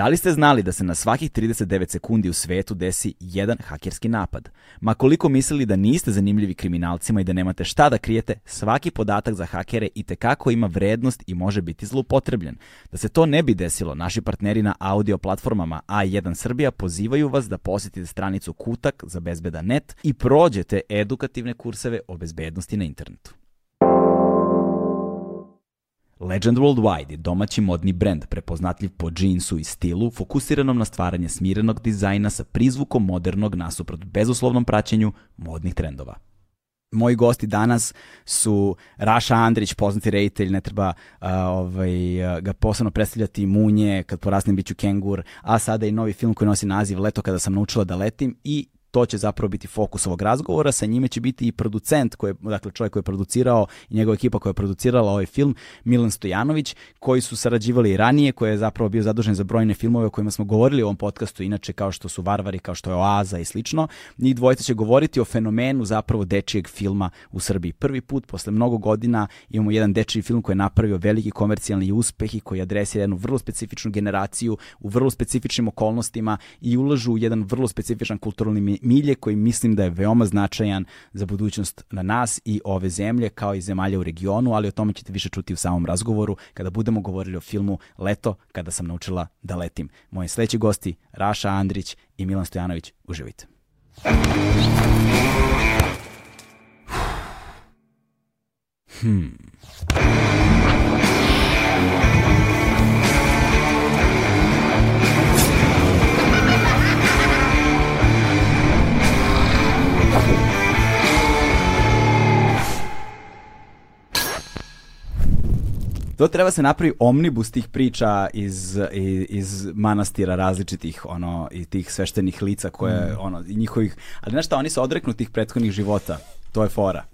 Da li ste znali da se na svakih 39 sekundi u svetu desi jedan hakerski napad? Ma koliko mislili da niste zanimljivi kriminalcima i da nemate šta da krijete, svaki podatak za hakere i tekako ima vrednost i može biti zloupotrebljen. Da se to ne bi desilo, naši partneri na audio platformama A1 Srbija pozivaju vas da posjetite stranicu Kutak za bezbedan net i prođete edukativne kurseve o bezbednosti na internetu. Legend Worldwide je domaći modni brend prepoznatljiv po džinsu i stilu, fokusiranom na stvaranje smirenog dizajna sa prizvukom modernog nasuprot bezuslovnom praćenju modnih trendova. Moji gosti danas su Raša Andrić, poznati reditelj, ne treba uh, ovaj, ga posebno predstavljati Munje, kad porasnem biću kengur, a sada i novi film koji nosi naziv Leto kada sam naučila da letim i to će zapravo biti fokus ovog razgovora, sa njime će biti i producent, koji je, dakle čovjek koji je producirao i njegova ekipa koja je producirala ovaj film, Milan Stojanović, koji su sarađivali i ranije, koji je zapravo bio zadužen za brojne filmove o kojima smo govorili u ovom podcastu, inače kao što su Varvari, kao što je Oaza i slično. Njih dvojica će govoriti o fenomenu zapravo dečijeg filma u Srbiji. Prvi put posle mnogo godina imamo jedan dečiji film koji je napravio veliki komercijalni uspeh i koji adresira jednu vrlo specifičnu generaciju u vrlo specifičnim okolnostima i ulažu u jedan vrlo specifičan kulturalni milje koji mislim da je veoma značajan za budućnost na nas i ove zemlje kao i zemalja u regionu, ali o tome ćete više čuti u samom razgovoru kada budemo govorili o filmu Leto kada sam naučila da letim. Moji sledeći gosti Raša Andrić i Milan Stojanović, uživite. Hmm. To treba se napravi omnibus tih priča iz, iz, iz manastira različitih ono i tih sveštenih lica koje mm. ono i njihovih ali znaš šta oni su odreknu tih prethodnih života. To je fora.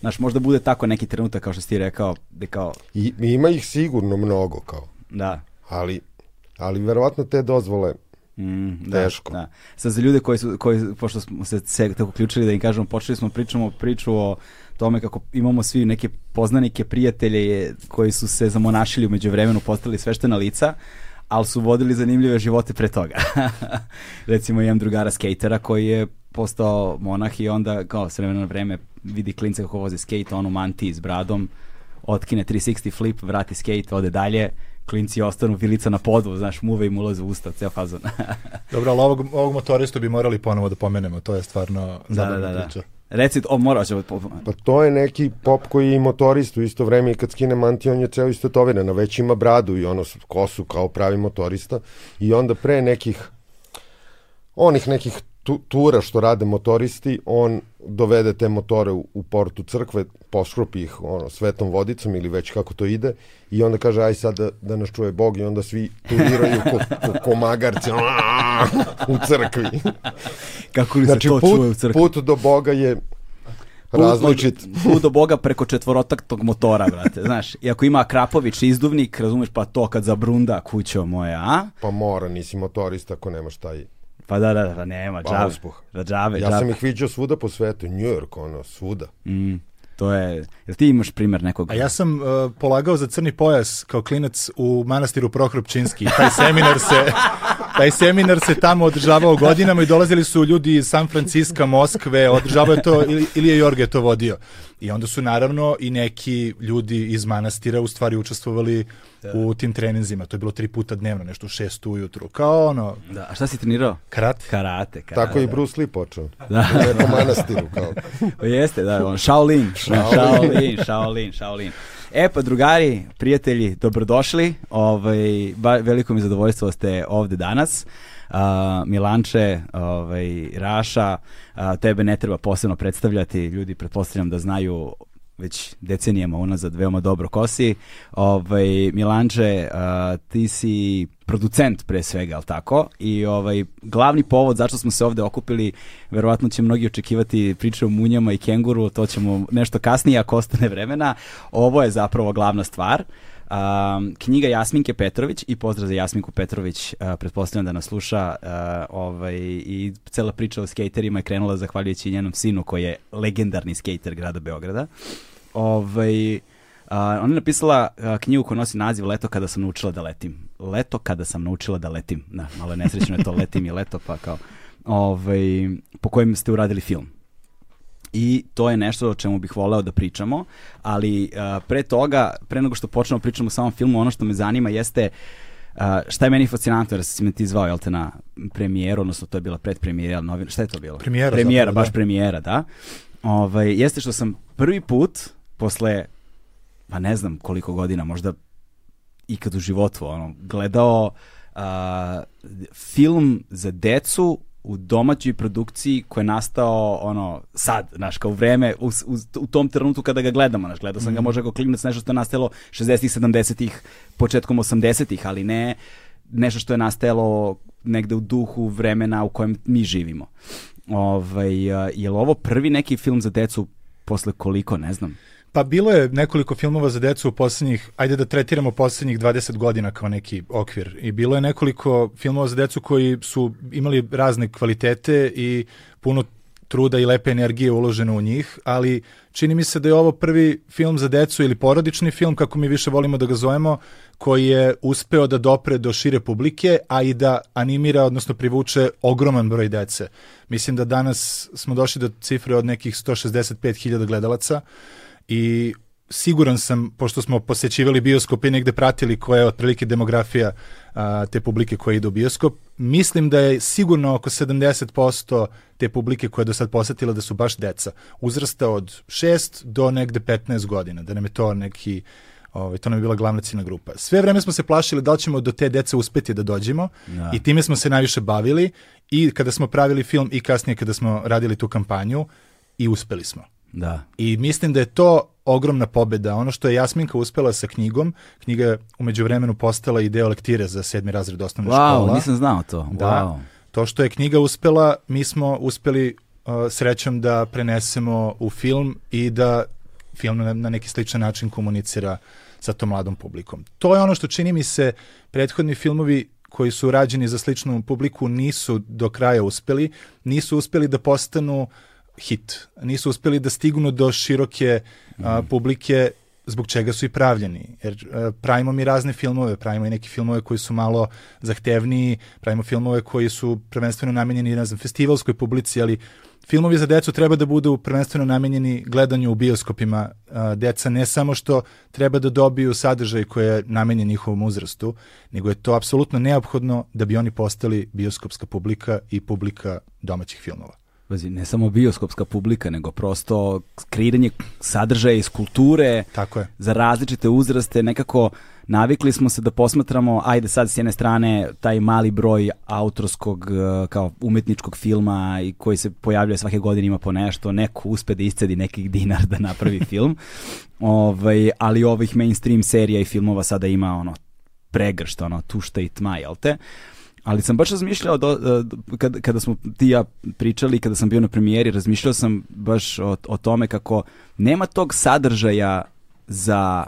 Znaš, možda bude tako neki trenutak kao što si ti rekao, da kao I ima ih sigurno mnogo kao. Da. Ali ali verovatno te dozvole Mm, da, Teško. Da. Sad za ljude koji su, koji, pošto smo se, se tako uključili da im kažemo, počeli smo pričamo priču o tome kako imamo svi neke poznanike, prijatelje koji su se zamonašili umeđu vremenu, postali sveštena lica, ali su vodili zanimljive živote pre toga. Recimo imam drugara skatera koji je postao monah i onda kao s vremena na vreme vidi klinca kako voze skate, on u mantiji s bradom, otkine 360 flip, vrati skate, ode dalje, klinci ostanu vilica na podu, znaš, muve im ulaze u usta, ceo fazon. Dobro, ali ovog, ovog motoristu bi morali ponovo da pomenemo, to je stvarno da, da, da, da. Reci, o, mora će... Pa to je neki pop koji je motorist u isto vreme i kad skine manti, on je ceo istetoviran, a već ima bradu i ono kosu kao pravi motorista i onda pre nekih onih nekih tu, tura što rade motoristi, on dovede te motore u, u portu crkve, poškropi ih ono, svetom vodicom ili već kako to ide i onda kaže aj sad da, da nas čuje Bog i onda svi turiraju ko, ko, ko magarci u crkvi. Kako li znači, se to put, čuje u crkvi? Put do Boga je različit. Put do Boga preko četvorotaktog motora, brate. Znaš, i ako ima Krapović izduvnik, razumeš, pa to kad zabrunda kućo moja, a? Pa mora, nisi motorista ako nemaš taj Pa da, da, da, nema, Pa. Da, džave, Ja džave. sam ih viđao svuda po svetu, New York, ono, svuda. Mm, to je, jel ti imaš primer nekog? A ja sam uh, polagao za crni pojas kao klinac u manastiru Prohropčinski. Taj seminar se taj seminar se tamo održavao godinama i dolazili su ljudi iz San Franciska, Moskve, održavao je to ili Ilija Jorge je to vodio. I onda su naravno i neki ljudi iz manastira u stvari učestvovali u tim treninzima. To je bilo tri puta dnevno, nešto u šest ujutru. Kao ono, Da, a šta si trenirao? karate. Karate, karate. Tako je i Bruce Lee počeo. Da. U nekom manastiru, kao. Jeste, da, on, Shaolin, Shaolin, Shaolin, Shaolin. E pa drugari, prijatelji, dobrodošli. Ovaj ba, veliko mi zadovoljstvo da ste ovde danas. Uh, Milanče, ovaj Raša, a, tebe ne treba posebno predstavljati, ljudi pretpostavljam da znaju već decenijama unazad veoma dobro kosi. Ovaj Milanče, a, ti si producent pre svega, al tako? I ovaj glavni povod zašto smo se ovde okupili, verovatno će mnogi očekivati priče o munjama i kenguru, to ćemo nešto kasnije ako ostane vremena. Ovo je zapravo glavna stvar. Um, knjiga Jasminke Petrović i pozdrav za Jasminku Petrović, uh, pretpostavljam da nas sluša uh, ovaj, i cela priča o skejterima je krenula zahvaljujući njenom sinu koji je legendarni skejter grada Beograda. Ovaj, uh, ona je napisala a, knjigu koja nosi naziv Leto kada sam naučila da letim. Leto kada sam naučila da letim. Da, malo nesrećno je to letim i leto, pa kao, ovaj, po kojem ste uradili film. I to je nešto o čemu bih voleo da pričamo, ali a, pre toga, pre nego što počnemo da pričamo o samom filmu, ono što me zanima jeste Uh, šta je meni fascinantno, jer si me ti zvao, jel te, na premijeru, odnosno to je bila predpremijera, novin, šta je to bilo? Premijera. Premijera, zapravo, baš da. premijera, da. Ovaj, jeste što sam prvi put, posle, pa ne znam koliko godina, možda ikad u životu, ono, gledao uh, film za decu u domaćoj produkciji koji je nastao ono sad, znaš, kao vreme u, u, u tom trenutku kada ga gledamo, znaš, gledao sam ga možda kao klinac nešto što je nastalo 60-ih, 70-ih, početkom 80-ih, ali ne nešto što je nastajalo negde u duhu vremena u kojem mi živimo. Ovaj, je li ovo prvi neki film za decu posle koliko, ne znam? Pa bilo je nekoliko filmova za decu u poslednjih, ajde da tretiramo poslednjih 20 godina kao neki okvir. I bilo je nekoliko filmova za decu koji su imali razne kvalitete i puno truda i lepe energije uloženo u njih, ali čini mi se da je ovo prvi film za decu ili porodični film, kako mi više volimo da ga zovemo, koji je uspeo da dopre do šire publike, a i da animira, odnosno privuče ogroman broj dece. Mislim da danas smo došli do cifre od nekih 165.000 gledalaca, i siguran sam, pošto smo posećivali bioskop i negde pratili koja je otprilike demografija a, te publike koja ide u bioskop, mislim da je sigurno oko 70% te publike koja je do sad posetila da su baš deca. Uzrasta od 6 do negde 15 godina, da nam je to neki Ovaj, to nam je bila glavna ciljna grupa. Sve vreme smo se plašili da li ćemo do te dece uspeti da dođemo Da. i time smo se najviše bavili i kada smo pravili film i kasnije kada smo radili tu kampanju i uspeli smo. Da. I mislim da je to ogromna pobeda. Ono što je Jasminka uspela sa knjigom, knjiga je umeđu vremenu postala i deo lektire za sedmi razred osnovne Wow, škola. nisam znao to. Da. Wow. To što je knjiga uspela, mi smo uspeli uh, srećom da prenesemo u film i da film na, na neki sličan način komunicira sa tom mladom publikom. To je ono što čini mi se prethodni filmovi koji su rađeni za sličnu publiku nisu do kraja uspeli, nisu uspeli da postanu hit, nisu uspeli da stignu do široke a, publike zbog čega su i pravljeni. Jer a, pravimo mi razne filmove, pravimo i neke filmove koji su malo zahtevniji, pravimo filmove koji su prvenstveno namenjeni, ne znam, festivalskoj publici, ali filmovi za decu treba da budu prvenstveno namenjeni gledanju u bioskopima. A, deca ne samo što treba da dobiju sadržaj koji je namenjen njihovom uzrastu, nego je to apsolutno neophodno da bi oni postali bioskopska publika i publika domaćih filmova. Pazi, ne samo bioskopska publika, nego prosto kreiranje sadržaja iz kulture Tako je. za različite uzraste, nekako navikli smo se da posmatramo, ajde sad s jedne strane, taj mali broj autorskog, eh, kao umetničkog filma i koji se pojavljuje svake godine ima po nešto, neko uspe da iscedi nekih dinar da napravi film, ovaj, ali ovih mainstream serija i filmova sada ima ono pregršt, ono, tušta i tma, jel te? Ali sam baš razmišljao, do, do- kad, kada smo ti ja pričali, kada sam bio na premijeri, razmišljao sam baš o, o tome kako nema tog sadržaja za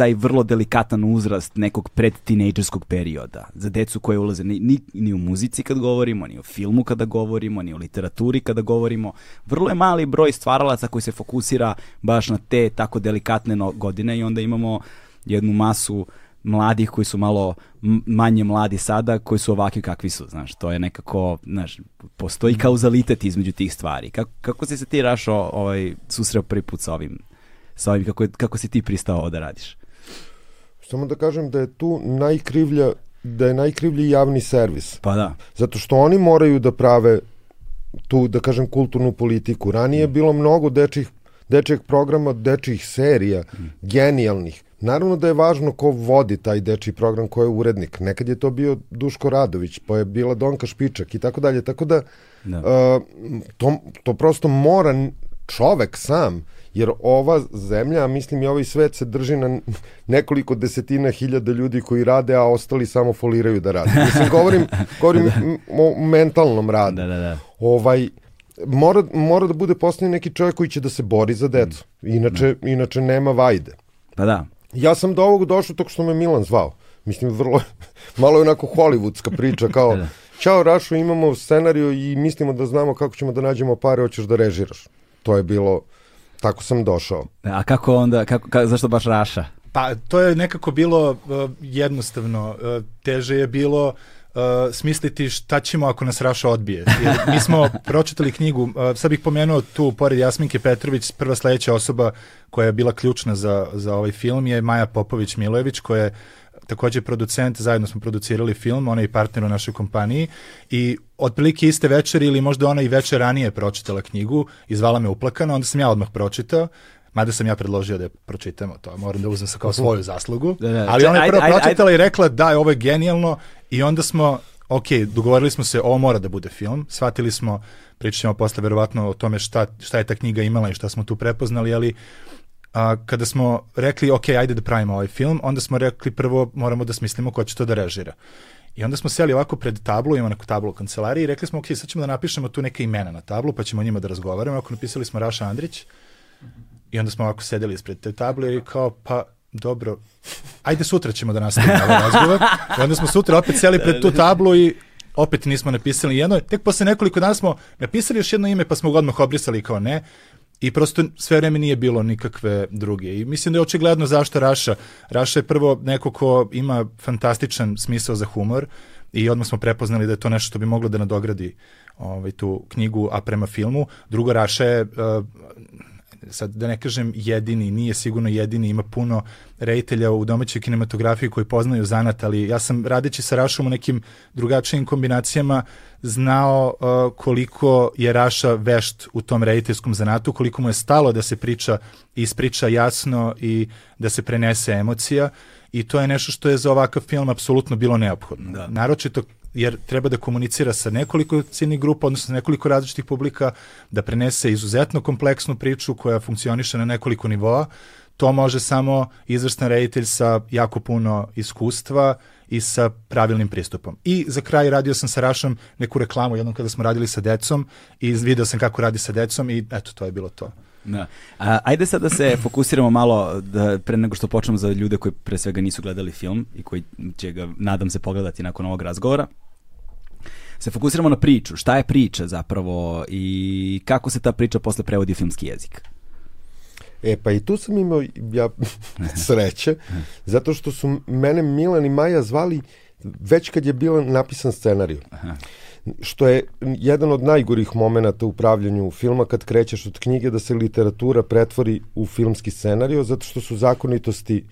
taj vrlo delikatan uzrast nekog predtinejdžerskog perioda za decu koje ulaze ni, ni, ni u muzici kad govorimo, ni u filmu kada govorimo, ni u literaturi kada govorimo. Vrlo je mali broj stvaralaca koji se fokusira baš na te tako delikatne godine i onda imamo jednu masu mladih koji su malo manje mladi sada, koji su ovakvi kakvi su, znaš, to je nekako, znaš, postoji kauzalitet između tih stvari. Kako, kako si se ti, Rašo, ovaj, susreo prvi put sa ovim, sa ovim kako, kako si ti pristao da radiš? Samo da kažem da je tu najkrivlja da je najkrivlji javni servis. Pa da, Zato što oni moraju da prave tu, da kažem, kulturnu politiku. Ranije je bilo mnogo dečih, dečijeg programa, dečijih serija, genijalnih. Naravno da je važno ko vodi taj dečiji program, ko je urednik. Nekad je to bio Duško Radović, pa je bila Donka Špičak i tako dalje. Tako da, Da. uh, to, to prosto mora čovek sam, jer ova zemlja, a mislim i ovaj svet se drži na nekoliko desetina hiljada ljudi koji rade, a ostali samo foliraju da rade. Mislim, govorim, govorim m- o mentalnom radu. da, da, da. Ovaj, mora, mora da bude postavljen neki čovjek koji će da se bori za decu. Inače, inače nema vajde. Pa da, Ja sam do ovog došao tako što me Milan zvao. Mislim, vrlo, malo je onako hollywoodska priča, kao, Da. Ćao Rašo, imamo scenariju i mislimo da znamo kako ćemo da nađemo pare, hoćeš da režiraš. To je bilo, tako sam došao. A kako onda, kako, ka, zašto baš Raša? Pa to je nekako bilo uh, jednostavno. Uh, teže je bilo uh, smisliti šta ćemo ako nas Raša odbije. Jer mi smo pročitali knjigu, uh, sad bih pomenuo tu, pored Jasminke Petrović, prva sledeća osoba koja je bila ključna za, za ovaj film je Maja Popović-Milojević, koja je takođe producent, zajedno smo producirali film, ona je i partner u našoj kompaniji i otprilike iste večeri ili možda ona i večer ranije pročitala knjigu i zvala me uplakano, onda sam ja odmah pročitao, Mada sam ja predložio da je pročitamo to, moram da uzmem sa kao svoju zaslugu. Da, da. Ali ona je prvo pročitala i rekla da, ovo je genijalno i onda smo, ok, dogovorili smo se, ovo mora da bude film, shvatili smo, pričat ćemo posle verovatno o tome šta, šta je ta knjiga imala i šta smo tu prepoznali, ali a, kada smo rekli, ok, ajde da pravimo ovaj film, onda smo rekli prvo moramo da smislimo ko će to da režira. I onda smo seli ovako pred tablu, imamo neku tablu u kancelariji i rekli smo, ok, sad ćemo da napišemo tu neke imena na tablu, pa ćemo o njima da razgovaramo. Ako napisali smo Raša Andrić, i onda smo ovako sedeli ispred te table i kao, pa dobro, ajde sutra ćemo da nastavimo ovaj razgovor. I onda smo sutra opet seli pred tu tablu i opet nismo napisali jedno. Tek posle nekoliko dana smo napisali još jedno ime pa smo ga odmah obrisali kao ne. I prosto sve vreme nije bilo nikakve druge. I mislim da je očigledno zašto Raša. Raša je prvo neko ko ima fantastičan smisao za humor i odmah smo prepoznali da je to nešto što bi moglo da nadogradi ovaj, tu knjigu, a prema filmu. Drugo, Raša je uh, sad da ne kažem jedini, nije sigurno jedini, ima puno reditelja u domaćoj kinematografiji koji poznaju zanat, ali ja sam radeći sa Rašom u nekim drugačijim kombinacijama znao uh, koliko je Raša vešt u tom rediteljskom zanatu, koliko mu je stalo da se priča i ispriča jasno i da se prenese emocija i to je nešto što je za ovakav film apsolutno bilo neophodno. Da. Naročito jer treba da komunicira sa nekoliko ciljnih grupa, odnosno sa nekoliko različitih publika, da prenese izuzetno kompleksnu priču koja funkcioniše na nekoliko nivoa. To može samo izvrstan reditelj sa jako puno iskustva i sa pravilnim pristupom. I za kraj radio sam sa Rašom neku reklamu jednom kada smo radili sa decom i video sam kako radi sa decom i eto, to je bilo to. Da. A, ajde sad da se fokusiramo malo da, pre nego što počnemo za ljude koji pre svega nisu gledali film i koji će ga, nadam se, pogledati nakon ovog razgovora. Se fokusiramo na priču. Šta je priča zapravo i kako se ta priča posle prevodi u filmski jezik? E, pa i tu sam imao ja, sreće, zato što su mene Milan i Maja zvali već kad je bio napisan scenariju. Aha što je jedan od najgorih momenata u pravljanju filma kad krećeš od knjige da se literatura pretvori u filmski scenario zato što su zakonitosti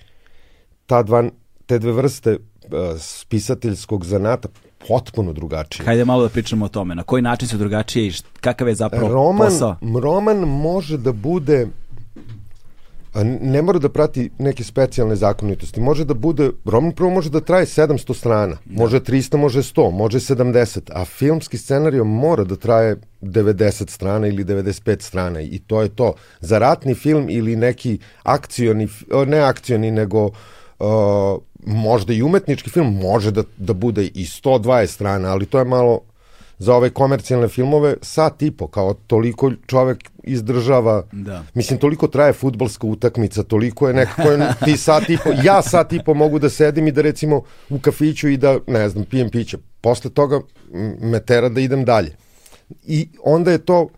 ta dva, te dve vrste uh, spisateljskog zanata potpuno drugačije. Hajde malo da pričamo o tome. Na koji način su drugačije i kakav je zapravo roman, posao? Roman može da bude ne mora da prati neke specijalne zakonitosti. Može da bude, roman prvo može da traje 700 strana, da. može 300, može 100, može 70, a filmski scenario mora da traje 90 strana ili 95 strana i to je to. Za ratni film ili neki akcioni, ne akcioni, nego uh, možda i umetnički film može da, da bude i 120 strana, ali to je malo za ove komercijalne filmove sat i po, kao toliko čovek izdržava, da. mislim toliko traje futbalska utakmica, toliko je nekako ti sat i po, ja sat i po mogu da sedim i da recimo u kafiću i da, ne znam, pijem piće. Posle toga me tera da idem dalje. I onda je to,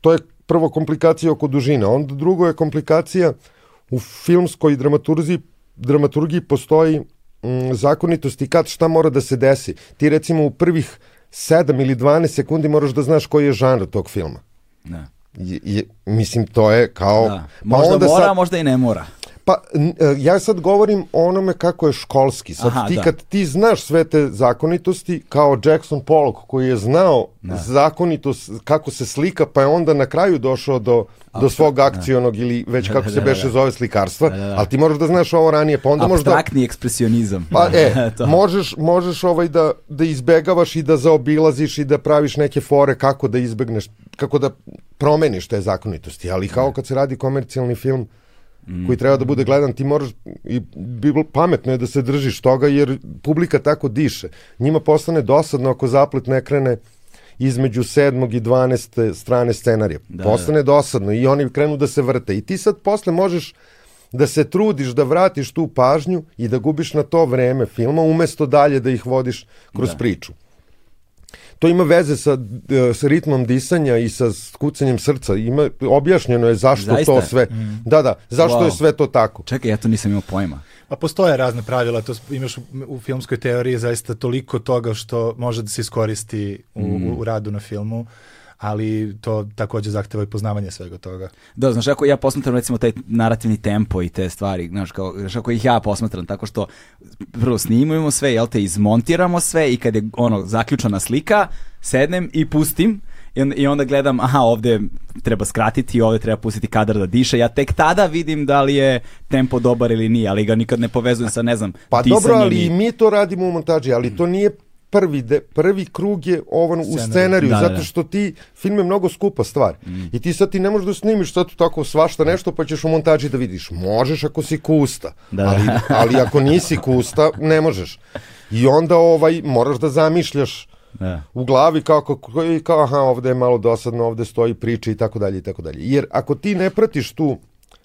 to je prvo komplikacija oko dužine, onda drugo je komplikacija u filmskoj dramaturgiji, dramaturgiji postoji mm, zakonitosti kad šta mora da se desi. Ti recimo u prvih 7 ili 12 sekundi moraš da znaš koji je žanr tog filma. Da. Je, je, mislim, to je kao... Da. Možda pa onda mora, sad, možda i ne mora. Pa, e, ja sad govorim o onome kako je školski. Sad Aha, ti da. kad ti znaš sve te zakonitosti, kao Jackson Pollock koji je znao da. zakonitost, kako se slika, pa je onda na kraju došao do, do svog da. akcionog da. ili već kako da, se beše zove slikarstva, ali ti možeš da znaš ovo ranije, pa onda možda... Abstraktni ekspresionizam. Pa e, možeš, možeš ovaj da, da izbegavaš i da zaobilaziš i da praviš neke fore kako da izbegneš, kako da promeniš te zakonitosti, ali kao kad se radi komercijalni film, mm. koji treba da bude gledan, ti moraš i bilo pametno je da se držiš toga jer publika tako diše. Njima postane dosadno ako zaplet ne krene između sedmog i 12. strane scenarija. Da, postane da. dosadno i oni krenu da se vrte. I ti sad posle možeš da se trudiš da vratiš tu pažnju i da gubiš na to vreme filma umesto dalje da ih vodiš kroz da. priču. To ima veze sa, e, sa ritmom disanja i sa kucanjem srca. Ima, objašnjeno je zašto Zaista? to sve. Da, da, zašto Wow. je sve to tako. Čekaj, ja to nisam imao pojma. Pa postoje razne pravila, to imaš u, u filmskoj teoriji zaista toliko toga što može da se iskoristi u, u, u radu na filmu, ali to takođe zahteva i poznavanje svega toga. Da, znaš, ako ja posmatram recimo taj narativni tempo i te stvari, znaš, kao, znaš, ako ih ja posmatram tako što prvo snimujemo sve, jel te, izmontiramo sve i kad je ono zaključana slika, sednem i pustim i on- i onda gledam, aha, ovde treba skratiti, ovde treba pustiti kadar da diše, ja tek tada vidim da li je tempo dobar ili nije, ali ga nikad ne povezujem sa, ne znam, Pa dobro, ali i- i mi to radimo u montaži, ali to nije prvi, de, prvi krug je ovan u Scenarij. scenariju, Da, da, zato da. što ti, film je mnogo skupa stvar. I ti sad ti ne možeš da snimiš sad tako svašta nešto, pa ćeš u montaži da vidiš. Možeš ako si kusta, Da, da. ali, ali ako nisi kusta, ne možeš. I onda ovaj, moraš da zamišljaš Da. u glavi kao, i kao aha, ovde je malo dosadno, ovde stoji priča i tako dalje i tako dalje. Jer ako ti ne pratiš tu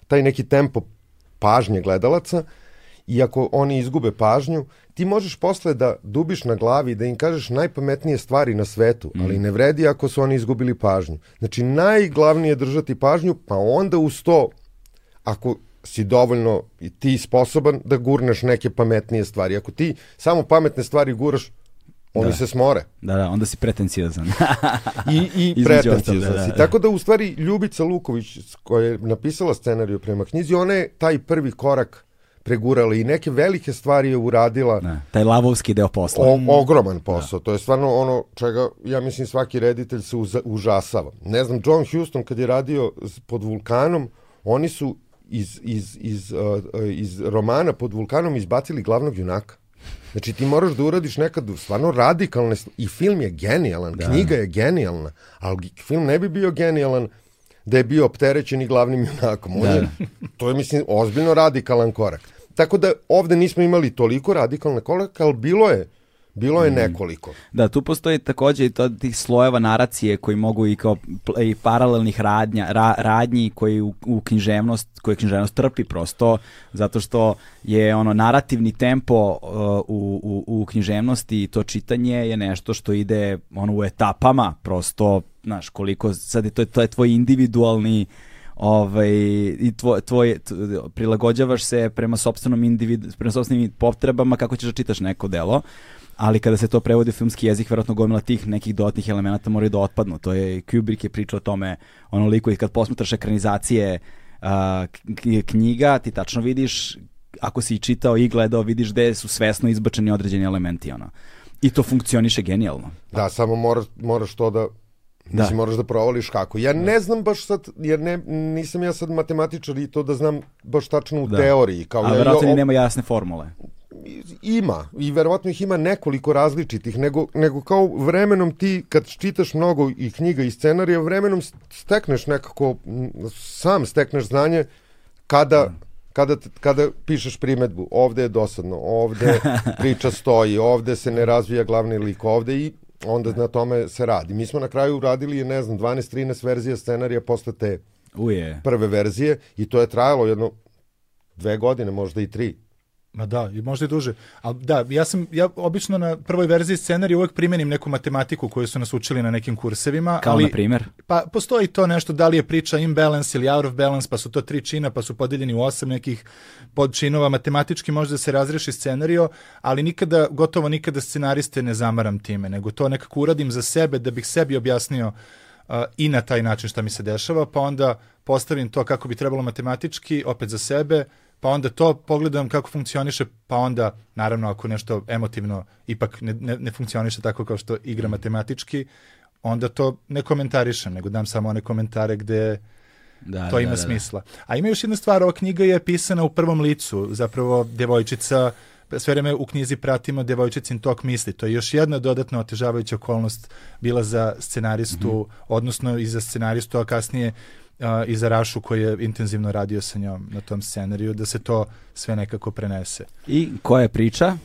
taj neki tempo pažnje gledalaca i ako oni izgube pažnju, ti možeš posle da dubiš na glavi i da im kažeš najpametnije stvari na svetu, ali ne vredi ako su oni izgubili pažnju. Znači, najglavnije je držati pažnju, pa onda uz to, ako si dovoljno i ti sposoban da gurneš neke pametnije stvari. Ako ti samo pametne stvari guraš, oni Da. se smore Da, da, onda si pretenciozan. i, i ostalog, da, si. da. Tako da u stvari Ljubica Luković koja je napisala scenariju prema knjizi, ona je taj prvi korak pregurala i neke velike stvari je uradila. Da, taj lavovski deo posla. O, ogroman posao. To je stvarno ono čega, ja mislim, svaki reditelj se uza, užasava. Ne znam, John Huston kad je radio pod vulkanom, oni su iz, iz, iz, uh, uh, iz romana pod vulkanom izbacili glavnog junaka. Znači ti moraš da uradiš nekad stvarno radikalne i film je genijalan, knjiga je genijalna, ali film ne bi bio genijalan da je bio opterećen i glavnim junakom. On je, to je, mislim, ozbiljno radikalan korak. Tako da ovde nismo imali toliko radikalne korake, ali bilo je, bilo je nekoliko. Da, tu postoji takođe i to tih slojeva naracije koji mogu i kao i paralelnih radnja, ra, radnji koji u, u književnost, koje književnost trpi prosto zato što je ono narativni tempo uh, u, u, u književnosti i to čitanje je nešto što ide ono u etapama prosto, znaš, koliko sad je to, to je tvoj individualni ovaj, i tvoj, tvoj, prilagođavaš se prema sopstvenom individu, prema sopstvenim potrebama kako ćeš da čitaš neko delo ali kada se to prevodi u filmski jezik, verovatno gomila tih nekih dodatnih elemenata moraju da otpadnu. To je, Kubrick je pričao o tome onoliko i kad posmatraš ekranizacije k- knjiga, ti tačno vidiš, ako si i čitao i gledao, vidiš gde su svesno izbačeni određeni elementi. Ono. I to funkcioniše genijalno. Da, samo moraš, moraš to da Mislim, Da. moraš da provališ kako. Ja ne znam baš sad, jer ne, nisam ja sad matematičar i to da znam baš tačno u Da. teoriji. Kao A ja, verovatno ja, ni nema jasne formule. ima i verovatno ih ima nekoliko različitih, nego, nego kao vremenom ti kad čitaš mnogo i knjiga i scenarija, vremenom stekneš nekako, sam stekneš znanje kada, kada, t- kada pišeš primetbu, ovde je dosadno, ovde priča stoji, ovde se ne razvija glavni lik, ovde i onda na tome se radi. Mi smo na kraju uradili, ne znam, 12-13 verzija scenarija posle te Uje. prve verzije i to je trajalo jedno dve godine, možda i tri. Ma da, i možda i duže. Ali da, ja sam, ja obično na prvoj verziji scenarija uvek primenim neku matematiku koju su nas učili na nekim kursevima. Kao ali, na primjer? Pa postoji to nešto, da li je priča imbalance ili out of balance, pa su to tri čina, pa su podeljeni u osam nekih podčinova. Matematički može da se razreši scenario, ali nikada, gotovo nikada scenariste ne zamaram time, nego to nekako uradim za sebe da bih sebi objasnio uh, i na taj način šta mi se dešava, pa onda postavim to kako bi trebalo matematički, opet za sebe, pa onda to pogledam kako funkcioniše, pa onda, naravno, ako nešto emotivno ipak ne, ne, ne funkcioniše tako kao što igra matematički, onda to ne komentarišem, nego dam samo one komentare gde Da, to da, ima da, da. smisla. A ima još jedna stvar, ova knjiga je pisana u prvom licu, zapravo devojčica, sve vreme u knjizi pratimo devojčicin tok misli. To je još jedna dodatna otežavajuća okolnost bila za scenaristu, Mhm. odnosno i za scenaristu, a kasnije a, i za Rašu koji je intenzivno radio sa njom na tom scenariju, da se to sve nekako prenese. I koja je priča?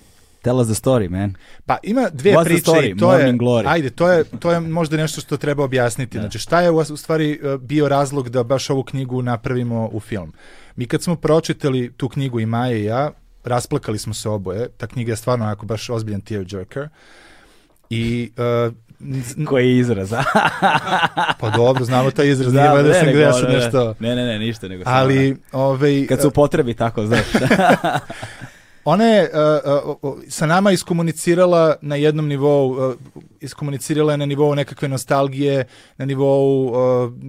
Tell us the story, man. Pa ima dve What's priče story? i to je, Glory. ajde, to je, to je možda nešto što treba objasniti. Znači šta je u, u stvari e, bio razlog da baš ovu knjigu napravimo u film? Mi kad smo pročitali tu knjigu i Maja i ja, rasplakali smo se oboje. Ta knjiga je stvarno onako baš ozbiljan tearjerker. I e, Koji je izraz, a? pa dobro, znamo taj izraz, nije valjda sam nego, nešto... Ne, ne, ne, ništa, nego Ali, onako. ovaj, Kad se upotrebi tako, znaš. Ona je uh, uh, sa nama iskomunicirala na jednom nivou, uh, iskomunicirala je na nivou nekakve nostalgije, na nivou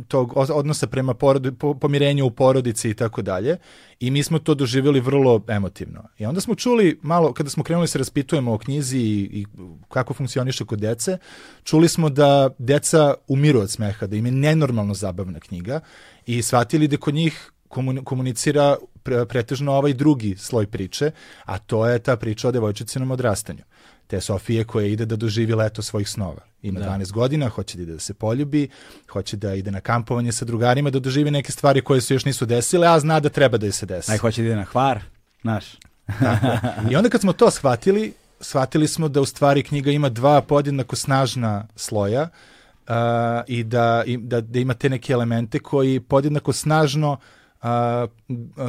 tog os- odnosa prema porodi, po, pomirenju u porodici i tako dalje. I mi smo to doživjeli vrlo emotivno. I onda smo čuli malo, kada smo krenuli se raspitujemo o knjizi i, i kako funkcioniše kod dece, čuli smo da deca umiru od smeha, da im je nenormalno zabavna knjiga i shvatili da kod njih komunicira pre, pretežno ovaj drugi sloj priče, a to je ta priča o devojčicinom odrastanju. Te Sofije koja ide da doživi leto svojih snova. Ima Da. 12 godina, hoće da ide da se poljubi, hoće da ide na kampovanje sa drugarima, da doživi neke stvari koje se još nisu desile, a zna da treba da je se desi. Aj, hoće da ide na hvar, znaš. I onda kad smo to shvatili, shvatili smo da u stvari knjiga ima dva podjednako snažna sloja uh, i da, i da, da ima te neke elemente koji podjednako snažno uh,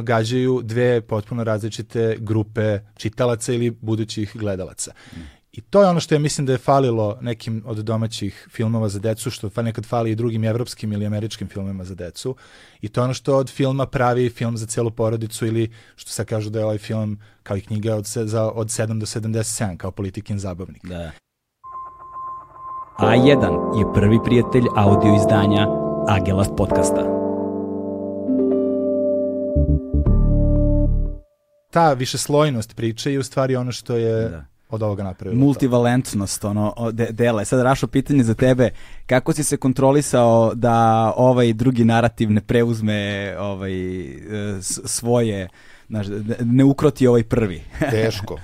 gađaju dve potpuno različite grupe čitalaca ili budućih gledalaca. I to je ono što ja mislim da je falilo nekim od domaćih filmova za decu, što nekad fali i drugim evropskim ili američkim filmima za decu. I to je ono što od filma pravi film za celu porodicu ili što sad kažu da je ovaj film kao i knjiga od, se, za, od 7 do 77 kao politikin zabavnik. Da. A1 je prvi prijatelj audio izdanja Agelast podcasta. Ta višeslojnost priče je u stvari ono što je Da. od ovoga napravilo. Multivalentnost, ono, de, dela. Sad, Rašo, pitanje za tebe, kako si se kontrolisao da ovaj drugi narativ ne preuzme ovaj, svoje, znaš, da ne ukroti ovaj prvi? Teško.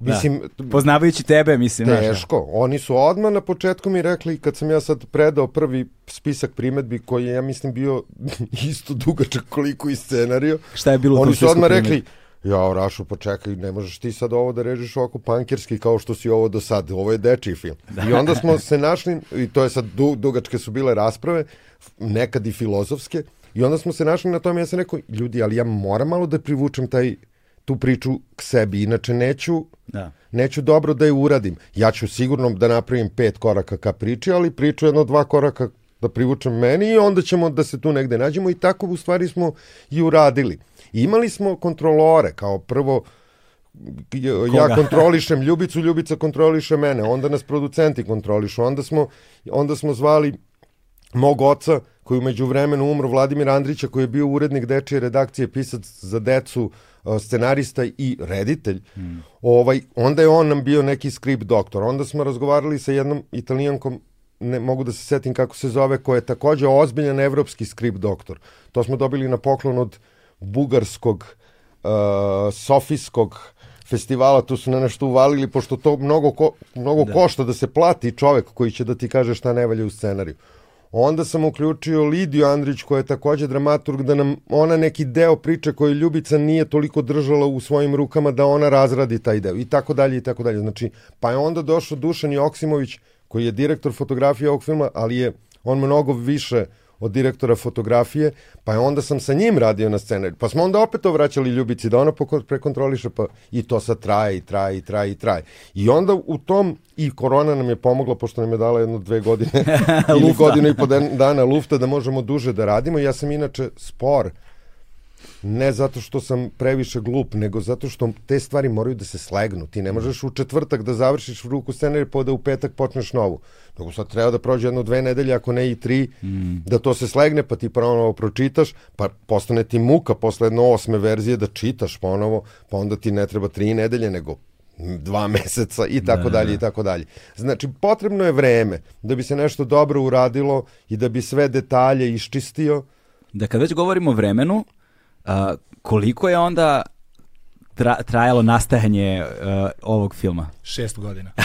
Mislim, Poznavajući tebe, mislim, znaš. Teško. Oni su odmah na početku mi rekli, kad sam ja sad predao prvi spisak primetbi, koji je, ja mislim, bio isto dugačak koliko i scenario, Šta je bilo oni su odmah primedbi? rekli, ja, Rašo, pa čekaj, ne možeš ti sad ovo da režiš ovako pankerski kao što si ovo do sad, ovo je dečiji film. I onda smo se našli, i to je sad, du, dugačke su bile rasprave, nekad i filozofske, i onda smo se našli na tome, ja sam rekao, ljudi, ali ja moram malo da privučem taj, tu priču k sebi, inače neću, Da. neću dobro da je uradim. Ja ću sigurno da napravim pet koraka ka priči, ali priču jedno dva koraka da privučem meni i onda ćemo da se tu negde nađemo i tako u stvari smo i uradili. I imali smo kontrolore, kao prvo ja Koga? kontrolišem Ljubicu, Ljubica kontroliše mene, onda nas producenti kontrolišu, onda smo, onda smo zvali mog oca, koji umeđu vremenu umro, Vladimir Andrića, koji je bio urednik dečije redakcije, pisac za decu, uh, scenarista i reditelj, ovaj, onda je on nam bio neki skript doktor. Onda smo razgovarali sa jednom italijankom, ne mogu da se setim kako se zove, koja je takođe ozbiljan evropski skript doktor. To smo dobili na poklon od bugarskog, uh, sofijskog festivala, tu su na nešto uvalili, pošto to mnogo, ko, mnogo da. košta da se plati čovek koji će da ti kaže šta ne valja u scenariju. Onda sam uključio Lidiju Andrić, koja je takođe dramaturg, da nam ona neki deo priče koju Ljubica nije toliko držala u svojim rukama, da ona razradi taj deo i tako dalje i tako dalje. Znači, pa je onda došao Dušan Joksimović, koji je direktor fotografije ovog filma, ali je on mnogo više od direktora fotografije, pa je onda sam sa njim radio na scenariju. Pa smo onda opet to vraćali Ljubici da ona prekontroliše, pa i to sad traje i traje i traje i traje. I onda u tom, i korona nam je pomogla, pošto nam je dala jedno dve godine ili godinu i po dana lufta da možemo duže da radimo. Ja sam inače spor, ne zato što sam previše glup, nego zato što te stvari moraju da se slegnu. Ti ne možeš u četvrtak da završiš ruku scenariju pa da u petak počneš novu. Nego sad treba da prođe jedno dve nedelje, ako ne i tri, mm. da to se slegne, pa ti ponovo pročitaš, pa postane ti muka posle jedno osme verzije da čitaš ponovo, pa onda ti ne treba tri nedelje, nego dva meseca i tako dalje i tako dalje. Znači, potrebno je vreme da bi se nešto dobro uradilo i da bi sve detalje iščistio. Da kad već govorimo o vremenu, koliko je onda tra, trajalo nastajanje a, ovog filma? Šest godina.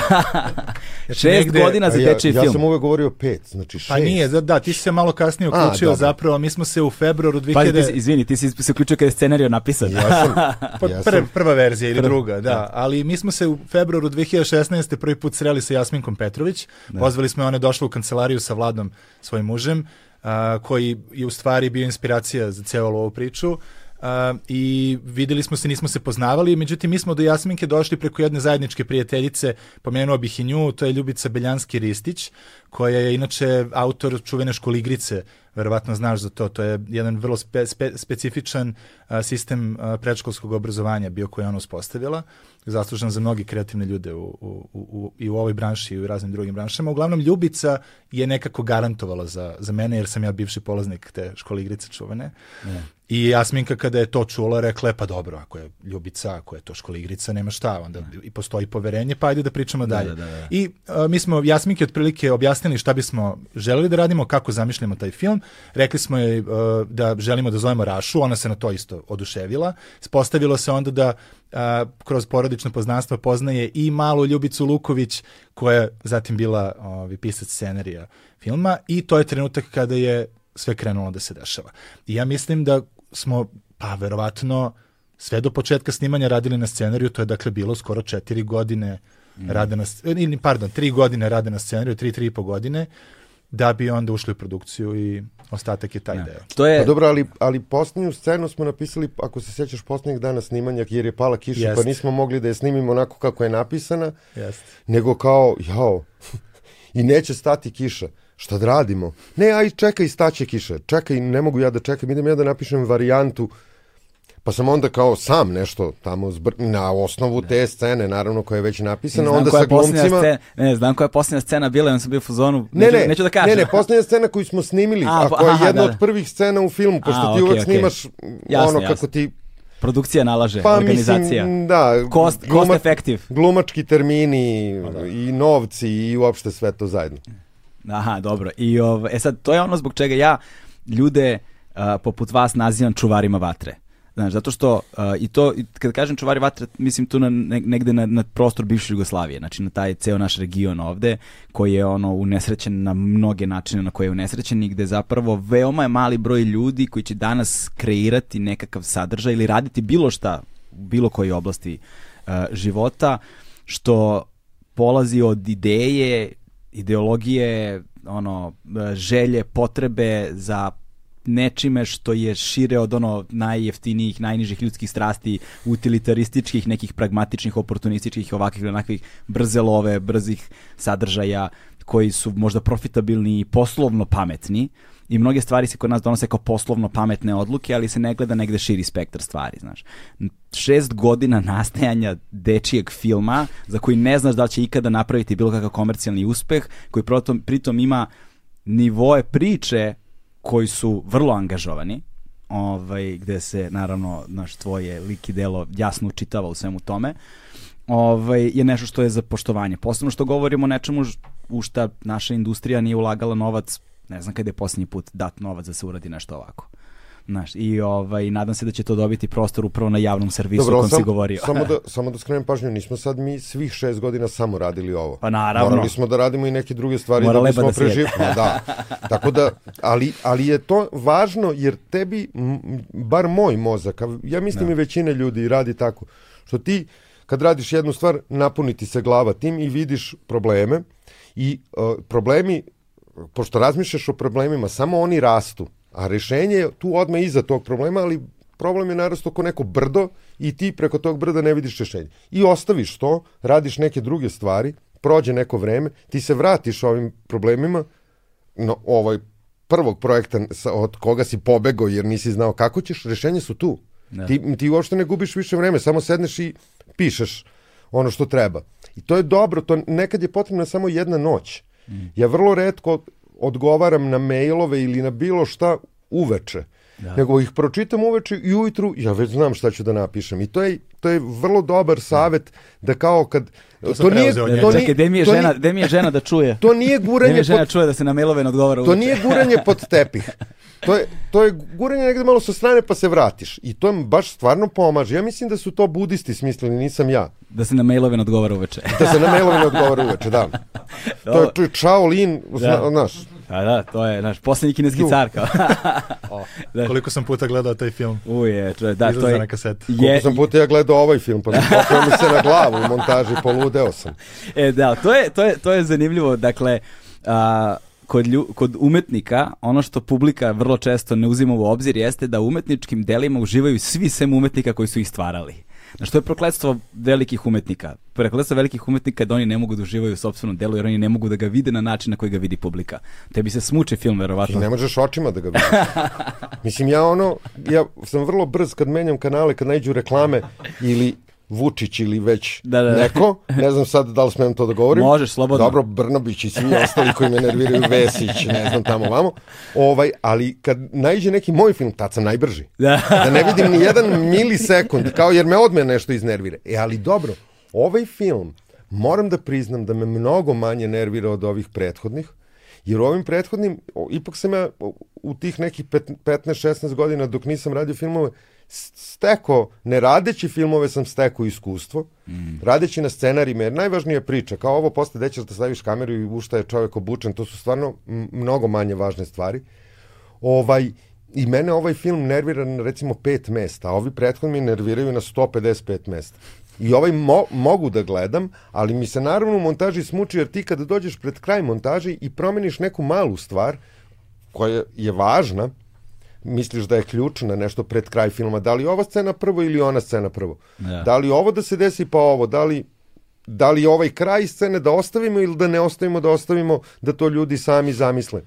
Znači, Šest negde- godina za A ja, dečiji ja film. sam uvek govorio pet, znači šest. Pa nije, da, da, ti si se malo kasnije A, uključio dobro. zapravo, mi smo se u februaru 2000... Pazi, ti, izvini, ti si se uključio kada je scenario napisan. Ja sam, Pa ja pr, sam, prva verzija ili druga, da. Ali mi smo se u februaru 2016. prvi put sreli sa Jasminkom Petrović. Pozvali smo je, ona je došla u kancelariju sa Vladom, svojim mužem, a, koji je u stvari bio inspiracija za celu ovu priču. a, i videli smo se, nismo se poznavali, međutim mi smo do Jasminke došli preko jedne zajedničke prijateljice, pomenuo bih i nju, to je Ljubica Beljanski-Ristić, koja je inače autor čuvene školigrice, verovatno znaš za to, to je jedan vrlo spe, spe, specifičan a, sistem a, predškolskog obrazovanja bio koji je ona uspostavila, zaslužan za mnogi kreativne ljude u, u, u, i u ovoj branši i u raznim drugim branšama. Uglavnom, Ljubica je nekako garantovala za, za mene, jer sam ja bivši polaznik te školigrice čuvene. Ne. I Jasminka kada je to čula rekla je pa dobro, ako je Ljubica, ako je to školigrica, nema šta, onda ne. i postoji poverenje, pa ajde da pričamo da, dalje. Da, da, da. I a, mi smo Jasminki otprilike objasnili šta bismo želeli da radimo, kako zamišljamo taj film. Rekli smo je a, da želimo da zovemo Rašu, ona se na to isto oduševila. Spostavilo se onda da a, kroz porodično poznanstvo poznaje i malu Ljubicu Luković, koja je zatim bila ovi, pisac scenarija filma i to je trenutak kada je sve krenulo da se dešava. I ja mislim da smo, pa verovatno, sve do početka snimanja radili na scenariju, to je dakle bilo skoro četiri godine mm. rade na, ili, pardon, tri godine rade na scenariju, tri, tri i po godine, da bi onda ušli u produkciju i ostatak je taj ja. deo. To je... Pa dobro, ali, ali posljednju scenu smo napisali, ako se sjećaš posljednjeg dana snimanja, jer je pala kiša, Jest. pa nismo mogli da je snimimo onako kako je napisana, Jest. nego kao, jao, i neće stati kiša. Šta da radimo? Ne, aj čekaj, staće kiša. Čekaj, ne mogu ja da čekam, idem ja da napišem varijantu. Pa sam onda kao sam nešto tamo zbr... na osnovu te scene, naravno koja je već napisana, onda sa glumcima... Scena, ne, znam koja je posljednja scena bila, on sam bio u fazonu, ne, neću, ne, neću da kažem. Ne, ne, posljednja scena koju smo snimili, a, a koja je jedna da, da. od prvih scena u filmu, pošto a, ti okay, uvek okay. snimaš jasne, ono jasne. kako ti Produkcija nalaže, pa, organizacija. Mislim, da. Cost, gluma, cost effective. Glumački termini pa, da. i novci i uopšte sve to zajedno. Aha, dobro. I ov, e sad, to je ono zbog čega ja ljude uh, poput vas nazivam čuvarima vatre. Znaš, zato što, uh, i to, kad kažem čuvari vatre, mislim tu na, negde na, na prostor bivše Jugoslavije, znači na taj ceo naš region ovde, koji je ono unesrećen na mnoge načine na koje je unesrećen i gde zapravo veoma je mali broj ljudi koji će danas kreirati nekakav sadržaj ili raditi bilo šta u bilo kojoj oblasti uh, života, što polazi od ideje ideologije, ono, želje, potrebe za nečime što je šire od ono najjeftinijih, najnižih ljudskih strasti, utilitarističkih, nekih pragmatičnih, oportunističkih, ovakvih ili onakvih brze love, brzih sadržaja koji su možda profitabilni i poslovno pametni, i mnoge stvari se kod nas donose kao poslovno pametne odluke, ali se ne gleda negde širi spektar stvari, znaš. Šest godina nastajanja dečijeg filma, za koji ne znaš da će ikada napraviti bilo kakav komercijalni uspeh, koji pritom, pritom ima nivoe priče koji su vrlo angažovani, ovaj, gde se naravno naš tvoje lik i delo jasno učitava u svemu tome, ovaj, je nešto što je za poštovanje. Posebno što govorimo o nečemu u šta naša industrija nije ulagala novac Ne znam kada je posljednji put dat novac da se uradi nešto ovako. Znaš, i ovaj, nadam se da će to dobiti prostor upravo na javnom servisu Dobro, o kom sam, si govorio. samo, da, samo da skrenem pažnju, nismo sad mi svih šest godina samo radili ovo. Pa naravno. Morali smo da radimo i neke druge stvari Mora da bismo da preživili. da. Tako da, ali, ali je to važno jer tebi, bar moj mozak, ja mislim da. i većina ljudi radi tako, što ti kad radiš jednu stvar, napuniti se glava tim i vidiš probleme i uh, problemi pošto razmišljaš o problemima, samo oni rastu, a rešenje je tu odme iza tog problema, ali problem je naravno oko neko brdo i ti preko tog brda ne vidiš rešenje. I ostaviš to, radiš neke druge stvari, prođe neko vreme, ti se vratiš ovim problemima, no, ovaj prvog projekta sa, od koga si pobegao jer nisi znao kako ćeš, rešenje su tu. Da. Ti, ti uopšte ne gubiš više vreme, samo sedneš i pišeš ono što treba. I to je dobro, to nekad je potrebna samo jedna noć. Ja vrlo redko odgovaram na mailove ili na bilo šta uveče. Da. Nego ih pročitam uveče i ujutru ja već znam šta ću da napišem. I to je, to je vrlo dobar savet da kao kad... To, to nije, to nije, Čekaj, gde mi, je žena, gde mi je žena da čuje? To nije guranje... Gde mi je žena pod, čuje da se na mailove ne odgovara uveče? To nije guranje pod tepih. To je, to je guranje negde malo sa strane pa se vratiš. I to baš stvarno pomaže. Ja mislim da su to budisti smislili, nisam ja. Da se na mailove ne odgovara uveče. da se na mailove ne odgovara uveče, da. To je, to je Shaolin, da. znaš. A da, to je naš poslednji kineski no. car kao. o, da. Koliko sam puta gledao taj film? Uje, to je, da, to je. Na kaset. Je, Koliko sam puta ja gledao ovaj film, pa popio mi se na glavu u montaži, poludeo sam. E, da, to je, to je, to je zanimljivo, dakle, a, kod, lju, kod umetnika, ono što publika vrlo često ne uzima u obzir jeste da umetničkim delima uživaju svi sem umetnika koji su ih stvarali. Znaš, to je prokletstvo velikih umetnika. Prokletstvo velikih umetnika je da oni ne mogu da uživaju u sobstvenom delu, jer oni ne mogu da ga vide na način na koji ga vidi publika. Tebi se smuče film, Ti verovatno. ne možeš očima da ga vidiš. Mislim, ja ono, ja sam vrlo brz kad menjam kanale, kad najđu reklame ili Vučić ili već Da, da, da. neko, ne znam sad da li smem to da govorim. Možeš, slobodno. Dobro, Brnabić i svi ostali koji me nerviraju, Vesić, ne znam tamo vamo. Ovaj, ali kad najđe neki moj film, tad sam najbrži. Da. da ne vidim ni jedan milisekund, kao jer me odme nešto iznervira. E, ali dobro, ovaj film, moram da priznam da me mnogo manje nervira od ovih prethodnih, jer u ovim prethodnim, ipak sam ja u tih nekih pet- 15-16 godina dok nisam radio filmove, steko, ne radeći filmove sam steko iskustvo, mm. radeći na scenarijima, jer najvažnija je priča, kao ovo posle gde ćeš da staviš kameru i u šta je čovek obučen, to su stvarno mnogo manje važne stvari. Ovaj, I mene ovaj film nervira na recimo pet mesta, a ovi prethodni nerviraju na 155 mesta. I ovaj mo mogu da gledam, ali mi se naravno u montaži smuči, jer ti kada dođeš pred kraj montaži i promeniš neku malu stvar, koja je važna, misliš da je ključna nešto pred kraj filma, da li ova scena prvo ili ona scena prvo. Da. Da li ovo da se desi pa ovo, da li da li ovaj kraj scene da ostavimo ili da ne ostavimo, da ostavimo da to ljudi sami zamisle.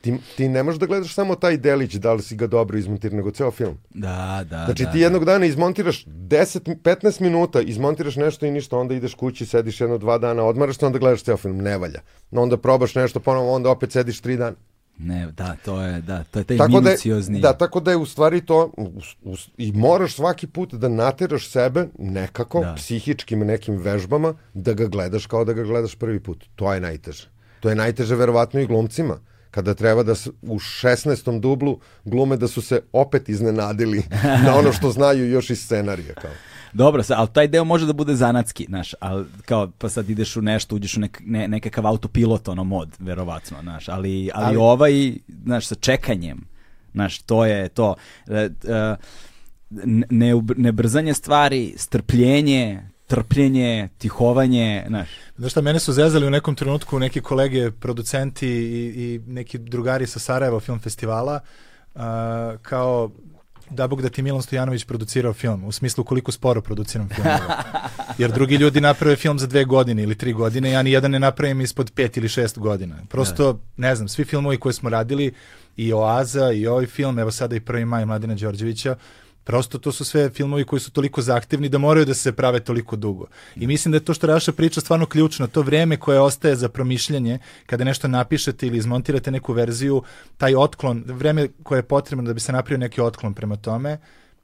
Ti, ti ne možeš da gledaš samo taj delić, da li si ga dobro izmontirao, nego ceo film. Da, da, Znači da, ti jednog dana izmontiraš 10, 15 minuta, izmontiraš nešto i ništa, onda ideš kući, sediš jedno, dva dana, odmaraš se, onda gledaš ceo film, ne valja. Onda probaš nešto ponovo, onda opet sediš tri dana. Ne, da, to je, da, to je taj Tako da, je, minuciozni. da, tako da je u stvari to u, u, i moraš svaki put da nateraš sebe nekako, Da. psihičkim nekim vežbama, da ga gledaš kao da ga gledaš prvi put. To je najteže. To je najteže verovatno i glumcima. Kada treba da u 16. dublu glume da su se opet iznenadili na ono što znaju još iz scenarija. Kao. Dobro, sa, ali taj deo može da bude zanatski, znaš, ali kao, pa sad ideš u nešto, uđeš u nek, ne, nekakav autopilot, ono, mod, verovatno, znaš, ali, ali, Ali- ovaj, znaš, sa čekanjem, znaš, to je to, e, e, ne, ne brzanje stvari, strpljenje, trpljenje, tihovanje, znaš, Znaš šta, mene su zezali u nekom trenutku neki kolege, producenti i, i neki drugari sa Sarajeva film festivala, uh, kao da bog da ti Milan Stojanović producirao film, u smislu koliko sporo produciram film. Jer drugi ljudi naprave film za dve godine ili tri godine, ja ni jedan ne napravim ispod pet ili šest godina. Prosto, ne znam, svi filmovi koje smo radili, i Oaza, i ovaj film, evo sada i Prvi maj Mladina Đorđevića, Prosto to su sve filmovi koji su toliko zahtevni da moraju da se prave toliko dugo. I mislim da je to što Raša priča stvarno ključno. To vreme koje ostaje za promišljanje, kada nešto napišete ili izmontirate neku verziju, taj otklon, vreme koje je potrebno da bi se napravio neki otklon prema tome,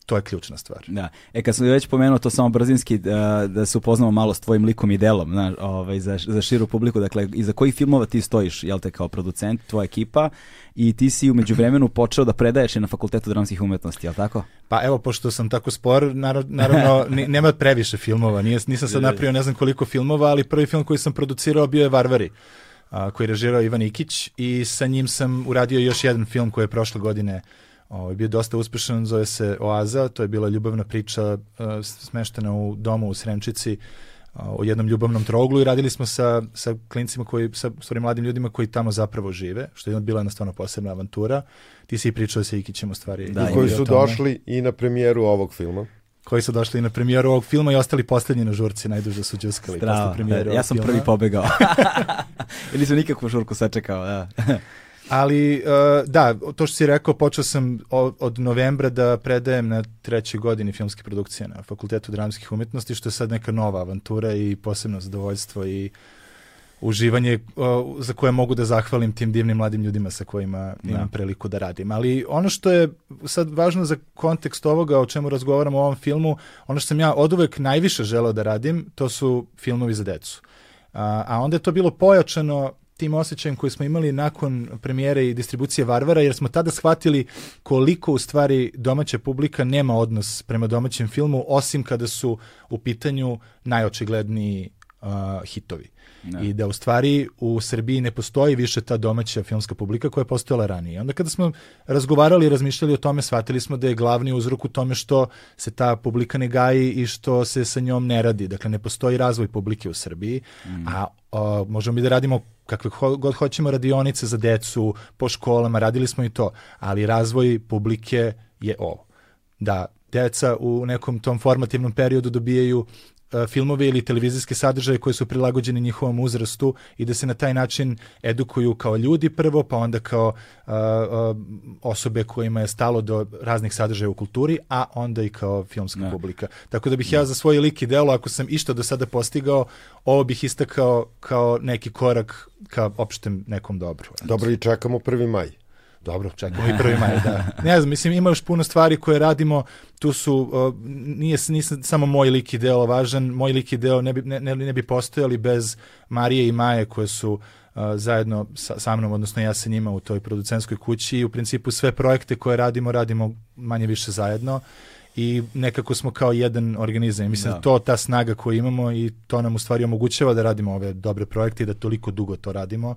to je ključna stvar. Da. E kad sam već pomenuo to samo brzinski da, da se upoznamo malo s tvojim likom i delom, znaš, ovaj za za širu publiku, dakle iza kojih filmova ti stojiš, jel te kao producent, tvoja ekipa i ti si u međuvremenu počeo da predaješ i na Fakultetu dramskih umetnosti, jel tako? Pa evo, pošto sam tako spor, naravno, nema previše filmova. Nije, nisam sad napravio ne znam koliko filmova, ali prvi film koji sam producirao bio je Varvari, a, koji je režirao Ivan Ikić i sa njim sam uradio još jedan film koji je prošle godine ovaj, bio dosta uspešan, zove se Oaza, to je bila ljubavna priča a, smeštena u domu u Sremčici, a, o jednom ljubavnom troglu i radili smo sa, sa klincima koji, sa stvari mladim ljudima koji tamo zapravo žive, što je bila jedna stvarno posebna avantura. Ti si i pričao sa Ikićem u stvari. Da, i koji o su došli i na premijeru ovog filma. koji su došli na premijeru ovog filma i ostali posljednji na žurci, najduže su džuskali posle Strava. premijere Ja sam filma. prvi pobegao. Ili sam nikakvu žurku sačekao, da. Ali, uh, da, to što si rekao, počeo sam od, od novembra da predajem na trećoj godini filmske produkcije na Fakultetu dramskih umetnosti, što je sad neka nova avantura i posebno zadovoljstvo i uživanje uh, za koje mogu da zahvalim tim divnim mladim ljudima sa kojima imam Da. priliku da radim. Ali ono što je sad važno za kontekst ovoga o čemu razgovaramo u ovom filmu, ono što sam ja oduvek najviše želeo da radim, to su filmovi za decu. A, a onda je to bilo pojačano tim osjećajem koji smo imali nakon premijere i distribucije Varvara, jer smo tada shvatili koliko u stvari domaća publika nema odnos prema domaćem filmu, osim kada su u pitanju najočigledniji uh, hitovi. I da u stvari u Srbiji ne postoji više ta domaća filmska publika koja je postojala ranije. Onda kada smo razgovarali i razmišljali o tome, shvatili smo da je glavni uzrok u tome što se ta publika ne gaji i što se sa njom ne radi. Dakle, ne postoji razvoj publike u Srbiji, a o, možemo mi da radimo kakve ho, god hoćemo radionice za decu, po školama, radili smo i to, ali razvoj publike je ovo. Da deca u nekom tom formativnom periodu dobijaju filmove ili televizijske sadržaje koji su prilagođeni njihovom uzrastu i da se na taj način edukuju kao ljudi prvo, pa onda kao uh, uh, osobe kojima je stalo do raznih sadržaja u kulturi, a onda i kao filmska Da. publika. Tako da bih ja za svoj lik i delo, ako sam išta do sada postigao, ovo bih istakao kao neki korak ka opštem nekom dobru. Dobro, i čekamo 1. maj. Dobro, čekamo i prvi maj, da. Ne znam, mislim, ima još puno stvari koje radimo, tu su, uh, nije, nisam samo moj lik i deo važan, moj lik i deo ne bi, ne, ne, ne bi postojali bez Marije i Maje koje su uh, zajedno sa, sa mnom, odnosno ja sa njima u toj producentskoj kući i u principu sve projekte koje radimo, radimo manje više zajedno i nekako smo kao jedan organizam. Mislim da. Da. to ta snaga koju imamo i to nam u stvari omogućava da radimo ove dobre projekte i da toliko dugo to radimo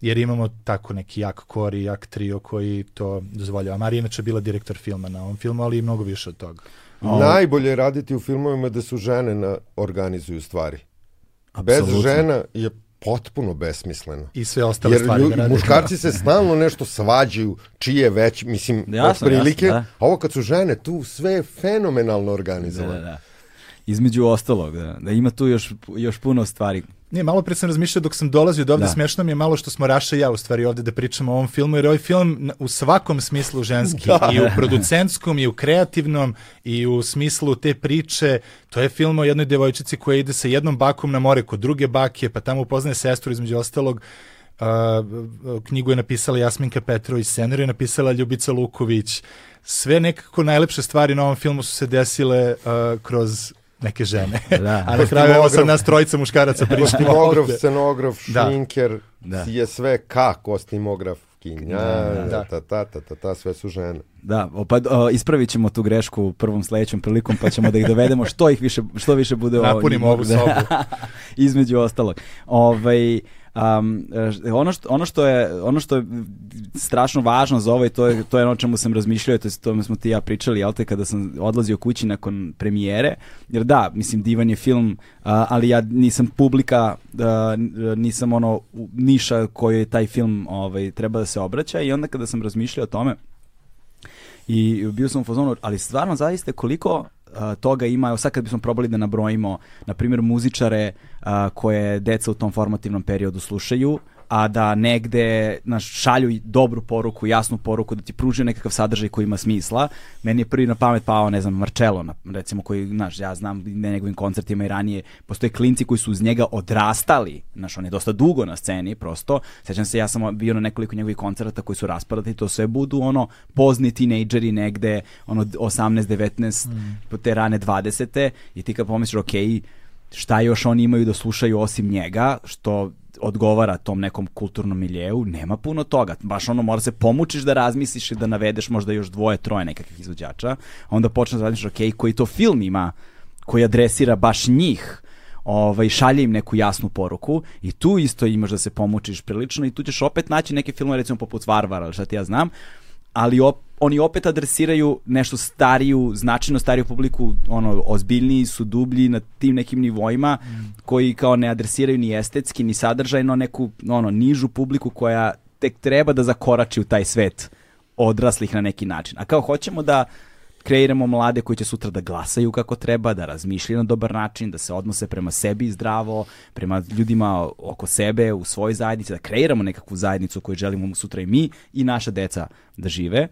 jer imamo tako neki jak kor i jak trio koji to dozvoljava. Marija je inače bila direktor filma na ovom filmu, ali i mnogo više od toga. Najbolje je raditi u filmovima da su žene na organizuju stvari. Bez Apsolutno. žena je potpuno besmisleno. I sve ostale Jer stvari lju, da muškarci se stalno nešto svađaju, čije već, mislim, Jasno, otprilike, jasno, da. a ovo kad su žene, tu sve je fenomenalno Da, organizovano. da, da. Između ostalog, da, da ima tu još, još puno stvari. Nije, malo pre sam razmišljao dok sam dolazio do ovde, Da. smešno mi je malo što smo Raša i ja u stvari ovde da pričamo o ovom filmu, jer je ovaj film u svakom smislu ženski, i u producentskom, i u kreativnom, i u smislu te priče. To je film o jednoj devojčici koja ide sa jednom bakom na more kod druge bake, pa tamo upoznaje sestru između ostalog. Uh, knjigu je napisala Jasminka Petrović, scenariju je napisala Ljubica Luković. Sve nekako najlepše stvari na ovom filmu su se desile uh, kroz neke žene. Da. A na kraju evo Kostimograf. nas trojica muškaraca pričamo Kostimograf, scenograf, Da. šminker, Da. je sve ka kostimograf, kinja, Da, da. ta, ta, ta, ta, ta, sve su žene. Da, pa o, ispravit ćemo tu grešku u prvom sledećem prilikom, pa ćemo da ih dovedemo što ih više, što više bude Napunimo ovu da. sobu. između ostalog. Ovaj um, ono, što, ono, što je, ono što je strašno važno za ovo i to je, to je ono čemu sam razmišljao, to je o tome smo ti ja pričali, jel te, kada sam odlazio kući nakon premijere, jer da, mislim, divan je film, ali ja nisam publika, nisam ono niša kojoj taj film ovaj, treba da se obraća. I onda kada sam razmišljao o tome, i bio sam u fazonu, ali stvarno zaista koliko a, toga ima, evo sad kad bismo probali da nabrojimo, na primjer muzičare a, koje deca u tom formativnom periodu slušaju, a da negde naš, šalju dobru poruku, jasnu poruku, da ti pružaju nekakav sadržaj koji ima smisla. Meni je prvi na pamet pao, ne znam, Marcello, na, recimo, koji, znaš, ja znam na njegovim koncertima i ranije, postoje klinci koji su uz njega odrastali, znaš, on je dosta dugo na sceni, prosto. Sećam se, ja sam bio na nekoliko njegovih koncerta koji su raspadati, to sve budu, ono, pozni tinejdžeri negde, ono, 18, 19, po te rane 20. I ti kad pomisliš, okej, šta još oni imaju da slušaju osim njega, što odgovara tom nekom kulturnom miljeu, nema puno toga. Baš ono, mora se pomučiš da razmisliš i da navedeš možda još dvoje, troje nekakvih izvođača. Onda počneš da razmišljaš, ok, koji to film ima koji adresira baš njih, ovaj, šalje im neku jasnu poruku i tu isto imaš da se pomučiš prilično i tu ćeš opet naći neke filmove recimo poput Varvara šta ti ja znam, ali op, oni opet adresiraju nešto stariju, značajno stariju publiku, ono, ozbiljniji su, dublji na tim nekim nivoima, koji kao ne adresiraju ni estetski, ni sadržajno neku, ono, nižu publiku koja tek treba da zakorači u taj svet odraslih na neki način. A kao hoćemo da kreiramo mlade koji će sutra da glasaju kako treba, da razmišljaju na dobar način, da se odnose prema sebi zdravo, prema ljudima oko sebe, u svojoj zajednici, da kreiramo nekakvu zajednicu koju želimo sutra i mi i naša deca da žive,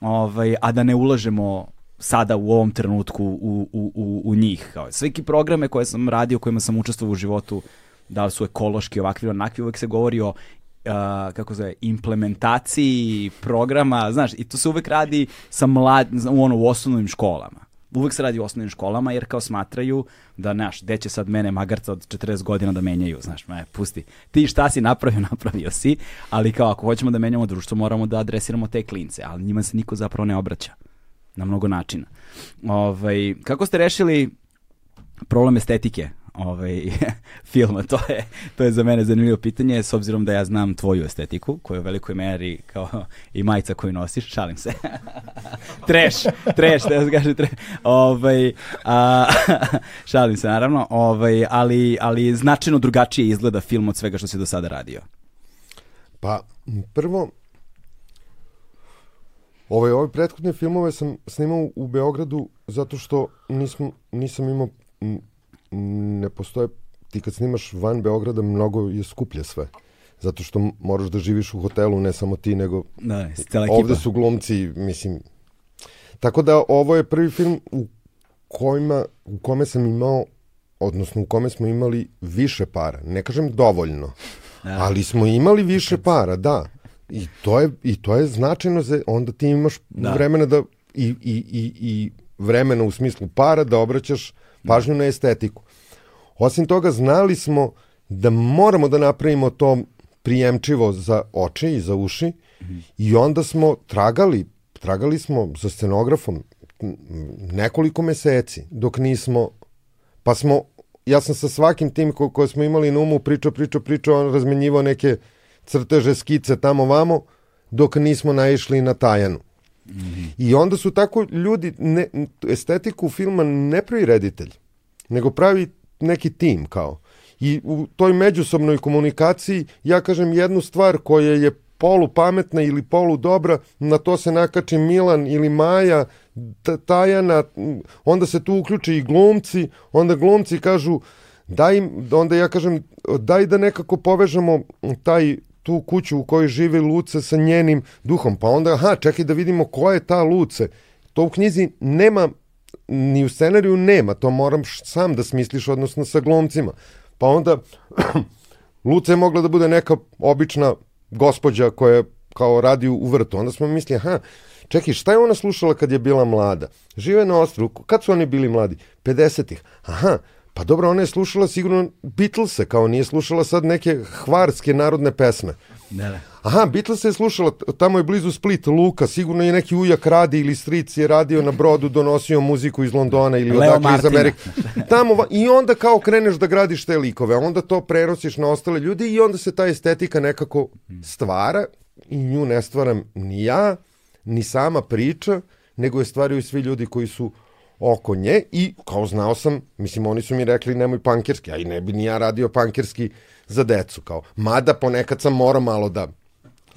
ovaj, a da ne ulažemo sada u ovom trenutku u, u, u, u njih. Kao, programe koje sam radio, kojima sam učestvovao u životu, da li su ekološki, ovakvi, onakvi, uvek se govori o a, kako zove, implementaciji programa, znaš, i to se uvek radi sa mlad, u ono, u osnovnim školama. Uvek se radi u osnovnim školama jer kao smatraju da, znaš, gde sad mene magarca od 40 godina da menjaju, znaš, me, pusti. Ti šta si napravio, napravio si, ali kao ako hoćemo da menjamo društvo, moramo da adresiramo te klince, ali njima se niko zapravo ne obraća na mnogo načina. Ovaj, kako ste rešili problem estetike ovaj, filma? To je, to je za mene zanimljivo pitanje, s obzirom da ja znam tvoju estetiku, koju u velikoj meri kao i majica koju nosiš, šalim se. treš, treš, da se kaže treš. Ovaj, a, šalim se naravno, ovaj, ali, ali značajno drugačije izgleda film od svega što si do sada radio. Pa, prvo, Ove, ove prethodne filmove sam snimao u Beogradu zato što nisam, nisam imao, ne postoje, ti kad snimaš van Beograda mnogo je skuplje sve. Zato što moraš da živiš u hotelu, ne samo ti, nego da, cela ekipa. ovde su glumci, mislim. Tako da ovo je prvi film u, kojima, u kome sam imao, odnosno u kome smo imali više para. Ne kažem dovoljno, da. ali smo imali više para, da. I to je, i to je značajno, za, onda ti imaš da. vremena da, i, i, i, i vremena u smislu para da obraćaš pažnju na estetiku. Osim toga, znali smo da moramo da napravimo to prijemčivo za oči i za uši mm -hmm. i onda smo tragali, tragali smo za scenografom nekoliko meseci dok nismo, pa smo, ja sam sa svakim tim ko, koje smo imali na umu pričao, pričao, pričao, on razmenjivao neke crteže, skice tamo vamo, dok nismo naišli na Tajanu. I onda su tako ljudi, ne, estetiku filma ne pravi reditelj, nego pravi neki tim kao. I u toj međusobnoj komunikaciji ja kažem jednu stvar koja je polu pametna ili polu dobra, na to se nakači Milan ili Maja, Tajana, onda se tu uključe i glumci, onda glumci kažu daj, onda ja kažem daj da nekako povežemo taj tu kuću u kojoj živi Luce sa njenim duhom. Pa onda, aha, čekaj da vidimo ko je ta Luce. To u knjizi nema, ni u scenariju nema, to moram sam da smisliš, odnosno sa glomcima. Pa onda, Luce je mogla da bude neka obična gospođa koja kao radi u vrtu. Onda smo mislili, aha, čekaj, šta je ona slušala kad je bila mlada? Žive na ostrovu, kad su oni bili mladi? 50-ih. Aha, Pa dobro, ona je slušala sigurno Beatlese, kao nije slušala sad neke hvarske narodne pesme. Ne, ne. Aha, Beatles je slušala, tamo je blizu Split, Luka, sigurno je neki ujak radi ili stric je radio na brodu, donosio muziku iz Londona ili Leo odakle iz Amerike. Tamo, I onda kao kreneš da gradiš te likove, onda to prenosiš na ostale ljude i onda se ta estetika nekako stvara i nju ne stvaram ni ja, ni sama priča, nego je stvaraju svi ljudi koji su oko nje i kao znao sam, mislim oni su mi rekli nemoj pankirski, a i ne bi ni ja radio pankirski za decu, kao. Mada ponekad sam morao malo da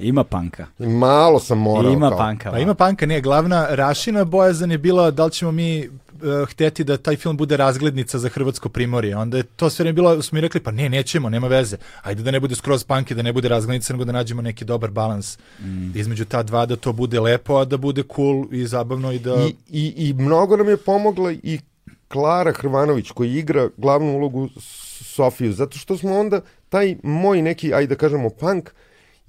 Ima panka. Malo sam morao. Ima kao. panka. Pa ima panka, nije. Glavna Rašina bojazan je bila da li ćemo mi uh, hteti da taj film bude razglednica za Hrvatsko primorje. Onda je to sve bilo, smo mi rekli, pa ne, nećemo, nema veze. Ajde da ne bude skroz punk i da ne bude razglednica, nego da nađemo neki dobar balans mm. između ta dva, da to bude lepo, a da bude cool i zabavno i da... I, i, i mnogo nam je pomogla i Klara Hrvanović koji igra glavnu ulogu Sofiju, zato što smo onda taj moj neki, ajde da kažemo, punk,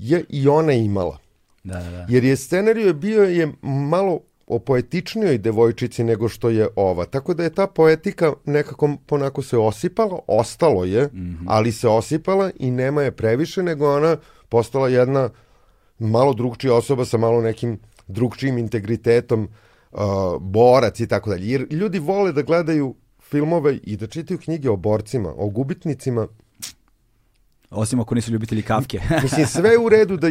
je i ona imala. Da, da, da. Jer je scenariju je bio je malo o poetičnijoj devojčici nego što je ova. Tako da je ta poetika nekako ponako se osipala, ostalo je, mm -hmm. ali se osipala i nema je previše, nego ona postala jedna malo drugčija osoba sa malo nekim drugčijim integritetom, uh, borac i tako dalje. Jer ljudi vole da gledaju filmove i da čitaju knjige o borcima, o gubitnicima Osim ako nisu ljubitelji kafke. Mislim, sve je u redu da...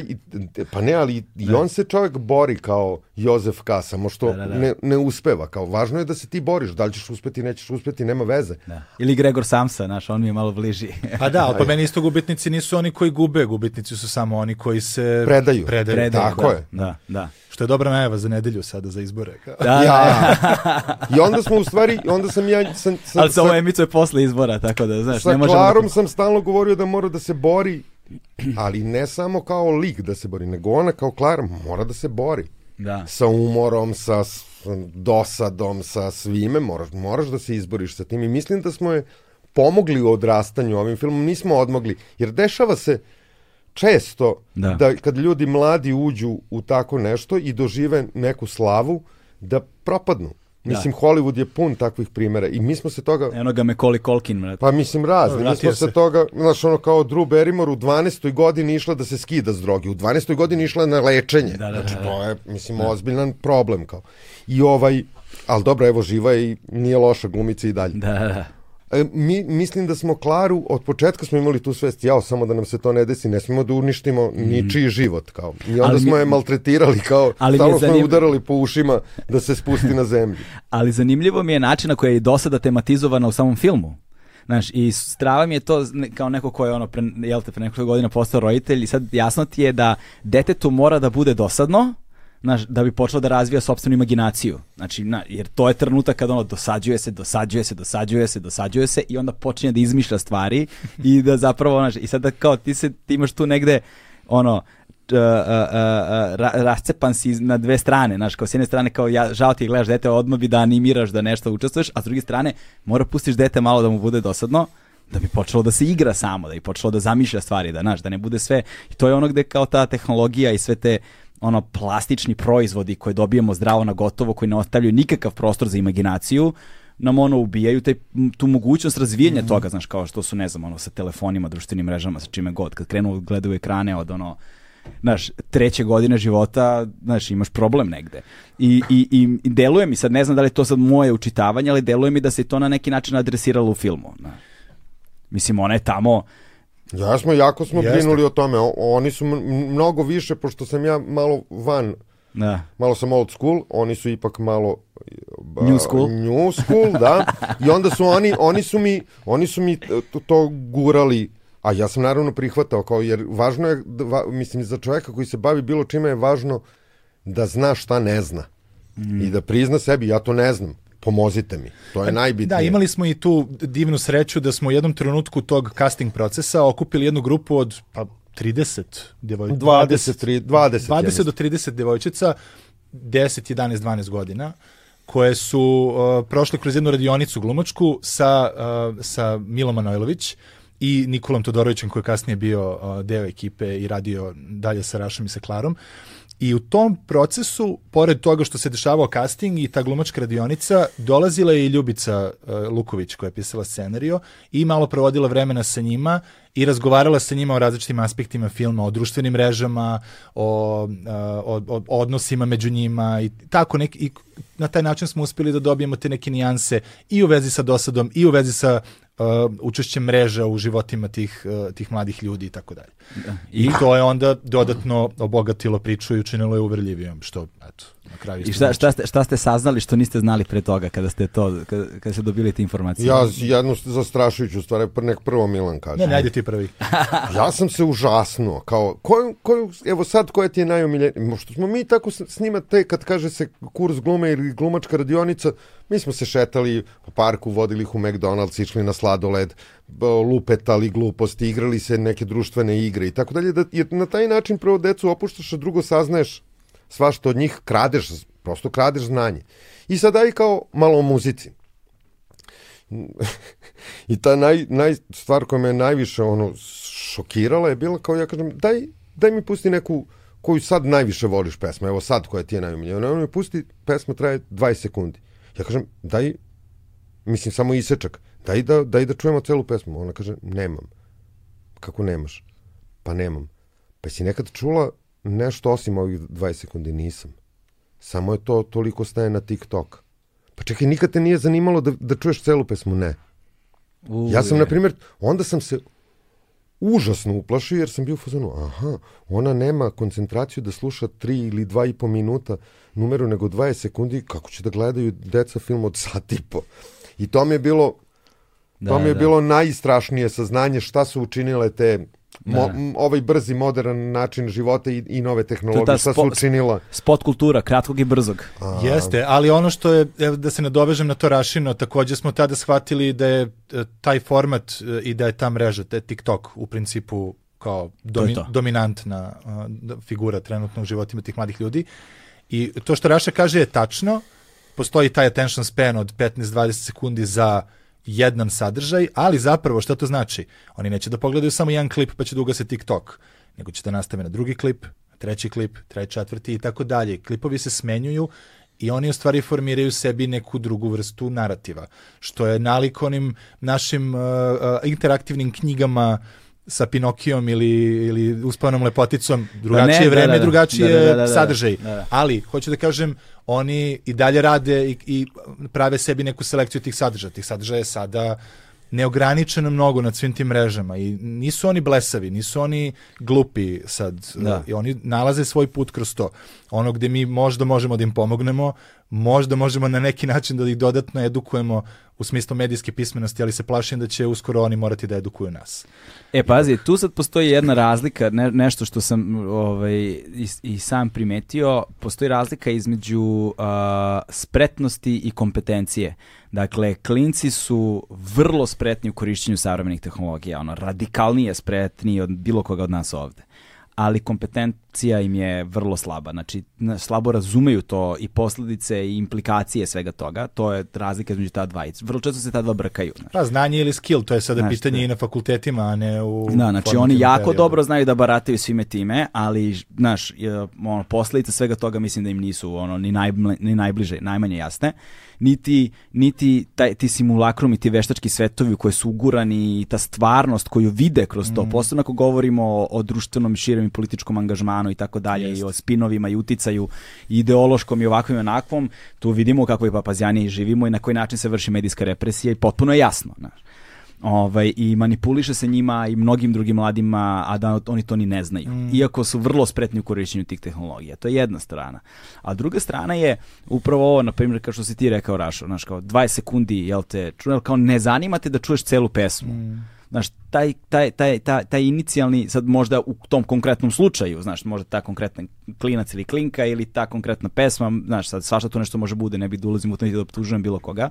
Pa ne, ali i da. on se čovjek bori kao Jozef K, samo što da, da, da. Ne, ne uspeva. Kao, važno je da se ti boriš. Da li ćeš uspeti, nećeš uspeti, nema veze. Da. Ili Gregor Samsa, naš, on mi je malo bliži. pa da, ali po meni isto gubitnici nisu oni koji gube. Gubitnici su samo oni koji se... Predaju. Predaju. Predaju Tako da, je. Da, da. Što je dobra najava za nedelju sada za izbore. Da, da, ja. I onda smo u stvari, onda sam ja... Sam, sam, Ali se ovo emituje posle izbora, tako da, znaš, ne možemo... Sa Klarom da... sam stalno govorio da mora da se bori ali ne samo kao lik da se bori, nego ona kao Klara mora da se bori. Da. Sa umorom, sa dosadom, sa svime, moraš, moraš da se izboriš sa tim i mislim da smo je pomogli u odrastanju ovim filmom, nismo odmogli, jer dešava se često da. da kad ljudi mladi uđu u tako nešto i dožive neku slavu, da propadnu. Mislim, da. Hollywood je pun takvih primera i mi smo se toga... Eno ga Macaulay Colkin, mrati. Pa mislim, razni. Mi smo se, se toga, znaš, ono kao Drew Barrymore u 12. godini išla da se skida s droge. U 12. godini išla na lečenje. Da, da, znači, da, da. to je, mislim, da. ozbiljan problem. Kao. I ovaj, ali dobro, evo, živa i nije loša glumica i dalje. Da, da. E, mi, mislim da smo Klaru, od početka smo imali tu svest, jao, samo da nam se to ne desi, ne smemo da uništimo ničiji život, kao. I onda Ali mi- smo je maltretirali, kao, Ali mi je stalno smo je udarali po ušima da se spusti na zemlju. Ali zanimljivo mi je način na koji je do sada tematizovana u samom filmu. Znaš, i strava mi je to kao neko ko je ono, pre, jel te, pre nekoliko godina postao roditelj i sad jasno ti je da detetu mora da bude dosadno, znaš, da bi počelo da razvija sopstvenu imaginaciju. Znači, na, jer to je trenutak kad ono dosađuje se, dosađuje se, dosađuje se, dosađuje se i onda počinje da izmišlja stvari i da zapravo, znaš, i sada kao ti se, ti imaš tu negde, ono, uh, uh, uh, ra, rascepan si na dve strane, znaš, kao s jedne strane kao ja, žao ti je gledaš dete, odmah bi da animiraš da nešto učestvuješ, a s druge strane mora pustiš dete malo da mu bude dosadno, da bi počelo da se igra samo, da bi počelo da zamišlja stvari, da, znaš, da ne bude sve, i to je ono gde kao ta tehnologija i sve te ono plastični proizvodi koje dobijemo zdravo na gotovo, koji ne ostavljaju nikakav prostor za imaginaciju, nam ono ubijaju taj, tu mogućnost razvijanja toga, znaš, kao što su, ne znam, ono, sa telefonima, društvenim mrežama, sa čime god, kad krenu gledaju ekrane od ono, znaš, treće godine života, znaš, imaš problem negde. I, i, i, i deluje mi, sad ne znam da li je to sad moje učitavanje, ali deluje mi da se to na neki način adresiralo u filmu. Znaš. Mislim, ona je tamo, Ja smo, jako smo Jeste. brinuli o tome. O, oni su mnogo više, pošto sam ja malo van, da, malo sam old school, oni su ipak malo ba, New school. New school, da. I onda su oni, oni su mi, oni su mi to, to gurali, a ja sam naravno prihvatao, kao, jer važno je, da va, mislim, za čoveka koji se bavi bilo čime je važno da zna šta ne zna. I da prizna sebi, ja to ne znam, pomozite mi. To je najbitnije. Da, imali smo i tu divnu sreću da smo u jednom trenutku tog casting procesa okupili jednu grupu od pa, 30 djevojčica. 23, 20, 20 do 30 devojčica, 10, 11, 12 godina, koje su uh, prošle kroz jednu radionicu glumačku sa, uh, sa Milom Manojlović i Nikolom Todorovićem koji je kasnije bio uh, deo ekipe i radio dalje sa Rašom i sa Klarom. I u tom procesu, pored toga što se dešavao casting i ta glumačka radionica, dolazila je i Ljubica uh, Luković koja je pisala scenario i malo provodila vremena sa njima i razgovarala sa njima o različitim aspektima filma, o društvenim mrežama, o, uh, o, o odnosima među njima i tako neki, i na taj način smo uspeli da dobijemo te neke nijanse i u vezi sa dosadom i u vezi sa uh, učešćem mreža u životima tih, uh, tih mladih ljudi i tako dalje. I to je onda dodatno obogatilo priču i učinilo je uverljivijom, što, eto, na kraju I šta, znači. šta, ste, šta ste saznali što niste znali pre toga kada ste to, kada, kada ste dobili te informacije? Ja jednu zastrašujuću stvar, nek prvo Milan kaže. Ne, ne, ajde ti prvi. ja sam se užasnuo, kao, koju, koju, evo sad koja ti je najomiljenija, što smo mi tako s, s njima, te kad kaže se kurs glume ili glumačka radionica, mi smo se šetali po parku, vodili ih u McDonald's, išli na sladoled, lupetali gluposti, igrali se neke društvene igre i tako dalje, da, jer na taj način prvo decu opuštaš, a drugo saznaješ svašta od njih, kradeš, prosto kradeš znanje. I sad daj kao malo o muzici. I ta naj, naj, stvar koja me najviše ono, šokirala je bila kao ja kažem, daj, daj mi pusti neku koju sad najviše voliš pesmu, evo sad koja ti je najomiljenija. Ona mi pusti, pesma traje 20 sekundi. Ja kažem, daj, mislim samo isečak, daj da, daj da čujemo celu pesmu. Ona kaže, nemam. Kako nemaš? Pa nemam. Pa si nekad čula nešto osim ovih 20 sekundi? Nisam. Samo je to toliko staje na TikTok. Pa čekaj, nikad te nije zanimalo da, da čuješ celu pesmu? Ne. U, Ja sam, na primjer, onda sam se užasno uplašio jer sam bio u fazonu, aha, ona nema koncentraciju da sluša tri ili dva i po minuta numeru nego 20 sekundi, kako će da gledaju deca film od sat i po. I to mi je bilo, to mi je bilo najstrašnije saznanje šta su učinile te mo, Da. ovaj brzi modern način života i, i nove To je tehnologije, ta šta su učinila. Spot kultura, kratkog i brzog. Jeste, ali ono što je, da se nadovežem na to Rašino, takođe smo tada shvatili da je e, taj format e, i da je ta mreža, te TikTok u principu kao domi, to. dominantna a, da- figura trenutno u životima tih mladih ljudi. I to što Raša kaže je tačno, postoji taj attention span od 15-20 sekundi za jedan sadržaj, ali zapravo šta to znači? Oni neće da pogledaju samo jedan klip pa će da ugase TikTok, nego će da nastave na drugi klip, treći klip, treći, četvrti i tako dalje. Klipovi se smenjuju i oni u stvari formiraju sebi neku drugu vrstu narativa, što je nalik onim našim uh, uh, interaktivnim knjigama sa Pinokijom ili, ili uspanom lepoticom, drugačije ne, da, vreme, da, da. drugačije Da, da, da, da, da. sadržaj. Da, da. Ali, hoću da kažem, oni i dalje rade i, i prave sebi neku selekciju tih sadržaja. Tih sadržaja je sada neograničeno mnogo na svim tim mrežama i nisu oni blesavi, nisu oni glupi sad. Da. I oni nalaze svoj put kroz to. Ono gde mi možda možemo da im pomognemo, možda možemo na neki način da ih dodatno edukujemo u smislu medijske pismenosti, ali se plašim da će uskoro oni morati da edukuju nas. E, pazi, tu sad postoji jedna razlika, ne, nešto što sam ovaj, i, i sam primetio, postoji razlika između uh, spretnosti i kompetencije. Dakle, klinci su vrlo spretni u korišćenju savremenih tehnologija, ono, radikalnije spretniji od bilo koga od nas ovde ali kompetencija im je vrlo slaba. Znači, slabo razumeju to i posledice i implikacije svega toga. To je razlika između ta dva. Vrlo često se ta dva brkaju. Znači. Pa, znanje ili skill, to je sada znači, pitanje i na fakultetima, a ne u... Da, znači oni jako periodu. dobro znaju da barataju svime time, ali, znaš, ono, posledice svega toga mislim da im nisu ono, ni, najbliže, ni najbliže, najmanje jasne niti, niti taj, ti simulakrum i ti veštački svetovi koji su ugurani i ta stvarnost koju vide kroz to, mm. posebno ako govorimo o, o društvenom, širem i političkom angažmanu i tako dalje i o spinovima i uticaju i ideološkom i ovakvom i onakvom, tu vidimo kako je papazjani živimo i na koji način se vrši medijska represija i potpuno je jasno. Znaš ovaj, i manipuliše se njima i mnogim drugim mladima, a da oni to ni ne znaju. Mm. Iako su vrlo spretni u korišćenju tih tehnologija. To je jedna strana. A druga strana je upravo ovo, na primjer, kao što si ti rekao, Rašo, znaš, kao 20 sekundi, jel te, kao ne zanimate da čuješ celu pesmu. Mm. Znaš, taj, taj, taj, taj, taj inicijalni, sad možda u tom konkretnom slučaju, znaš, možda ta konkretna klinac ili klinka ili ta konkretna pesma, znaš, sad svašta tu nešto može bude, ne bi da ulazim u to da optužujem bilo koga,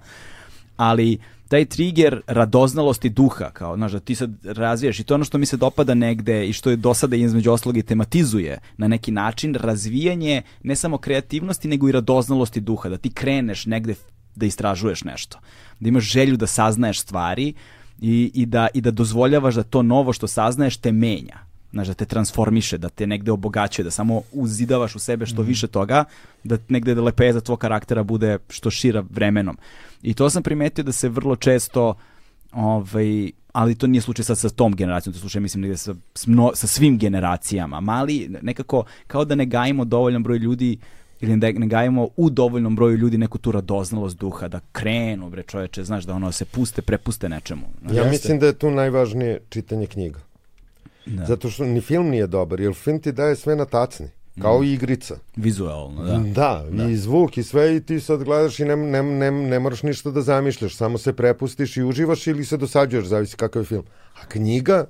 ali taj trigger radoznalosti duha, kao, znaš, da ti sad razvijaš i to ono što mi se dopada negde i što je do sada između oslog i tematizuje na neki način razvijanje ne samo kreativnosti, nego i radoznalosti duha, da ti kreneš negde da istražuješ nešto, da imaš želju da saznaješ stvari i, i, da, i da dozvoljavaš da to novo što saznaješ te menja znaš, da te transformiše, da te negde obogaćuje, da samo uzidavaš u sebe što mm. više toga, da negde da lepeza tvog karaktera bude što šira vremenom. I to sam primetio da se vrlo često ovaj, ali to nije slučaj sad sa tom generacijom, to je slučaj mislim negde sa, sa svim generacijama. Mali nekako kao da ne gajimo dovoljan broj ljudi ili ne, ne gajimo u dovoljnom broju ljudi neku tu radoznalost duha, da krenu, bre čoveče, znaš, da ono se puste, prepuste nečemu. Ja mislim da je tu najvažnije čitanje knjiga. Da. Zato što ni film nije dobar, jer film ti daje sve na tacni. Kao i igrica. Vizualno, da. Da, da. i zvuk i sve i ti sad gledaš i ne, ne, ne, ne moraš ništa da zamišljaš, samo se prepustiš i uživaš ili se dosađuješ, zavisi kakav je film. A knjiga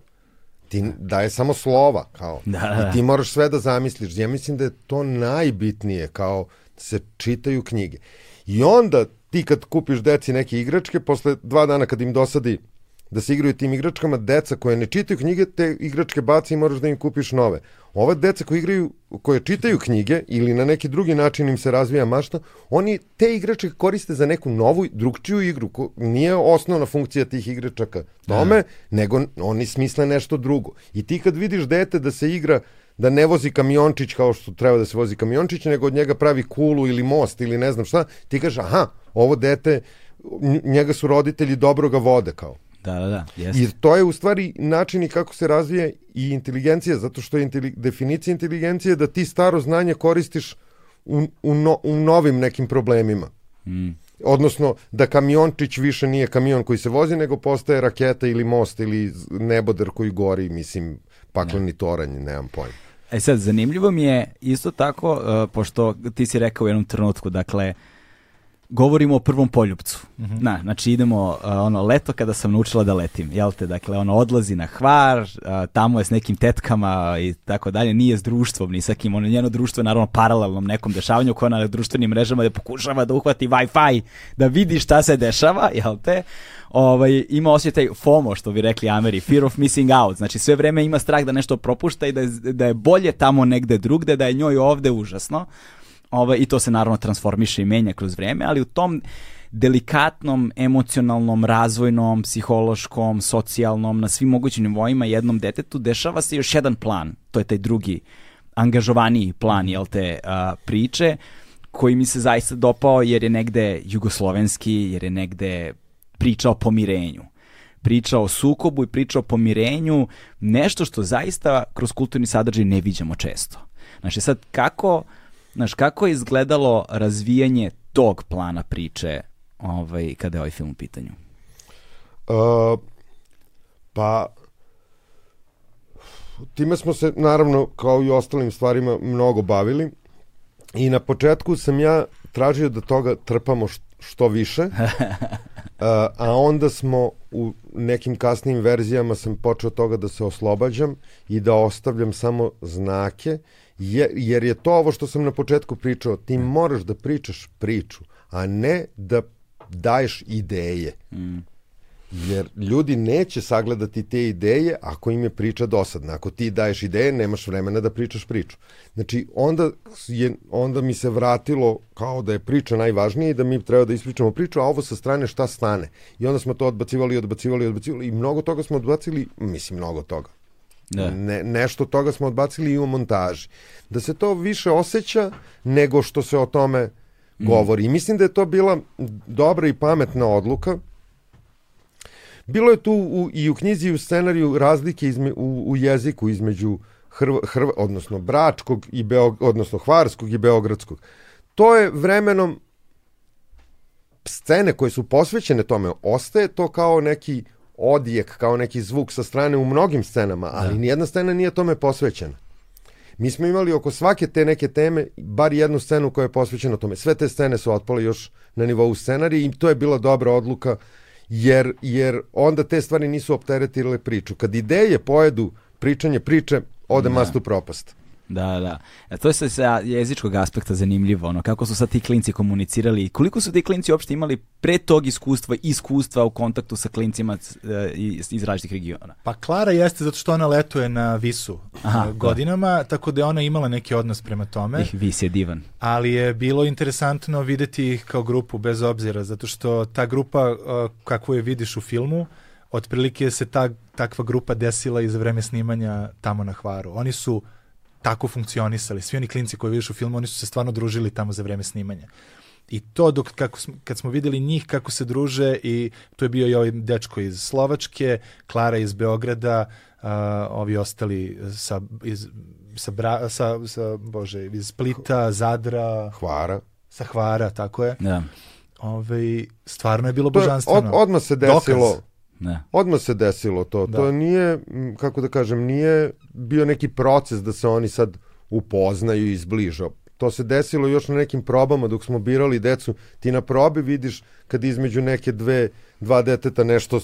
ti daje samo slova, kao. Da, da. I ti moraš sve da zamisliš. Ja mislim da je to najbitnije, kao da se čitaju knjige. I onda ti kad kupiš deci neke igračke, posle dva dana kad im dosadi da se igraju tim igračkama, deca koje ne čitaju knjige, te igračke baci i moraš da im kupiš nove. Ova deca koje igraju, koje čitaju knjige ili na neki drugi način im se razvija mašta, oni te igračke koriste za neku novu, drugčiju igru. Ko, nije osnovna funkcija tih igračaka tome, ne. nego oni smisle nešto drugo. I ti kad vidiš dete da se igra da ne vozi kamiončić kao što treba da se vozi kamiončić, nego od njega pravi kulu ili most ili ne znam šta, ti kažeš, aha, ovo dete, njega su roditelji dobro ga vode kao. Da, da, da. Jest. I to je u stvari način i kako se razvije i inteligencija, zato što je inteli, definicija inteligencije da ti staro znanje koristiš u, u, no, u novim nekim problemima. Mm. Odnosno, da kamiončić više nije kamion koji se vozi, nego postaje raketa ili most ili nebodar koji gori, mislim, pakleni toranj, nemam pojma. E sad, zanimljivo mi je isto tako, uh, pošto ti si rekao u jednom trenutku, dakle, uh, govorimo o prvom poljupcu. Mm -hmm. Na, znači idemo uh, ono leto kada sam naučila da letim, jel te? Dakle, ono odlazi na Hvar, uh, tamo je s nekim tetkama i tako dalje, nije s društvom, ni sa kim, ono njeno društvo je naravno paralelnom nekom dešavanju koja na društvenim mrežama da pokušava da uhvati Wi-Fi, da vidi šta se dešava, jel te? Ovaj, ima osjećaj FOMO, što bi rekli Ameri, fear of missing out, znači sve vreme ima strah da nešto propušta i da je, da je bolje tamo negde drugde, da je njoj ovde užasno. Ovaj, I to se naravno transformiše i menja kroz vreme, ali u tom delikatnom, emocionalnom, razvojnom, psihološkom, socijalnom, na svim mogućim nivoima jednom detetu dešava se još jedan plan. To je taj drugi, angažovaniji plan, jel te, a, priče, koji mi se zaista dopao jer je negde jugoslovenski, jer je negde priča o pomirenju priča o sukobu i priča o pomirenju, nešto što zaista kroz kulturni sadržaj ne viđamo često. Znači sad kako Znaš, kako je izgledalo razvijanje tog plana priče ovaj, kada je ovaj film u pitanju? Uh, pa, time smo se, naravno, kao i ostalim stvarima, mnogo bavili. I na početku sam ja tražio da toga trpamo što više, a onda smo u nekim kasnim verzijama sam počeo toga da se oslobađam i da ostavljam samo znake, jer, jer je to ovo što sam na početku pričao, ti moraš da pričaš priču, a ne da daješ ideje. Mm. Jer ljudi neće sagledati te ideje ako im je priča dosadna. Ako ti daješ ideje, nemaš vremena da pričaš priču. Znači, onda, je, onda mi se vratilo kao da je priča najvažnija i da mi treba da ispričamo priču, a ovo sa strane šta stane. I onda smo to odbacivali, odbacivali, odbacivali i mnogo toga smo odbacili, mislim mnogo toga. Da. Ne, nešto toga smo odbacili i u montaži. Da se to više osjeća nego što se o tome mm. govori. I mislim da je to bila dobra i pametna odluka, Bilo je tu u, i u knjizi i u scenariju razlike izme, u, u jeziku između Hrv, Hrv, odnosno Bračkog i Beog, odnosno Hvarskog i Beogradskog. To je vremenom scene koje su posvećene tome, ostaje to kao neki odijek, kao neki zvuk sa strane u mnogim scenama, ali da. nijedna scena nije tome posvećena. Mi smo imali oko svake te neke teme, bar jednu scenu koja je posvećena tome. Sve te scene su otpale još na nivou scenarija i to je bila dobra odluka jer, jer onda te stvari nisu opteretile priču. Kad ideje pojedu pričanje priče, ode da. mastu propast. Da, da. E, to je sa, jezičkog aspekta zanimljivo, ono, kako su sad ti klinci komunicirali, koliko su ti klinci uopšte imali pre tog iskustva, iskustva u kontaktu sa klincima e, iz, iz različitih regiona? Pa Klara jeste zato što ona letuje na Visu Aha, e, godinama, da. tako da je ona imala neki odnos prema tome. Ih, Vis je divan. Ali je bilo interesantno videti ih kao grupu bez obzira, zato što ta grupa, uh, kakvu je vidiš u filmu, otprilike se ta, takva grupa desila i za vreme snimanja tamo na Hvaru. Oni su tako funkcionisali. Svi oni klinci koji vidiš u filmu, oni su se stvarno družili tamo za vreme snimanja. I to dok, kako, kad smo videli njih kako se druže i tu je bio i ovaj dečko iz Slovačke, Klara iz Beograda, uh, ovi ostali sa, iz, sa, bra, sa, sa, bože, iz Splita, Zadra, Hvara. Sa Hvara, tako je. Da. Ove, stvarno je bilo božanstveno. Od, odmah se desilo, Dokaz Ne. Odmah se desilo to. Da. To nije, kako da kažem, nije bio neki proces da se oni sad upoznaju i izbliža. To se desilo još na nekim probama dok smo birali decu. Ti na probi vidiš kad između neke dve, dva deteta nešto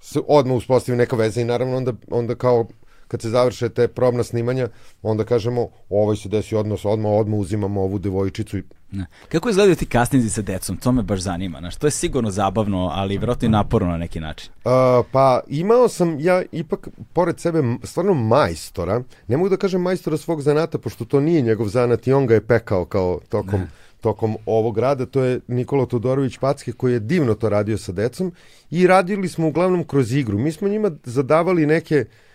se odmah uspostavi neka veza i naravno onda, onda kao kad se završe te probna snimanja, onda kažemo, ovaj se desi odnos, odmah, odmah uzimamo ovu devojčicu. I... Ne. Kako izgledaju ti kastinzi sa decom? To me baš zanima. Znaš, to je sigurno zabavno, ali vjerojatno i naporno na neki način. Uh, pa imao sam ja ipak, pored sebe, stvarno majstora. Ne mogu da kažem majstora svog zanata, pošto to nije njegov zanat i on ga je pekao kao tokom... Ne tokom ovog rada, to je Nikola Todorović Packe koji je divno to radio sa decom i radili smo uglavnom kroz igru. Mi smo njima zadavali neke uh,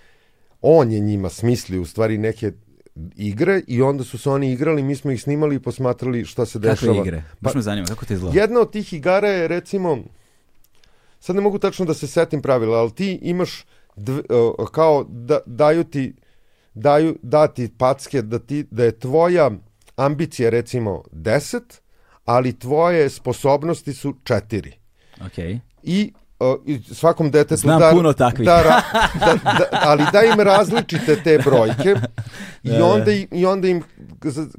on je njima smislio u stvari neke igre i onda su se oni igrali, mi smo ih snimali i posmatrali šta se dešava. Kakve igre? Baš me zanima, kako te izgleda? Jedna od tih igara je recimo, sad ne mogu tačno da se setim pravila, ali ti imaš dv, kao da, daju ti daju dati packe da ti da je tvoja ambicija recimo 10, ali tvoje sposobnosti su 4. Okay. I svakom detetu Znam da, puno takvih. Da, da, da, ali da im različite te brojke i, da, onda, i onda im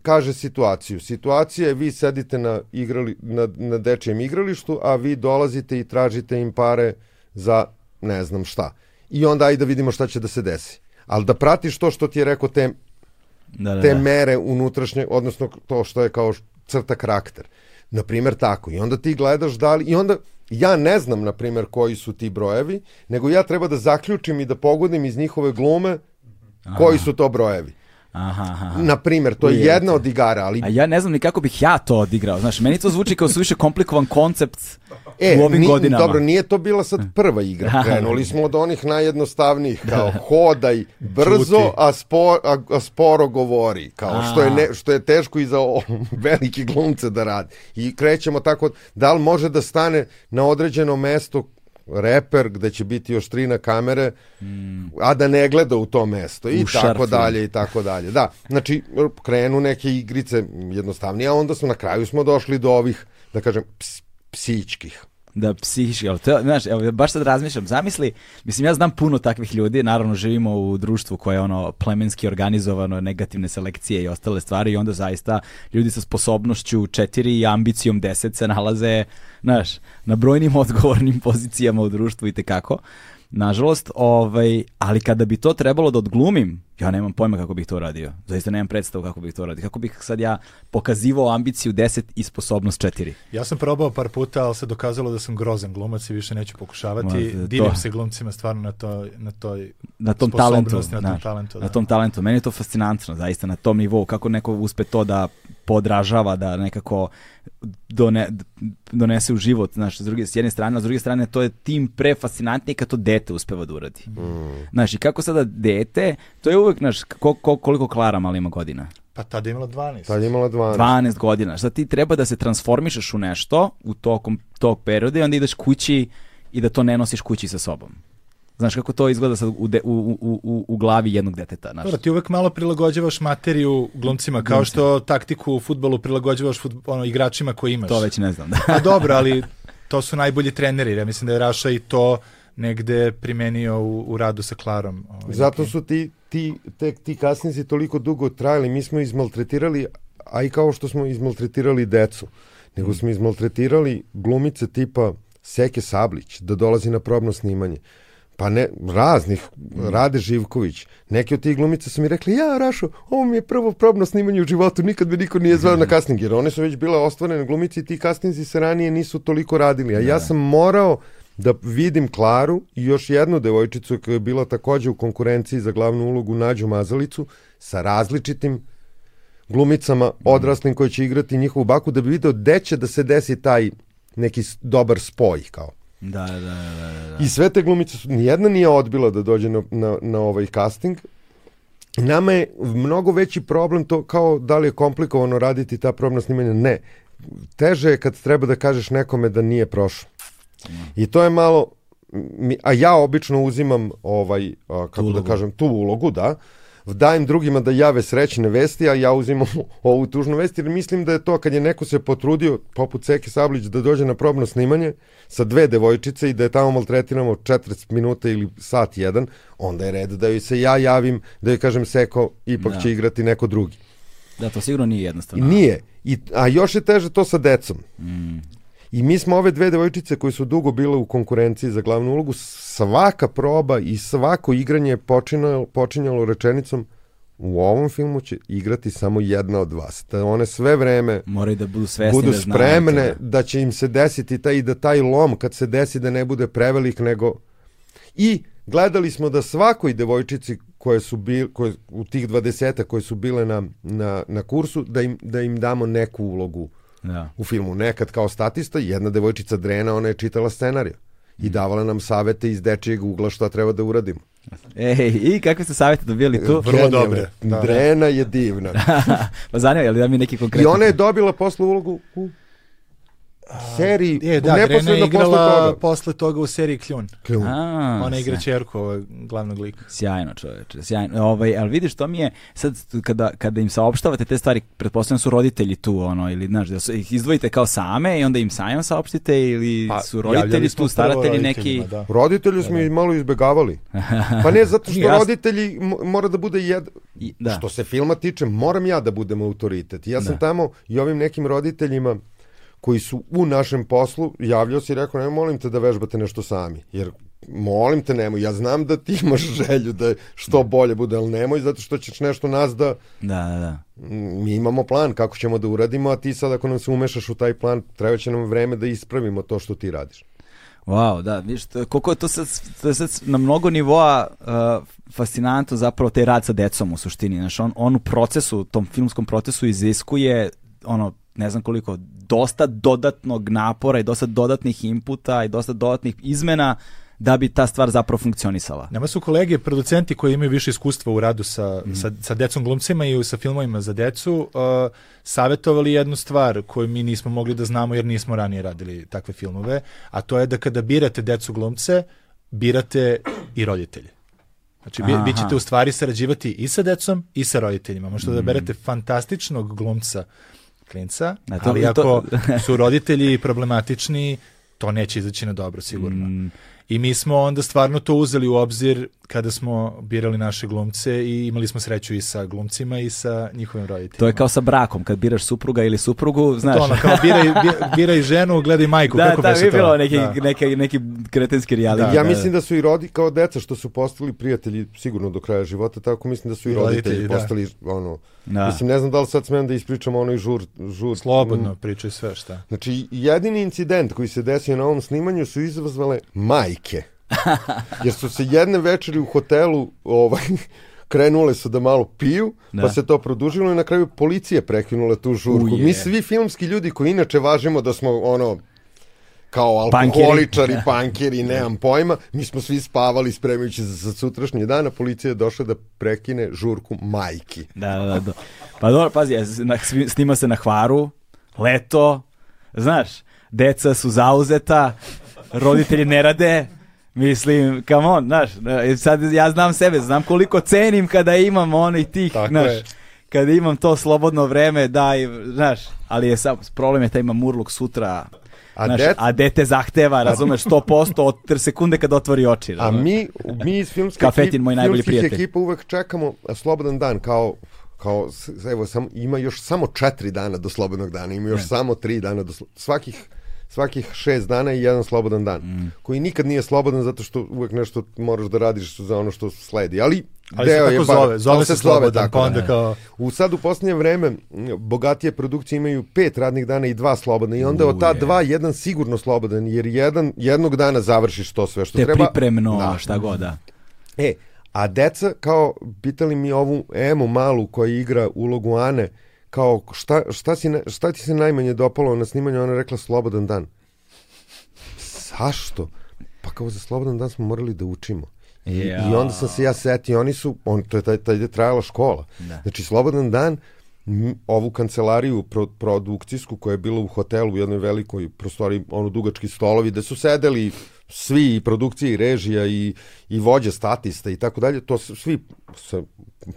kaže situaciju. Situacija je vi sedite na, igrali, na, na dečijem igralištu, a vi dolazite i tražite im pare za ne znam šta. I onda ajde da vidimo šta će da se desi. Ali da pratiš to što ti je rekao te, da, da, te da. mere unutrašnje, odnosno to što je kao crta karakter. Naprimer tako. I onda ti gledaš da li, i onda ja ne znam, na primjer, koji su ti brojevi, nego ja treba da zaključim i da pogodim iz njihove glume Aha. koji su to brojevi. Aha, aha. Na primjer, to je jedna od igara, ali... A ja ne znam ni kako bih ja to odigrao. Znaš, meni to zvuči kao suviše komplikovan koncept e, u ovim ni, godinama. Dobro, nije to bila sad prva igra. Krenuli smo od onih najjednostavnijih, kao hodaj brzo, a, spor, a, a sporo govori. Kao što je, ne, što je teško i za o, velike glumce da radi. I krećemo tako, da li može da stane na određeno mesto reper gde će biti oštrina kamere, mm. a da ne gleda u to mesto i u tako šarfu. dalje i tako dalje. Da, znači krenu neke igrice jednostavnije, a onda smo na kraju smo došli do ovih, da kažem, ps, psičkih. Da, psihički, ali to, znaš, evo, baš sad razmišljam, zamisli, mislim, ja znam puno takvih ljudi, naravno živimo u društvu koje je ono plemenski organizovano, negativne selekcije i ostale stvari i onda zaista ljudi sa sposobnošću četiri i ambicijom deset se nalaze, znaš, na brojnim odgovornim pozicijama u društvu i tekako. Nažalost, ovaj, ali kada bi to trebalo da odglumim, ja nemam pojma kako bih to radio. Zaista nemam predstavu kako bih to radio. Kako bih sad ja pokazivao ambiciju 10 i sposobnost 4. Ja sam probao par puta, ali se dokazalo da sam grozan glumac i više neću pokušavati. Ma, to- Divim se glumcima stvarno na, to, na toj na tom talentu, sposobnosti, na tom talentu. na da. tom talentu. Meni je to fascinantno, zaista na tom nivou, kako neko uspe to da podražava, da nekako done, donese u život, znaš, s, druge, s jedne strane, a s druge strane to je tim pre fascinantnije kad to dete uspeva da uradi. Znaš, i kako sada dete, to je uvek, znaš, ko, ko- koliko Klara mala ima godina? Pa tada je imala 12. Tad je imala 12. 12 godina. Sad ti treba da se transformišeš u nešto u tokom tog perioda i onda ideš kući i da to ne nosiš kući sa sobom. Znaš kako to izgleda sad u, de, u, u, u, u glavi jednog deteta. Znaš. Dobro, ti uvek malo prilagođavaš materiju glumcima, kao što taktiku u futbolu prilagođavaš fut, ono, igračima koje imaš. To već ne znam. Da. Pa dobro, ali to su najbolji treneri. Ja mislim da je Raša i to negde primenio u, u radu sa Klarom. Ovaj, Zato su ti, ti, te, ti kasnici toliko dugo trajali, mi smo izmaltretirali, a i kao što smo izmaltretirali decu, nego smo izmaltretirali glumice tipa Seke Sablić, da dolazi na probno snimanje. Pa ne, raznih, Rade Živković. Neki od tih glumica su mi rekli, ja Rašo, ovo mi je prvo probno snimanje u životu, nikad me niko nije zvao na casting, jer one su već bile ostvarene glumice i ti castingzi se ranije nisu toliko radili. A ja sam morao da vidim Klaru i još jednu devojčicu koja je bila takođe u konkurenciji za glavnu ulogu Nađu Mazalicu sa različitim glumicama odraslim koji će igrati njihovu baku da bi video gde će da se desi taj neki dobar spoj kao. Da, da, da, da, da. I sve te glumice su, nijedna nije odbila da dođe na, na, na ovaj casting. Nama je mnogo veći problem to kao da li je komplikovano raditi ta probna snimanja. Ne. Teže je kad treba da kažeš nekome da nije prošao. I to je malo, a ja obično uzimam ovaj, kako da ulogu. kažem, tu ulogu, da, dajem drugima da jave srećne vesti, a ja uzimam ovu tužnu vest, jer mislim da je to kad je neko se potrudio, poput Seke Sablić, da dođe na probno snimanje sa dve devojčice i da je tamo maltretiramo 40 minuta ili sat jedan, onda je red da joj se ja javim, da joj kažem Seko, ipak Da. će igrati neko drugi. Da, to sigurno nije jednostavno. nije. I, a još je teže to sa decom. Mm. I mi smo ove dve devojčice koje su dugo bile u konkurenciji za glavnu ulogu, svaka proba i svako igranje je počinjalo, počinjalo rečenicom u ovom filmu će igrati samo jedna od vas. Da one sve vreme Moraju da budu svesni budu da znaju spremne to, da će im se desiti taj, i da taj lom kad se desi da ne bude prevelik nego i gledali smo da svakoj devojčici koje su bil, koje, u tih 20 koje su bile na, na, na kursu da im, da im damo neku ulogu Da. u filmu. Nekad kao statista, jedna devojčica Drena, ona je čitala scenariju i davala nam savete iz dečijeg ugla šta treba da uradimo. Ej, i kakve ste savjete dobili tu? Vrlo dobre, da. Drena je divna. pa zanima, je li da mi neki I konkretni... ona je dobila posle ulogu u seriji, Je, da, neposredno je posle igrala toga. posle toga u seriji Kljun. Kljun. A, Ona igra čerku ovog glavnog lika. Sjajno čoveče, sjajno. Ovaj, ali vidiš, to mi je, sad kada, kada im saopštavate te stvari, pretpostavljam su roditelji tu, ono, ili, znaš, da su, ih izdvojite kao same i onda im sajom saopštite, ili Pa, su roditelji tu, staratelji neki... Da. Roditelji smo i malo izbegavali. Pa ne, zato što Nije, ja- roditelji mo- mora da bude jed... I- da. Što se filma tiče, moram ja da budem autoritet. Ja sam Da. tamo i ovim nekim roditeljima koji su u našem poslu javljao se i rekao, ne molim te da vežbate nešto sami, jer molim te nemoj, ja znam da ti imaš želju da što bolje bude, ali nemoj zato što ćeš nešto nas da, Da, da, da. mi imamo plan kako ćemo da uradimo, a ti sad ako nam se umešaš u taj plan, treba će nam vreme da ispravimo to što ti radiš. Wow, da, vidiš, koliko je to sad, to je sad na mnogo nivoa uh, fascinantno zapravo taj rad sa decom u suštini. Znaš, on, on u procesu, tom filmskom procesu iziskuje ono, ne znam koliko, dosta dodatnog napora i dosta dodatnih inputa i dosta dodatnih izmena da bi ta stvar zapravo funkcionisala. Nama su kolege, producenti koji imaju više iskustva u radu sa, sa, sa decom glumcima i sa filmovima za decu, uh, savjetovali jednu stvar koju mi nismo mogli da znamo jer nismo ranije radili takve filmove, a to je da kada birate decu glumce, birate i roditelje. Znači, vi, vi ćete u stvari sarađivati i sa decom i sa roditeljima. Možete da berete fantastičnog glumca klinca, to- ali to- ako su roditelji problematični, to neće izaći na dobro sigurno. I mi smo onda stvarno to uzeli u obzir kada smo birali naše glumce i imali smo sreću i sa glumcima i sa njihovim roditeljima. To je kao sa brakom, kad biraš supruga ili suprugu, znaš. To ono, kao biraj, bi- biraj ženu, gledaj majku, da, kako da, beše bi to? bilo neki, Da. neki, neki kretenski reality. Da, ja da, mislim da su i rodi kao deca što su postali prijatelji sigurno do kraja života, tako mislim da su i, I roditelji, roditelji, da. postali ono. Da. Mislim ne znam da li sad smem da ispričam onoj žur žur Slobodno, pričaj sve šta. Znači, jedini incident koji se desio na ovom snimanju su izazvale majke. Jer su se jedne večeri u hotelu ovaj, krenule su da malo piju, Da. pa se to produžilo i na kraju policija prekinula tu žurku. Uje. Mi svi filmski ljudi koji inače važimo da smo ono kao alkoholičari, pankeri, nemam pojma, mi smo svi spavali spremajući se za sutrašnji dan, a policija je došla da prekine žurku majki. Da, da, da. Pa dobro, pazi, snima se na hvaru, leto, znaš, deca su zauzeta, roditelji ne rade, mislim, come on, znaš, e, sad ja znam sebe, znam koliko cenim kada imam onih tih, Tako znaš, je. kada imam to slobodno vreme, da, i, znaš, ali je sad, problem je da ima murluk sutra, A znaš, det- a dete zahteva, razumeš, 100% od sekunde kad otvori oči. A razumeš? mi, mi iz filmske Kafetin, moj najbolji prijatelj. ekipa uvek čekamo a, slobodan dan kao kao evo sam ima još samo četiri dana do slobodnog dana ima još samo tri dana do slo- svakih svakih šest dana i jedan slobodan dan Mm. koji nikad nije slobodan zato što uvek nešto moraš da radiš za ono što sledi ali, Ali se deo tako je bar- zove, zove se slobodan, tako, pa onda da. kao... U sad u posljednje vreme bogatije produkcije imaju pet radnih dana i dva slobodna i onda od ta Uje. dva jedan sigurno slobodan jer jedan, jednog dana završiš to sve što Te treba. pripremno, Da. šta god, da. E, a deca, kao, pitali mi ovu Emu malu koja igra ulogu Ane, kao, šta, šta, si, šta ti se najmanje dopalo na snimanju? Ona rekla slobodan dan. Zašto? Pa kao za slobodan dan smo morali da učimo. I, Ja. I onda sam se ja setio, oni su, on, to je taj, taj je trajala škola. Da. Znači, slobodan dan, ovu kancelariju pro, produkcijsku koja je bila u hotelu u jednoj velikoj prostoriji, ono dugački stolovi, gde su sedeli svi i produkcije i režija i, i vođe statista i tako dalje, to svi se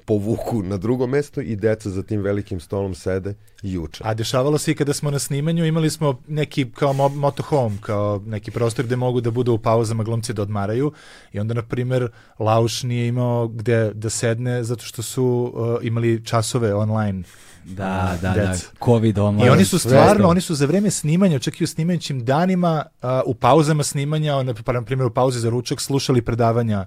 povuku na drugo mesto i deca za tim velikim stolom sede i uče. A dešavalo se i kada smo na snimanju, imali smo neki kao mo motohome, kao neki prostor gde mogu da budu u pauzama glumci da odmaraju i onda, na primer, Lauš nije imao gde da sedne zato što su uh, imali časove online. Da, da, da, Deca. COVID online. I oni su stvarno, oni su za vreme snimanja, čak i u snimajućim danima, uh, u pauzama snimanja, pa na primjer u pauzi za ručak, slušali predavanja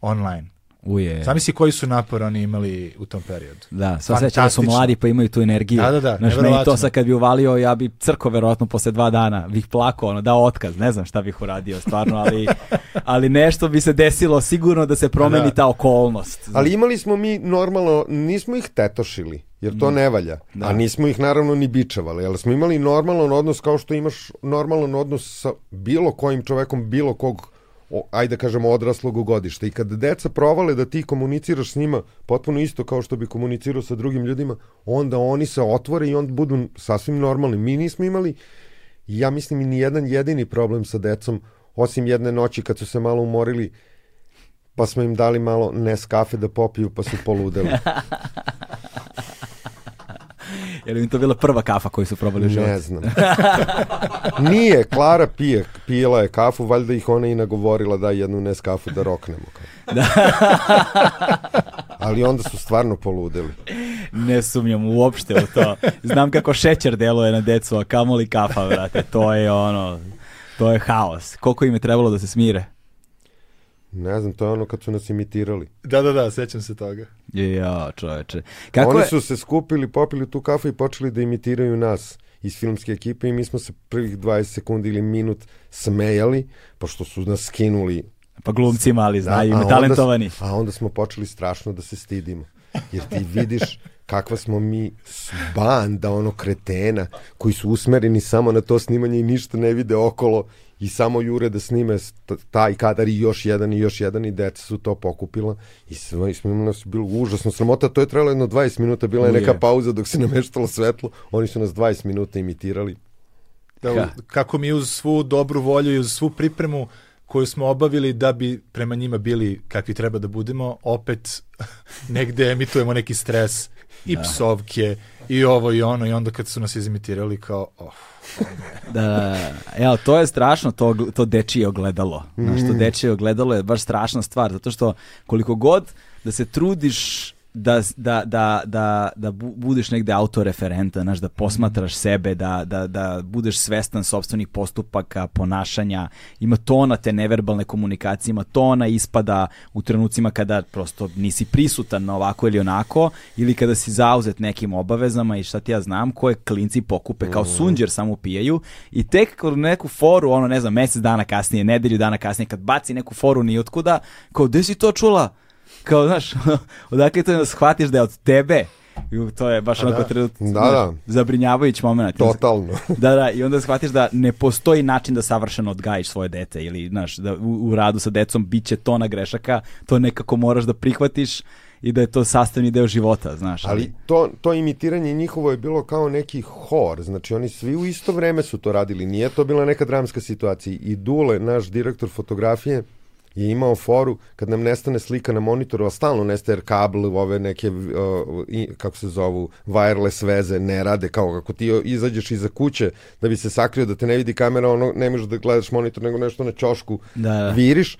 online. Uje. Zamisli koji su napor oni imali u tom periodu. Da, sva sreća da su mladi pa imaju tu energiju. Da, da, da, Znaš, meni to sad kad bi uvalio, ja bi crko verovatno posle dva dana, bih plakao, ono, dao otkaz, ne znam šta bih uradio stvarno, ali, ali nešto bi se desilo sigurno da se promeni Da. ta okolnost. Ali imali smo mi normalno, nismo ih tetošili, jer to ne valja. A nismo ih naravno ni bičevali, ali smo imali normalan odnos kao što imaš normalan odnos sa bilo kojim čovekom, bilo kog o, ajde da kažemo odraslog godišta i kada deca provale da ti komuniciraš s njima potpuno isto kao što bi komunicirao sa drugim ljudima, onda oni se otvore i onda budu sasvim normalni. Mi nismo imali, ja mislim, ni jedan jedini problem sa decom, osim jedne noći kad su se malo umorili, pa smo im dali malo Nescafe da popiju, pa su poludeli. Jer im to bila prva kafa koju su probali u životu. ne znam. Nije, Klara pije, pijela je kafu, valjda ih ona i nagovorila da jednu Nescafu da roknemo. Kao. Ali onda su stvarno poludeli. Ne sumnjam uopšte u to. Znam kako šećer deluje na decu, a kamoli kafa, vrate. To je ono, to je haos. Koliko im je trebalo da se smire? Ne znam, to je ono kad su nas imitirali. Da, da, da, sećam se toga. Ja, čoveče. Kako Oni je... su se skupili, popili tu kafu i počeli da imitiraju nas iz filmske ekipe i mi smo se prvih 20 sekundi ili minut smejali, pošto su nas skinuli Pa glumci mali, znaju, a ima onda talentovani. A onda smo počeli strašno da se stidimo. Jer ti vidiš kakva smo mi banda ono kretena koji su usmereni samo na to snimanje i ništa ne vide okolo i samo jure da snime taj kadar i još jedan i još jedan i deca su to pokupila i sve smo imali nas je bilo užasno sramota, to je trajalo jedno 20 minuta, bila je neka pauza dok se nameštalo svetlo, oni su nas 20 minuta imitirali. Da, Ka. kako mi uz svu dobru volju i uz svu pripremu koju smo obavili da bi prema njima bili kakvi treba da budemo, opet negde emitujemo neki stres i psovke, i ovo i ono, i onda kad su nas izimitirali kao, oh, Da, da, evo, to je strašno, to, to dečije ogledalo. Znaš, to dečije ogledalo je baš strašna stvar, zato što koliko god da se trudiš da, da, da, da, da bu- budeš negde autoreferentan, znaš, da posmatraš sebe, da, da, da budeš svestan sopstvenih postupaka, ponašanja, ima tona te neverbalne komunikacije, ima tona ispada u trenucima kada prosto nisi prisutan na ovako ili onako, ili kada si zauzet nekim obavezama i šta ti ja znam, koje klinci pokupe kao sunđer samo pijaju i tek kroz neku foru, ono ne znam, mesec dana kasnije, nedelju dana kasnije, kad baci neku foru nijotkuda, kao, gde si to čula? Kao, znaš, odakle to da shvatiš da je od tebe? I to je baš onako trenut, Da, da. zabrinjavajući moment. Totalno. Da, da, i onda shvatiš da ne postoji način da savršeno odgajiš svoje dete ili, znaš, da u, u radu sa decom bit će tona grešaka, to nekako moraš da prihvatiš i da je to sastavni deo života, znaš. Ali to, to imitiranje njihovo je bilo kao neki hor, znači oni svi u isto vreme su to radili, nije to bila neka dramska situacija. I Dule, naš direktor fotografije, je imao foru kad nam nestane slika na monitoru, a stalno nestaje jer kabel, ove neke, uh, i, kako se zovu, wireless veze ne rade, kao kako ti izađeš iza kuće da bi se sakrio da te ne vidi kamera, ono, ne možeš da gledaš monitor, nego nešto na ćošku Da, da. viriš.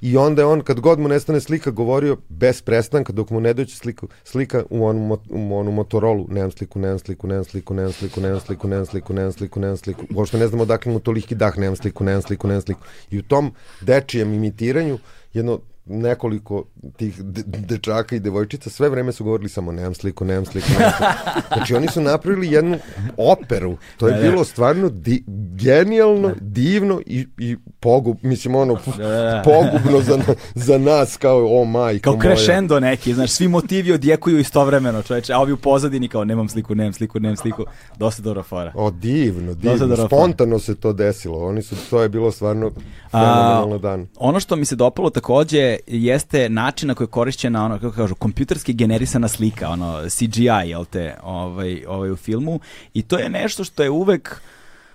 I onda je on, kad god mu nestane slika, govorio bez prestanka, dok mu ne dođe sliku, slika u onu, u onu Motorolu, nemam sliku, nemam sliku, nemam sliku, nemam sliku, nemam sliku, nemam sliku, nemam sliku, nemam sliku. Uopšte ne znamo odakle mu toliki dah, nemam sliku, nemam sliku, nemam sliku. I u tom dečijem imitiranju, jedno nekoliko tih de dečaka i devojčica sve vreme su govorili samo nemam sliku, nemam sliku, nemam sliku. Znači oni su napravili jednu operu. To je Da, da. bilo stvarno di genijalno, divno i, i pogub, mislim ono, da. pogubno za, za nas kao o majko Kao crescendo neki, znaš, svi motivi odjekuju istovremeno, čoveče, a ovi u pozadini kao nemam sliku, nemam sliku, nemam sliku, dosta dobra fora. O, divno, divno. Spontano se to desilo. Oni su, to je bilo stvarno fenomenalno dan. Ono što mi se dopalo takođe jeste način na koji je korišćena ono kako kažu kompjuterski generisana slika, ono CGI jel te, ovaj ovaj u filmu i to je nešto što je uvek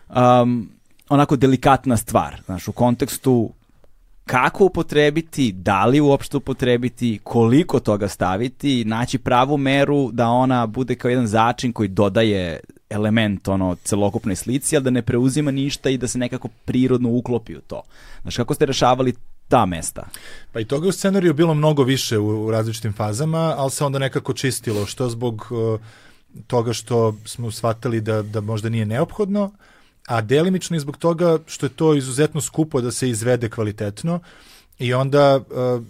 um, onako delikatna stvar, znaš, u kontekstu kako upotrebiti, da li uopšte upotrebiti, koliko toga staviti, naći pravu meru da ona bude kao jedan začin koji dodaje element ono celokupnoj slici, ali da ne preuzima ništa i da se nekako prirodno uklopi u to. Znaš, kako ste rešavali ta mesta? Pa i toga u scenariju bilo mnogo više u, u različitim fazama, ali se onda nekako čistilo, što zbog uh, toga što smo shvatili da, da možda nije neophodno, a delimično i zbog toga što je to izuzetno skupo da se izvede kvalitetno i onda uh,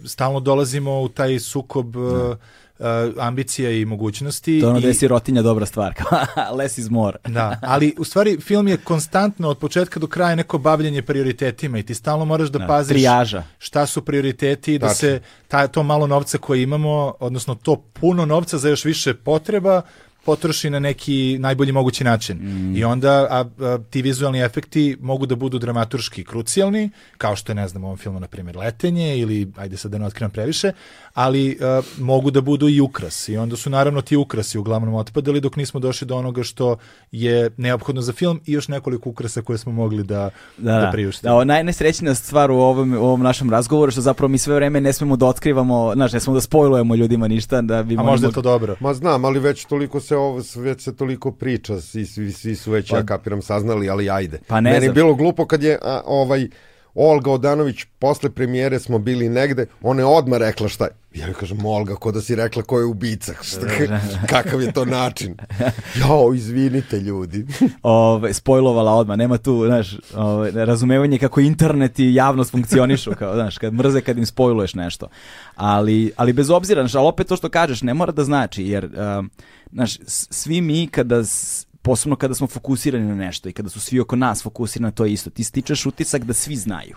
stalno dolazimo u taj sukob uh, uh, ambicija i mogućnosti. To je ono i, da je sirotinja dobra stvar, less is more. Da, ali u stvari film je konstantno od početka do kraja neko bavljanje prioritetima i ti stalno moraš da, Da, paziš trijaža. šta su prioriteti, da Tačno. se ta, to malo novca koje imamo, odnosno to puno novca za još više potreba, potroši na neki najbolji mogući način. I onda a, a, ti vizualni efekti mogu da budu dramaturški krucijalni, kao što je, ne znam, u ovom filmu, na primjer, letenje ili, ajde sad da ne otkrivam previše, ali a, mogu da budu i ukras. I onda su naravno ti ukrasi uglavnom otpadali dok nismo došli do onoga što je neophodno za film i još nekoliko ukrasa koje smo mogli da, da, Da, da da. priuštimo. Da, najnesrećnija stvar u ovom, u ovom našem razgovoru što zapravo mi sve vreme ne smemo da otkrivamo, znaš, ne smemo da spojlujemo ljudima ništa da bi A možda je mogli- to dobro. Ma znam, ali već toliko se ovo, već se toliko priča, svi, svi, svi su već, ja kapiram, saznali, ali ajde. Pa ne Meni je bilo glupo kad je a, ovaj, Olga Odanović, posle premijere smo bili negde, ona je odmah rekla šta je. Ja joj kažem, Olga, ko da si rekla ko je ubica, šta, kakav je to način. Jao, izvinite ljudi. ovaj, spojlovala odmah, nema tu, znaš, ovaj, razumevanje kako internet i javnost funkcionišu, kao, znaš, kad mrze kad im spojluješ nešto. Ali, ali bez obzira, znaš, ali opet to što kažeš ne mora da znači, jer, um, znaš, svi mi kada, s- posebno kada smo fokusirani na nešto i kada su svi oko nas fokusirani na to isto, ti stičeš utisak da svi znaju.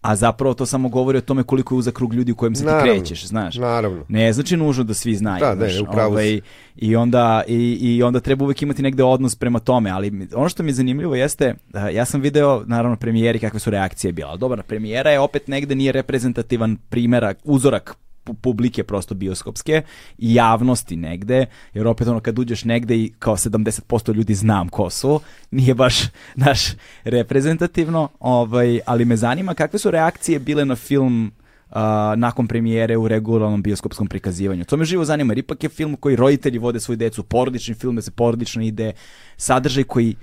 A zapravo to samo govori o tome koliko je uzak krug ljudi u kojem se Naravno, ti krećeš, znaš. naravno. Ne znači nužno da svi znaju. Da, ne, znaš, upravo si. i onda, i, I onda treba uvek imati negde odnos prema tome, ali ono što mi je zanimljivo jeste, a, ja sam video naravno premijeri kakve su reakcije bile, ali dobro, premijera je opet negde nije reprezentativan primerak, uzorak publike prosto bioskopske i javnosti negde, jer opet ono kad uđeš negde i kao 70% ljudi znam ko su, nije baš naš reprezentativno, ovaj, ali me zanima kakve su reakcije bile na film a, nakon premijere u regularnom bioskopskom prikazivanju. To me živo zanima, jer ipak je film koji roditelji vode svoju decu, porodični film da se porodično ide, sadržaj koji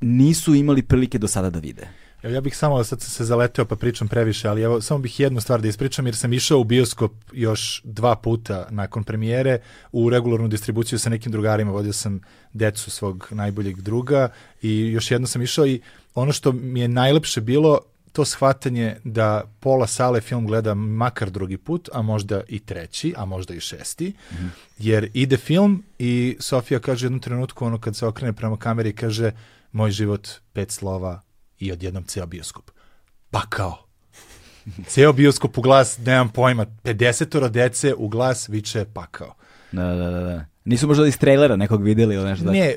nisu imali prilike do sada da vide. Evo, ja bih samo, sad sam se zaleteo pa pričam previše, ali evo, samo bih jednu stvar da ispričam, jer sam išao u bioskop još dva puta nakon premijere u regularnu distribuciju sa nekim drugarima, vodio sam decu svog najboljeg druga i još jedno sam išao i ono što mi je najlepše bilo, to shvatanje da pola sale film gleda makar drugi put, a možda i treći, a možda i šesti, mm -hmm. jer ide film i Sofija kaže u jednom trenutku, ono kad se okrene prema kameri, kaže moj život, pet slova, i odjednom ceo bioskop. Pa kao, ceo bioskop u glas, nemam pojma, 50 dece u glas viče pakao. Da, da, da, da. Nisu možda iz trailera nekog videli ili nešto da... Ne,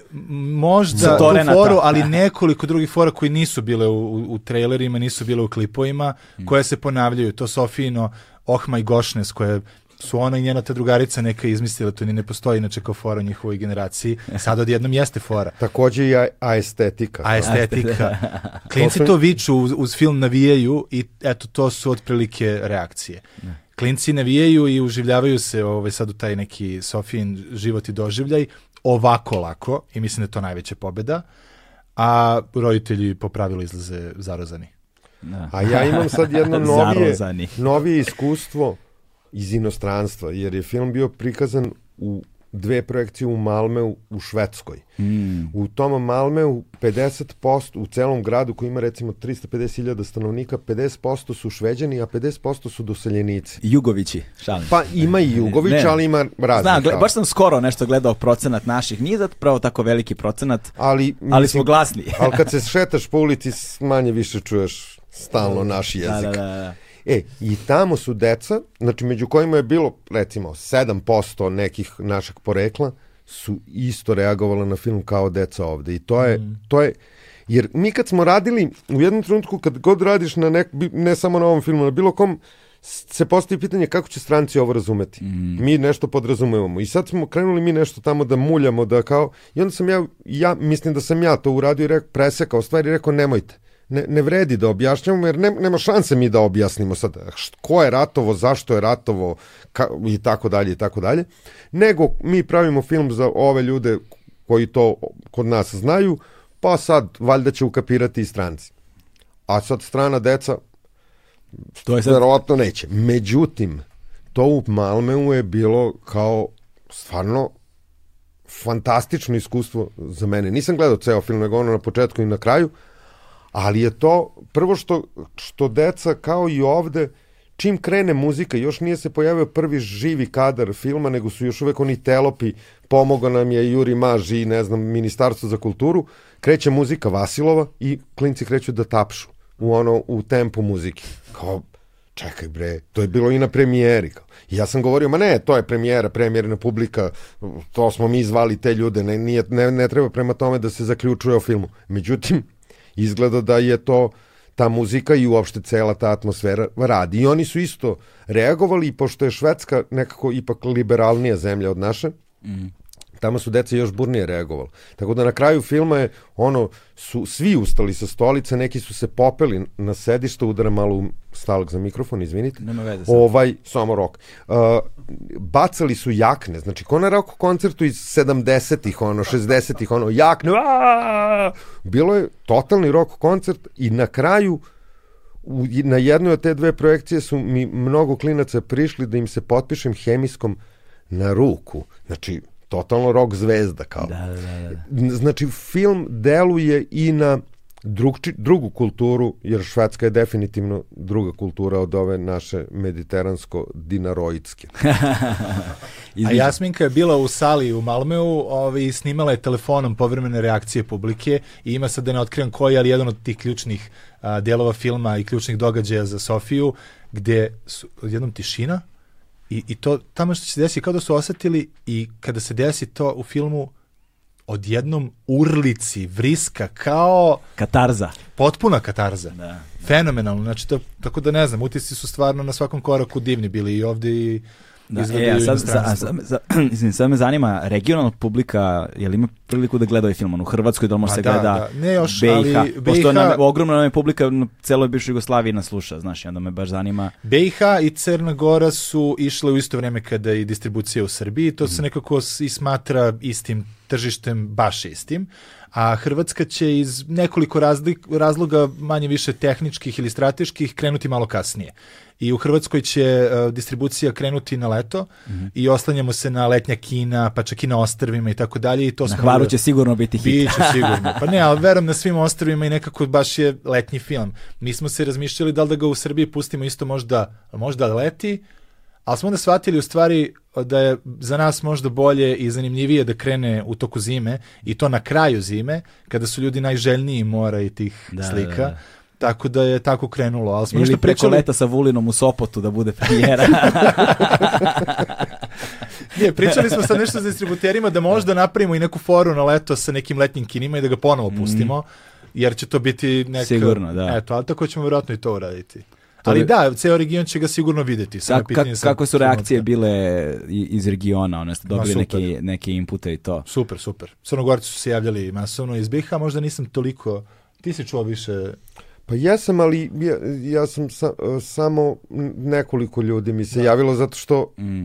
možda tu foru, ali nekoliko drugih fora koji nisu bile u, u, u trailerima, nisu bile u klipovima, mm. koje se ponavljaju. To Sofino, Oh my goshness, koje su ona i njena ta drugarica neka izmislila, to ni ne postoji inače kao fora u njihovoj generaciji. Sad odjednom jeste fora. Takođe i a, a estetika. A estetika. Klinci to viču uz, uz film navijaju i eto to su otprilike reakcije. Klinci navijaju i uživljavaju se ovaj, sad u taj neki Sofijin život i doživljaj ovako lako i mislim da je to najveća pobeda, a roditelji po pravilu izlaze zarozani. Da. A ja imam sad jedno novije, novije iskustvo iz inostranstva, jer je film bio prikazan u dve projekcije u Malmeu u Švedskoj. Mm. U tom Malmeu 50% u celom gradu koji ima recimo 350.000 stanovnika, 50% su šveđani, a 50% su doseljenici. Jugovići, šalim. Pa ima i Jugović, ne. ali ima razlika. Znam, gled, baš sam skoro nešto gledao procenat naših, nije zapravo tako veliki procenat, ali, mislim, ali smo glasni. ali kad se šetaš po ulici, manje više čuješ stalno naš jezik. Da, da, da. da. E, i tamo su deca, znači među kojima je bilo recimo 7% nekih našeg porekla, su isto reagovala na film kao deca ovde. I to je, mm. to je, jer mi kad smo radili, u jednom trenutku kad god radiš na nek, ne samo na ovom filmu, na bilo kom, se postavi pitanje kako će stranci ovo razumeti. Mm. Mi nešto podrazumevamo. I sad smo krenuli mi nešto tamo da muljamo, da kao... I onda sam ja, ja mislim da sam ja to uradio i rekao, presekao stvari i rekao nemojte ne, ne vredi da objašnjamo, jer ne, nema šanse mi da objasnimo sad ko je ratovo, zašto je ratovo ka, i tako dalje i tako dalje, nego mi pravimo film za ove ljude koji to kod nas znaju, pa sad valjda će ukapirati i stranci. A sad strana deca to je sad... verovatno neće. Međutim, to u Malmeu je bilo kao stvarno fantastično iskustvo za mene. Nisam gledao ceo film, nego ono na početku i na kraju, ali je to prvo što, što deca kao i ovde čim krene muzika, još nije se pojavio prvi živi kadar filma, nego su još uvek oni telopi, pomogao nam je Juri Maž i ne znam, Ministarstvo za kulturu, kreće muzika Vasilova i klinci kreću da tapšu u ono, u tempu muzike. Kao, čekaj bre, to je bilo i na premijeri. Kao. I ja sam govorio, ma ne, to je premijera, premijerna publika, to smo mi zvali te ljude, ne, nije, ne, ne treba prema tome da se zaključuje o filmu. Međutim, izgleda da je to ta muzika i uopšte cela ta atmosfera radi. I oni su isto reagovali, pošto je Švedska nekako ipak liberalnija zemlja od naše, mm tamo su deca još burnije reagovala. Tako da na kraju filma je ono, su svi ustali sa stolice, neki su se popeli na sedište, udara malo u stalak za mikrofon, izvinite. Nema veze. Sad. Ovaj, samo rok. Uh, bacali su jakne, znači ko na rok koncertu iz 70-ih, ono, 60-ih, ono, jakne, aaa! bilo je totalni rok koncert i na kraju u, na jednoj od te dve projekcije su mi mnogo klinaca prišli da im se potpišem hemijskom na ruku. Znači, totalno rock zvezda kao. Da, da, da, da. Znači film deluje i na drugči, drugu kulturu, jer Švedska je definitivno druga kultura od ove naše mediteransko-dinaroidske. A Jasminka je bila u sali u Malmeu ovaj, i snimala je telefonom povremene reakcije publike i ima sad da ne otkrivam koji, ali jedan od tih ključnih a, delova filma i ključnih događaja za Sofiju, gde su jednom tišina, I, I to tamo što se desi kao da su osetili i kada se desi to u filmu odjednom urlici, vriska, kao... Katarza. Potpuna katarza. Da. Fenomenalno. Znači, to, tako da ne znam, utisci su stvarno na svakom koraku divni bili i ovde i Da, e, u a sad, inostranstvu. za, za, izvini, sad me zanima, regionalna publika, je li ima priliku da gleda ovaj film? On u Hrvatskoj, da li može Ma se da, gleda da. Ne još, BiH? ali Pošto BiH nam, ogromna nam je publika na celoj bivšoj Jugoslaviji nas sluša, znaš, onda me baš zanima. BiH i Crna Gora su išle u isto vrijeme kada i distribucija u Srbiji, to Mhm. se nekako s- i smatra istim tržištem, baš istim, a Hrvatska će iz nekoliko razlik, razloga manje više tehničkih ili strateških krenuti malo kasnije. I u Hrvatskoj će e, distribucija krenuti na leto Mhm. i oslanjamo se na letnja kina, pa čak i na ostrvima i tako dalje. I to Na smo Hvaru će sigurno biti hit. Biće sigurno. Pa ne, ali verujem na svim ostrovima i nekako baš je letnji film. Nismo se razmišljali da li da ga u Srbiji pustimo isto možda, možda leti, ali smo onda shvatili u stvari da je za nas možda bolje i zanimljivije da krene u toku zime i to na kraju zime, kada su ljudi najželjniji mora i tih Da, slika. da, da. Tako da je tako krenulo. Ali smo Ili preko pričali... leta sa Vulinom u Sopotu da bude premijera. Nije, pričali smo sa nešto sa distributerima da možda napravimo i neku foru na leto sa nekim letnjim kinima i da ga ponovo pustimo, jer će to biti neka... Mhm. Sigurno, da. Eto, ali tako ćemo vjerojatno i to uraditi. To ali je- da, ceo region će ga sigurno videti. samo je Kako, pitanje kako, su reakcije bile iz regiona? Ono, ste dobili super. neke, neke inpute i to? Super, super. Crnogorci su se javljali masovno iz BiH, možda nisam toliko... Ti si čuo više... Pa jesam, ali ja, ja sam sa, samo nekoliko ljudi mi se javilo zato što Mm.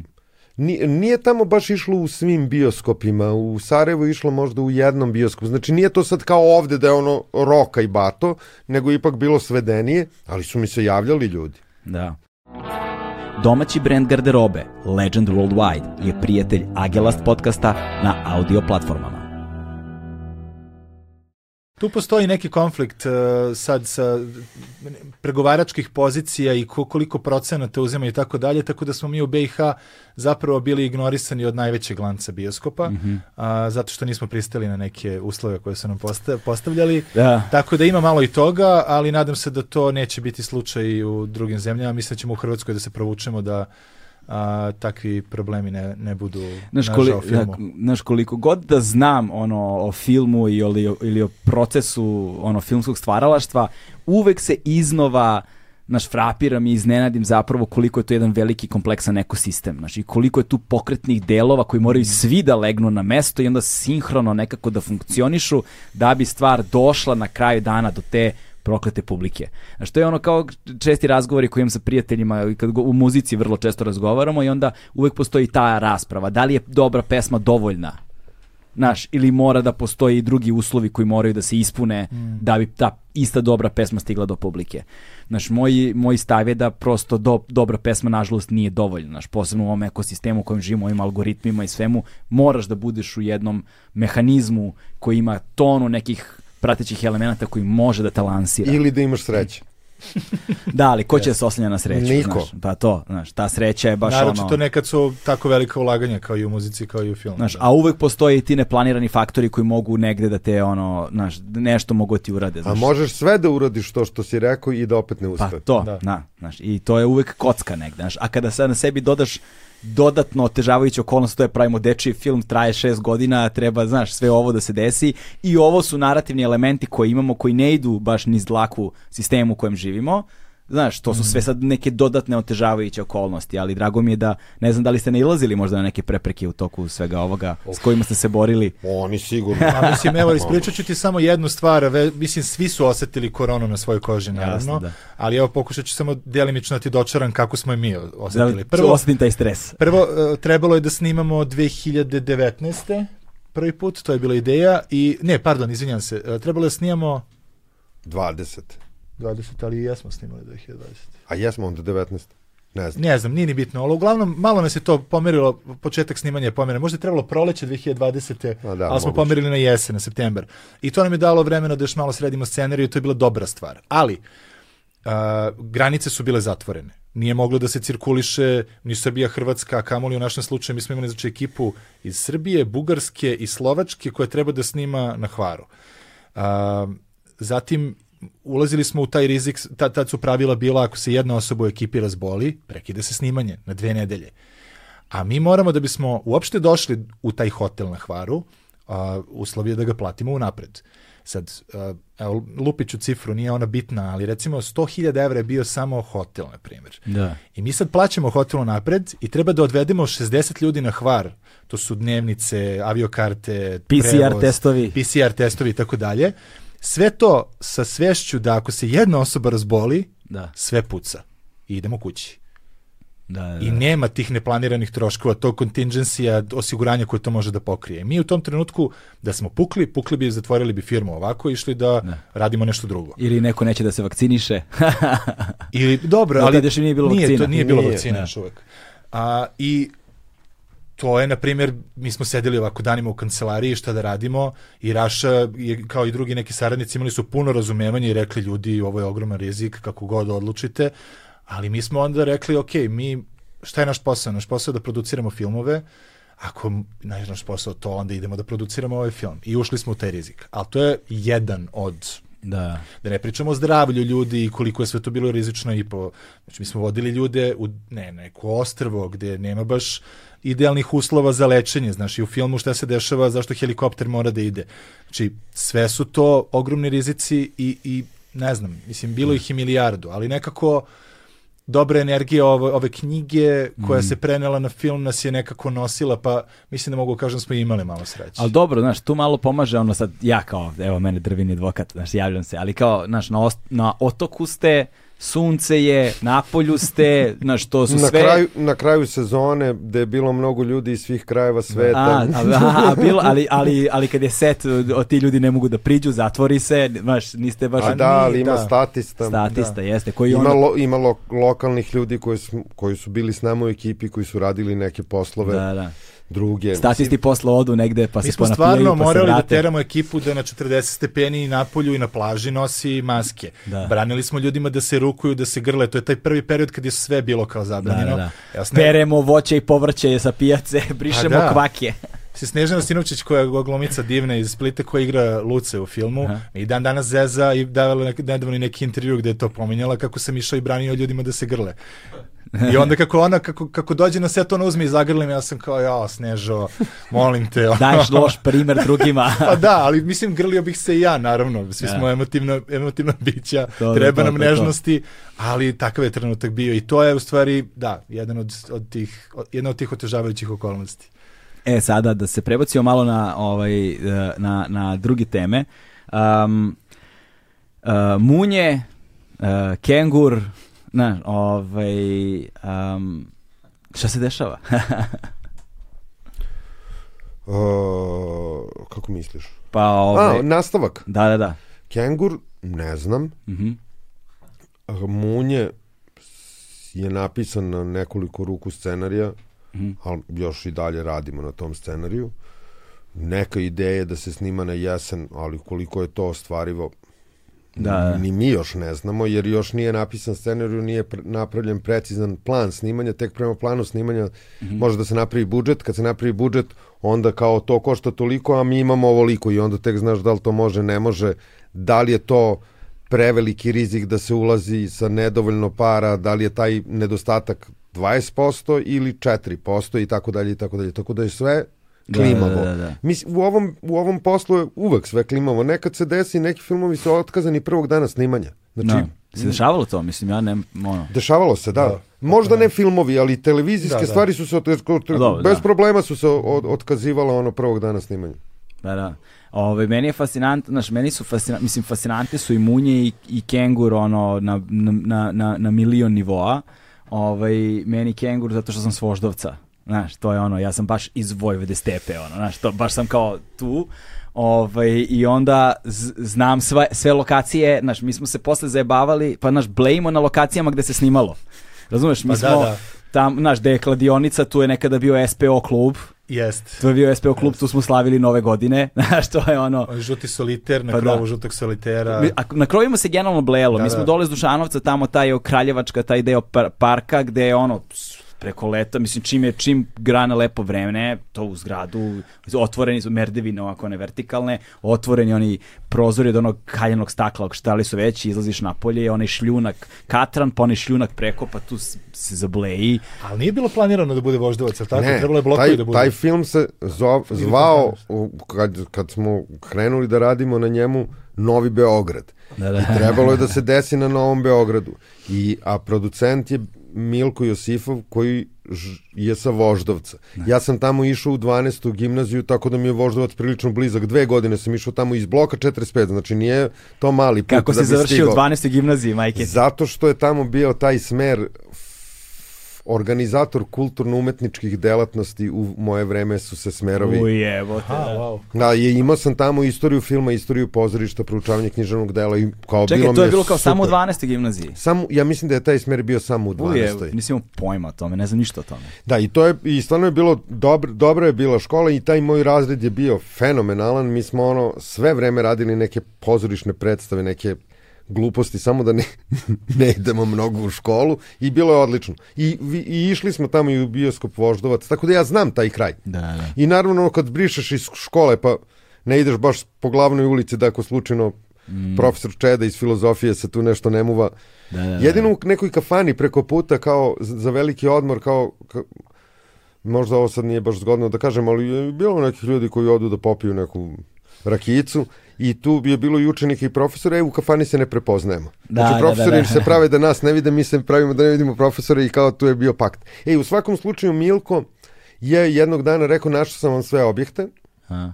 Ni- nije tamo baš išlo u svim bioskopima. U Sarajevu je išlo možda u jednom bioskopu. Znači nije to sad kao ovde da je ono roka i bato, nego ipak bilo svedenije, ali su mi se javljali ljudi. Da. Domaći brend garderobe Legend Worldwide je prijatelj Agelast podcasta na audio platformama. Tu postoji neki konflikt uh, sad sa pregovaračkih pozicija i ko- koliko procenata uzima i tako dalje, tako da smo mi u BiH zapravo bili ignorisani od najvećeg lanca bioskopa, a, zato što nismo pristali na neke uslove koje su nam posta- postavljali. Da. Tako da ima malo i toga, ali nadam se da to neće biti slučaj i u drugim zemljama. Mislim da ćemo u Hrvatskoj da se provučemo da a, takvi problemi ne, ne budu nažao koli, filmu. da, znaš, koliko god da znam ono, o filmu i ili, o- ili o procesu ono, filmskog stvaralaštva, uvek se iznova naš frapiram i iznenadim zapravo koliko je to jedan veliki kompleksan ekosistem. Znači, koliko je tu pokretnih delova koji moraju svi da legnu na mesto i onda sinhrono nekako da funkcionišu da bi stvar došla na kraju dana do te proklete publike. Znači, to je ono kao česti razgovori koji imam sa prijateljima i kad go- u muzici vrlo često razgovaramo i onda uvek postoji ta rasprava. Da li je dobra pesma dovoljna? Znaš, ili mora da postoji i drugi uslovi koji moraju da se ispune da bi ta ista dobra pesma stigla do publike. Znaš, moj, moj stav je da prosto do, dobra pesma nažalost nije dovoljna. Znaš, posebno u ovom ekosistemu u kojem živimo, ovim algoritmima i svemu, moraš da budeš u jednom mehanizmu koji ima tonu nekih pratećih elemenata koji može da te lansira. Ili da imaš sreće. Da, ali ko će da se oslanja na sreću? Niko. Znaš, pa to, znaš, ta sreća je baš Naročito ono... nekad su tako velika ulaganja kao i u muzici, kao i u filmu. Znaš, a uvek postoje i ti neplanirani faktori koji mogu negde da te ono, znaš, nešto mogu ti urade, A znaš. možeš sve da uradiš to što si rekao i da opet ne Pa uspe. to, Da. na, znaš, i to je uvek kocka negde, znaš, a kada sad na sebi dodaš dodatno otežavajuće okolnosti, to je pravimo dečiji film, traje šest godina, treba, znaš, sve ovo da se desi. I ovo su narativni elementi koje imamo, koji ne idu baš niz dlaku sistemu u kojem živimo, Znaš, to su sve sad neke dodatne otežavajuće okolnosti, ali drago mi je da, ne znam da li ste nailazili možda na neke prepreke u toku svega ovoga s kojima ste se borili. Oni sigurno. A mislim, evo, ispričat ću ti samo jednu stvar, ve, mislim, svi su osetili koronu na svojoj koži, naravno, Jasno, da. ali evo, pokušat ću samo delimično da ti dočaram kako smo je mi Da osetili. Prvo, osetim taj stres. Prvo, e, trebalo je da snimamo 2019. Prvi put, to je bila ideja i, ne, pardon, izvinjam se, e, trebalo je da snimamo 20. 20, ali i jesmo snimali 2020. A jesmo onda 19. Ne znam. Ne znam, nije ni bitno, ali uglavnom malo nas je to pomerilo, početak snimanja je pomeren. Možda je trebalo proleće 2020. A da, ali smo moguće. pomerili na jesen, na september. I to nam je dalo vremena da još malo sredimo scenariju i to je bila dobra stvar. Ali, a, granice su bile zatvorene. Nije moglo da se cirkuliše ni Srbija, Hrvatska, kamoli u našem slučaju. Mi smo imali znači, ekipu iz Srbije, Bugarske i Slovačke koja treba da snima na Hvaru. A, zatim ulazili smo u taj rizik, ta, tad su pravila bila ako se jedna osoba u ekipi razboli, prekida se snimanje na dve nedelje. A mi moramo da bismo uopšte došli u taj hotel na Hvaru, a, uslov je da ga platimo unapred. Sad, a, evo, lupiću cifru, nije ona bitna, ali recimo 100.000 evra je bio samo hotel, na primjer. Da. I mi sad plaćamo hotel napred i treba da odvedemo 60 ljudi na hvar. To su dnevnice, aviokarte, PCR prevoz, testovi. PCR testovi i tako dalje. Sve to sa svešću da ako se jedna osoba razboli, Da. sve puca. I idemo kući. Da, da, I nema tih neplaniranih troškova, tog kontingencija, osiguranja koje to može da pokrije. Mi u tom trenutku da smo pukli, pukli bi i zatvorili bi firmu ovako, išli da radimo nešto drugo. Ili neko neće da se vakciniše. Ili dobro, ali još nije bilo nije, vakcina. to nije bilo Nije, vakcina da. još uvek. A, I to je, na primjer, mi smo sedeli ovako danima u kancelariji šta da radimo i Raša, je, kao i drugi neki saradnici, imali su puno razumevanja i rekli ljudi ovo je ogroman rizik, kako god odlučite, ali mi smo onda rekli, ok, mi, šta je naš posao? Naš posao je da produciramo filmove, ako je naš posao to, onda idemo da produciramo ovaj film. I ušli smo u taj rizik. Ali to je jedan od da. da ne pričamo o zdravlju ljudi i koliko je sve to bilo rizično i po, znači mi smo vodili ljude u ne, neko ostrvo gde nema baš idealnih uslova za lečenje, znaš, i u filmu šta se dešava, zašto helikopter mora da ide. Znači, sve su to ogromni rizici i, i ne znam, mislim, bilo ih i milijardu, ali nekako dobra energija ove, ove knjige koja se prenela na film nas je nekako nosila, pa mislim da mogu kažem smo imali malo sreće. Ali dobro, znaš, tu malo pomaže ono sad, ja kao, evo mene drvini advokat, znaš, javljam se, ali kao, znaš, na, na otoku ste, sunce je, na polju ste, znaš, to su Na, sve... kraju, na kraju sezone, gde je bilo mnogo ljudi iz svih krajeva sveta. A, a, a, a bilo, ali, ali, ali kad je set, o, ti ljudi ne mogu da priđu, zatvori se, znaš, niste baš... A da, ali ima da. statista. Statista, jeste, koji Ima, ono... lo, ima lo, lokalnih ljudi koji su, koji su bili s nama u ekipi, koji su radili neke poslove Da, da. Druge. Statisti posle odu negde, pa Mi se smo ponapijaju, stvarno pa se morali da teramo ekipu da na 40 stepeni na polju i na plaži nosi maske. Da. Branili smo ljudima da se rukuju, da se grle. To je taj prvi period kad je sve bilo kao Da, zabranjeno. da, da. Ja sam ne- Peremo voće i povrće sa pijace, brišemo da. kvake. Se Snežana Sinovčić koja je glumica divna iz Splita koja igra Luce u filmu Aha. i dan danas zeza i davala nek, nedavno i neki intervju gde je to pominjala kako sam išao i branio ljudima da se grle. I onda kako ona, kako, kako dođe na set, ona uzme i zagrli me, ja sam kao, ja, Snežo, molim te. ono. Daješ loš primer drugima. Pa da, ali mislim grlio bih se i ja, naravno. Svi Ja. smo emotivna, emotivna bića, To, treba to, nam to, to. nežnosti, ali takav je trenutak bio i to je u stvari, da, jedan od, od tih, jedna od tih otežavajućih okolnosti. E, sada da se prebacimo malo na, ovaj, e, na, na druge teme. Um, uh, munje, uh, kengur, na, ovaj, um, šta se dešava? Uh, kako misliš? pa, ovaj, A, nastavak. da, da, da. Kengur, ne znam. Mhm. A Munje je napisan na nekoliko ruku scenarija, Mhm. ali još i dalje radimo na tom scenariju. Neka ideja da se snima na jesen, ali koliko je to ostvarivo, Da, da. ni mi još ne znamo, jer još nije napisan scenariju, nije pre napravljen precizan plan snimanja, tek prema planu snimanja Mhm. može da se napravi budžet, kad se napravi budžet, onda kao to košta toliko, a mi imamo ovoliko i onda tek znaš da li to može, ne može, da li je to preveliki rizik da se ulazi sa nedovoljno para, da li je taj nedostatak 20% ili 4% i tako dalje i tako dalje. Tako da je sve Da, klimavo. da, da, da. Mislim, u ovom, u ovom poslu je uvek sve klimavo. Nekad se desi, neki filmovi su otkazani prvog dana snimanja. Znači, Da. Se dešavalo to, mislim, ja ne, ono, Dešavalo se, da. Da, Možda ne filmovi, ali televizijske Da, da. stvari su se od, bez da. problema su se od, otkazivala ono prvog dana snimanja. Da, da. Ove, meni je fascinantno, znaš, meni su fascinantne, mislim, fascinante su i munje i, i kengur, ono, na, na, na, na milion nivoa. Ovaj, meni kengur zato što sam s Voždovca. Znaš, to je ono, ja sam baš iz Vojvode stepe, ono, znaš, to baš sam kao tu. Ovaj, I onda znam sve, sve lokacije, znaš, mi smo se posle zajebavali, pa naš blejmo na lokacijama gde se snimalo. Razumeš, mi Pa smo da, da. tam, znaš, gde je kladionica, tu je nekada bio SPO klub, Jest. to je bio SPO klub, tu smo slavili nove godine, znaš, to je ono... Žuti soliter, na Pa da. krovu žutog solitera. Mi- A na krovima se generalno blejalo. Da, Mi smo da. dole iz Dušanovca, tamo taj Kraljevačka, taj deo par- parka gde je ono preko leta, mislim čim je čim grana lepo vreme, to u zgradu otvoreni su merdevine ovako ne vertikalne, otvoreni oni prozori od onog kaljenog stakla, ako štali su veći, izlaziš napolje, onaj šljunak katran, pa onaj šljunak preko, pa tu se zableji. Ali nije bilo planirano da bude voždovac, ali tako? Ne, Trebalo je blokovi taj, da bude. taj film se zov, zvao, kad, kad smo krenuli da radimo na njemu, Novi Beograd. Da, da. I trebalo je da se desi na Novom Beogradu. I, a producent je Milko Josifov koji je sa Voždovca. Ja sam tamo išao u 12. gimnaziju, tako da mi je Voždovac prilično blizak. Dve godine sam išao tamo iz bloka 45, znači nije to mali put Kako da si završio u 12. gimnaziji, majke? Zato što je tamo bio taj smer organizator kulturno-umetničkih delatnosti u moje vreme su se smerovi Uj, evo te. Da. wow. Da, je, imao sam tamo istoriju filma, istoriju pozorišta, proučavanje književnog dela i kao Čekaj, bilo mi to je bilo kao samo u super. 12. gimnaziji. Samo, ja mislim da je taj smer bio samo u 12. Uj, evo, nisam imao pojma o tome, ne znam ništa o tome. Da, i to je, i stvarno je bilo, dobro, dobra je bila škola i taj moj razred je bio fenomenalan. Mi smo ono, sve vreme radili neke pozorišne predstave, neke gluposti, samo da ne, ne idemo mnogo u školu i bilo je odlično. I, i išli smo tamo i u bioskop Voždovac, tako da ja znam taj kraj. Da, da. I naravno kad brišeš iz škole pa ne ideš baš po glavnoj ulici da ako slučajno mm. profesor Čeda iz filozofije se tu nešto ne muva. Da, da, da. Jedino u nekoj kafani preko puta kao za za veliki odmor kao, kao možda ovo sad nije baš zgodno da kažem, ali je bilo nekih ljudi koji odu da popiju neku rakijicu i tu je bilo i učenika i profesora, e, u kafani se ne prepoznajemo. Da, znači, da, profesori da, da. se prave da nas ne vide, mi se pravimo da ne vidimo profesora i kao tu je bio pakt. E, u svakom slučaju Milko je jednog dana rekao, našao sam vam sve objekte, A.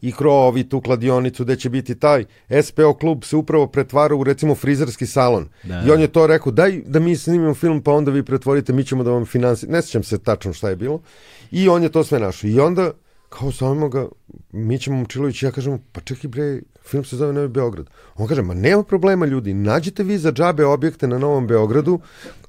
i krovi, tu kladionicu, gde će biti taj SPO klub se upravo pretvara u recimo frizerski salon. Da. I on je to rekao, daj da mi snimimo film pa onda vi pretvorite, mi ćemo da vam finansi... Ne sjećam se tačno šta je bilo. I on je to sve našao. I onda, kao zovemo ga, mi ćemo Momčilović i ja kažemo, pa čekaj bre, film se zove Novi Beograd. On kaže, ma nema problema ljudi, nađite vi za džabe objekte na Novom Beogradu,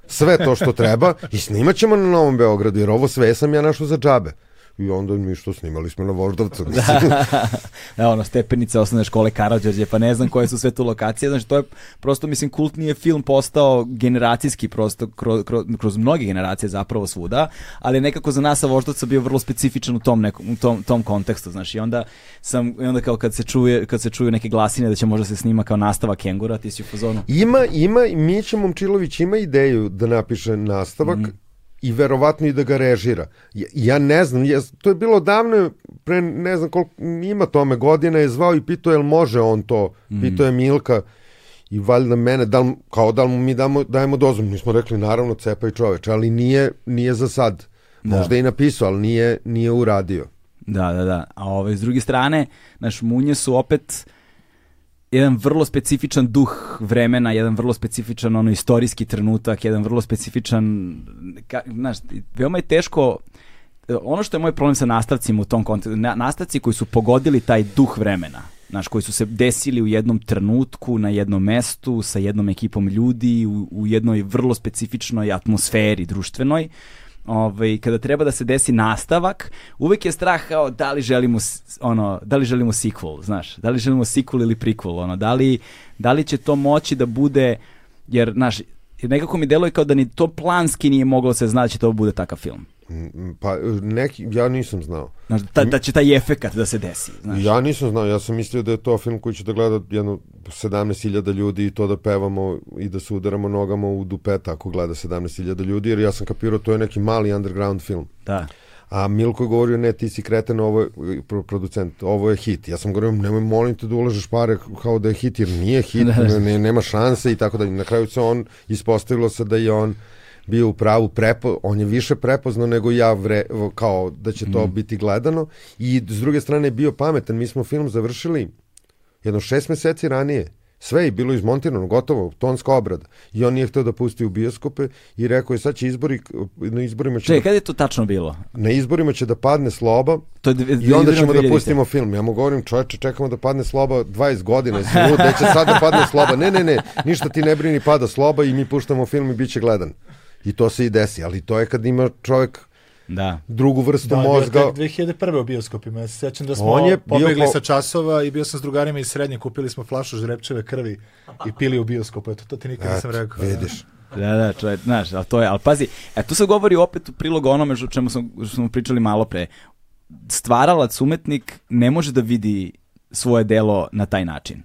sve to što treba i snimat ćemo na Novom Beogradu, jer ovo sve sam ja našao za džabe. I onda mi što snimali smo na Voždovcu. da, ono, stepenice osnovne škole Karadžorđe, pa ne znam koje su sve tu lokacije, znači to je prosto, mislim, kultni je film postao generacijski prosto, kroz, kroz, kroz mnoge generacije zapravo svuda, ali nekako za nas sa Voždovca bio vrlo specifičan u tom, nekom, u tom, tom kontekstu, znaš, i onda sam, i onda kao kad se, čuje, kad se čuju neke glasine da će možda se snima kao nastava Kengura, ti si u fazonu. Ima, ima, Mića Momčilović ima ideju da napiše nastavak i verovatno i da ga režira. Ja, ja ne znam, ja, to je bilo davno, pre ne znam koliko, ima tome godina, je zvao i pitao jel može on to, pitao je Milka i valjda mene, da li, kao da li mu mi damo, dajemo dozvolu. Mi smo rekli naravno cepaj čoveč, ali nije, nije za sad. Možda je i napisao, ali nije, nije uradio. Da, da, da. A ove, s druge strane, naš munje su opet jedan vrlo specifičan duh vremena, jedan vrlo specifičan ono istorijski trenutak, jedan vrlo specifičan, ka, znaš, veoma je teško ono što je moj problem sa nastavcima u tom kontekstu, na, nastavci koji su pogodili taj duh vremena, znaš, koji su se desili u jednom trenutku, na jednom mestu, sa jednom ekipom ljudi, u, u jednoj vrlo specifičnoj atmosferi društvenoj, ovaj, kada treba da se desi nastavak, uvek je strah kao da li želimo ono, da li želimo sequel, znaš, da li želimo sequel ili prequel, ono, da li, da li će to moći da bude, jer, znaš, nekako mi deluje kao da ni to planski nije moglo se zna da to bude takav film. Mm, Pa neki, ja nisam znao. Znaš, da, da će taj efekat da se desi, znaš. Ja nisam znao, ja sam mislio da je to film koji će da gleda jedno 17.000 ljudi i to da pevamo i da se udaramo nogama u dupeta ako gleda 17.000 ljudi, jer ja sam kapirao to je neki mali underground film. Da. A Milko je govorio, ne, ti si kreten, ovo je, pro- producent, ovo je hit. Ja sam govorio, nemoj, molim te da ulažeš pare kao da je hit, jer nije hit, ne, ne, nema šanse i tako dalje. Na kraju se on, ispostavilo se da je on bio u pravu prepo, on je više prepoznao nego ja vre, kao da će to biti gledano i s druge strane je bio pametan. Mi smo film završili jedno šest meseci ranije. Sve je bilo izmontirano, gotovo, tonska obrada. I on nije hteo da pusti u bioskope i rekao je sad će izbori, na izborima će, Čekaj, da, kada je to tačno bilo? na izborima će da padne sloba To je i onda ćemo da 2000. pustimo film. Ja mu govorim, čoveče, čekamo da padne sloba 20 godina, jesi lud, da će sad da padne sloba. Ne, ne, ne, ništa ti ne brini, pada sloba i mi puštamo film i bit će gledan. I to se i desi, ali to je kad ima čovjek Da. drugu vrstu Da, mozga. tek 2001. u bioskopima. Ja se sećam da smo On je bio pobegli po- sa časova i bio sam s drugarima iz srednje, kupili smo flašu žrepčeve krvi i pili u bioskopu. Eto, to ti nikad nisam rekao. vidiš. Da, da, čovjek, znaš, ali to je, ali pazi, e, tu se govori opet u prilog onome što, čemu smo, što smo pričali malo pre. Stvaralac, umetnik ne može da vidi svoje delo na taj način.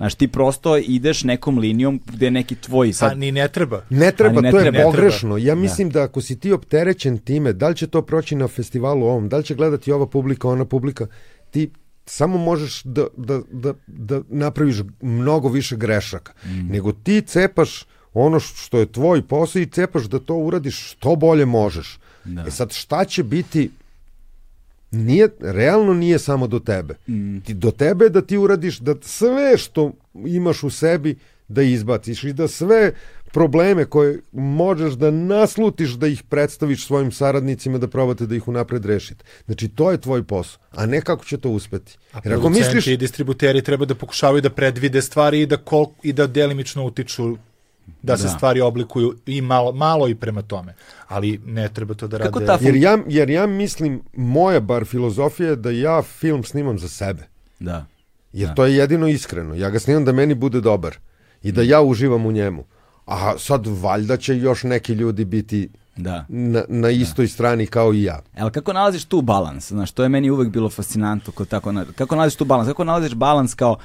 Znaš, ti prosto ideš nekom linijom gde je neki tvoj Pa sad... ni ne treba. Ne treba, ne to je treba. Ne pogrešno. Ja mislim da. ako si ti opterećen time, da li će to proći na festivalu ovom, da li će gledati ova publika, ona publika, ti samo možeš da, da, da, da napraviš mnogo više grešaka. Nego ti cepaš ono što je tvoj posao i cepaš da to uradiš što bolje možeš. E sad, šta će biti nije, realno nije samo do tebe. Ti, do tebe da ti uradiš da sve što imaš u sebi da izbaciš i da sve probleme koje možeš da naslutiš da ih predstaviš svojim saradnicima da probate da ih unapred rešite. Znači to je tvoj posao, a ne kako će to uspeti. Jer ako misliš i distributeri treba da pokušavaju da predvide stvari i da, kol, i da delimično utiču da se Da. stvari oblikuju i malo, malo i prema tome. Ali ne treba to da rade. Kako ta jer ja, jer ja mislim, moja bar filozofija je da ja film snimam za sebe. Da. Jer to je jedino iskreno. Ja ga snimam da meni bude dobar i da ja uživam u njemu. A sad valjda će još neki ljudi biti Da. na, na istoj strani kao i ja. Ali kako nalaziš tu balans? Znaš, to je meni uvek bilo fascinantno. Kod tako, na- kako nalaziš tu balans? Kako nalaziš balans kao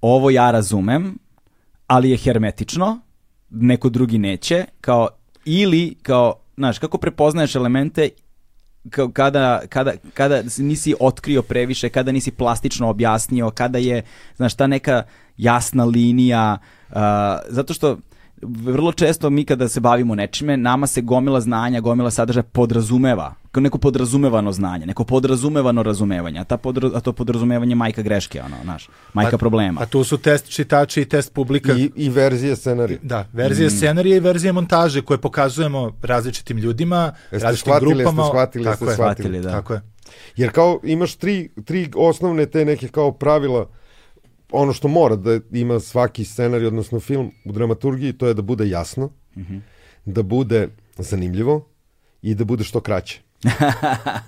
ovo ja razumem, ali je hermetično, neko drugi neće, kao ili kao, znaš, kako prepoznaješ elemente kao kada, kada, kada nisi otkrio previše, kada nisi plastično objasnio, kada je, znaš, ta neka jasna linija, uh, zato što vrlo često mi kada se bavimo nečime, nama se gomila znanja, gomila sadržaja podrazumeva, kao neko podrazumevano znanje, neko podrazumevano razumevanje, a, ta podra, a to podrazumevanje je majka greške, ono, znaš, majka problema. A tu su test čitači i test publika. I, i verzije scenarija. Da, verzije scenarija i verzije montaže koje pokazujemo različitim ljudima, Jeste različitim shvatili, grupama. jeste shvatili, jeste je, shvatili. Shvatili, da. Tako je. Jer kao imaš tri, tri osnovne te neke kao pravila ono što mora da ima svaki scenarij, odnosno film u dramaturgiji, to je da bude jasno, da bude zanimljivo i da bude što kraće.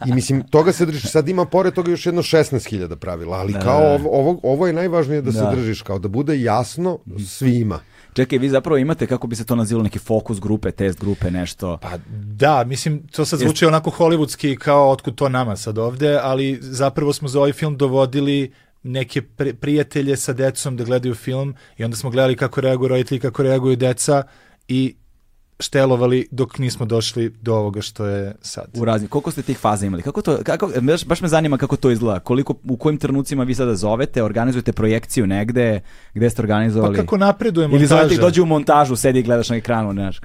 I mislim, toga se držiš. Sad ima pored toga još jedno 16.000 pravila, ali kao ovo, ovo, ovo je najvažnije da, se Da. držiš, kao da bude jasno svima. Čekaj, vi zapravo imate, kako bi se to nazivalo, neki fokus grupe, test grupe, nešto. Pa da, mislim, to sad zvuči onako hollywoodski kao otkud to nama sad ovde, ali zapravo smo za ovaj film dovodili neke pri- prijatelje sa decom da gledaju film i onda smo gledali kako reaguju roditelji, kako reaguju deca i štelovali dok nismo došli do ovoga što je sad. u raznim. Koliko ste tih faza imali? Kako to, kako, baš, baš me zanima kako to izgleda. Koliko, u kojim trenucima vi sada zovete, organizujete projekciju negde, gde ste Pa organizovali? kako napreduje Ili zovete ih montaža? dođu u montažu, sedi i gledaš na ekranu, znaš.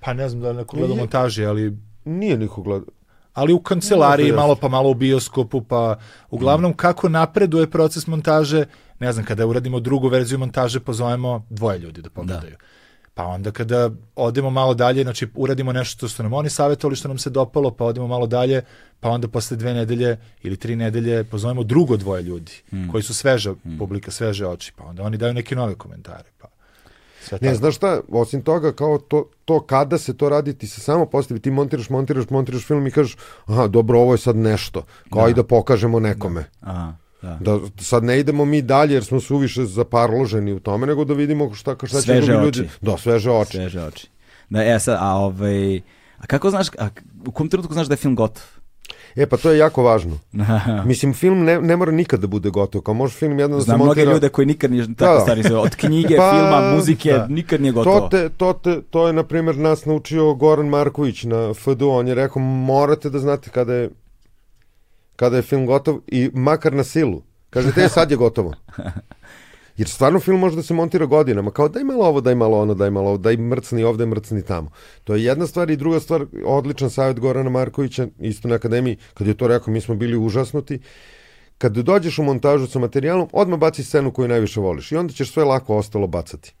Pa ne znam da li neko gleda montaži, ali Nije niko gledao. Ali u kancelariji, malo pa malo u bioskopu, pa uglavnom kako napreduje proces montaže, ne znam, kada uradimo drugu verziju montaže, pozovemo dvoje ljudi da pogledaju. Pa onda kada odemo malo dalje, znači uradimo nešto što nam oni savjetovali, što nam se dopalo, pa odemo malo dalje, pa onda posle dve nedelje ili tri nedelje pozovemo drugo dvoje ljudi, koji su sveža publika, sveže oči, pa onda oni daju neke nove komentare. Sve Ne, tako. znaš šta, osim toga, kao to, to kada se to radi, ti se samo postavi, ti montiraš, montiraš, montiraš film i kažeš, aha, dobro, ovo je sad nešto, kao i da pokažemo nekome. Aha, da. Da sad ne idemo mi dalje jer smo suviše zaparloženi u tome, nego da vidimo šta, šta će Sveže oči. ljudi. Da, sveže oči. Sveže oči. Da, e, sad, a ovaj... A kako znaš, a, u kom trenutku znaš da je film gotov? E, pa to je jako važno. Mislim, film ne, ne mora nikad da bude gotov. Kao može film jedno da Znam se mnoge montira... ljude koji nikad nije tako Da. stari od knjige, Pa, filma, muzike, da. nikad nije gotovo. To, te, to, te, to je, na primjer, nas naučio Goran Marković na FDU. On je rekao, morate da znate kada je, kada je film gotov i makar na silu. Kažete, e, sad je gotovo. Jer stvarno film može da se montira godinama. Kao daj malo ovo, daj malo ono, daj malo ovo, daj mrcni ovde, mrcni tamo. To je jedna stvar i druga stvar, odličan savjet Gorana Markovića, isto na akademiji, kad je to rekao, mi smo bili užasnuti. Kad dođeš u montažu sa materijalom, odmah baci scenu koju najviše voliš i onda ćeš sve lako ostalo bacati.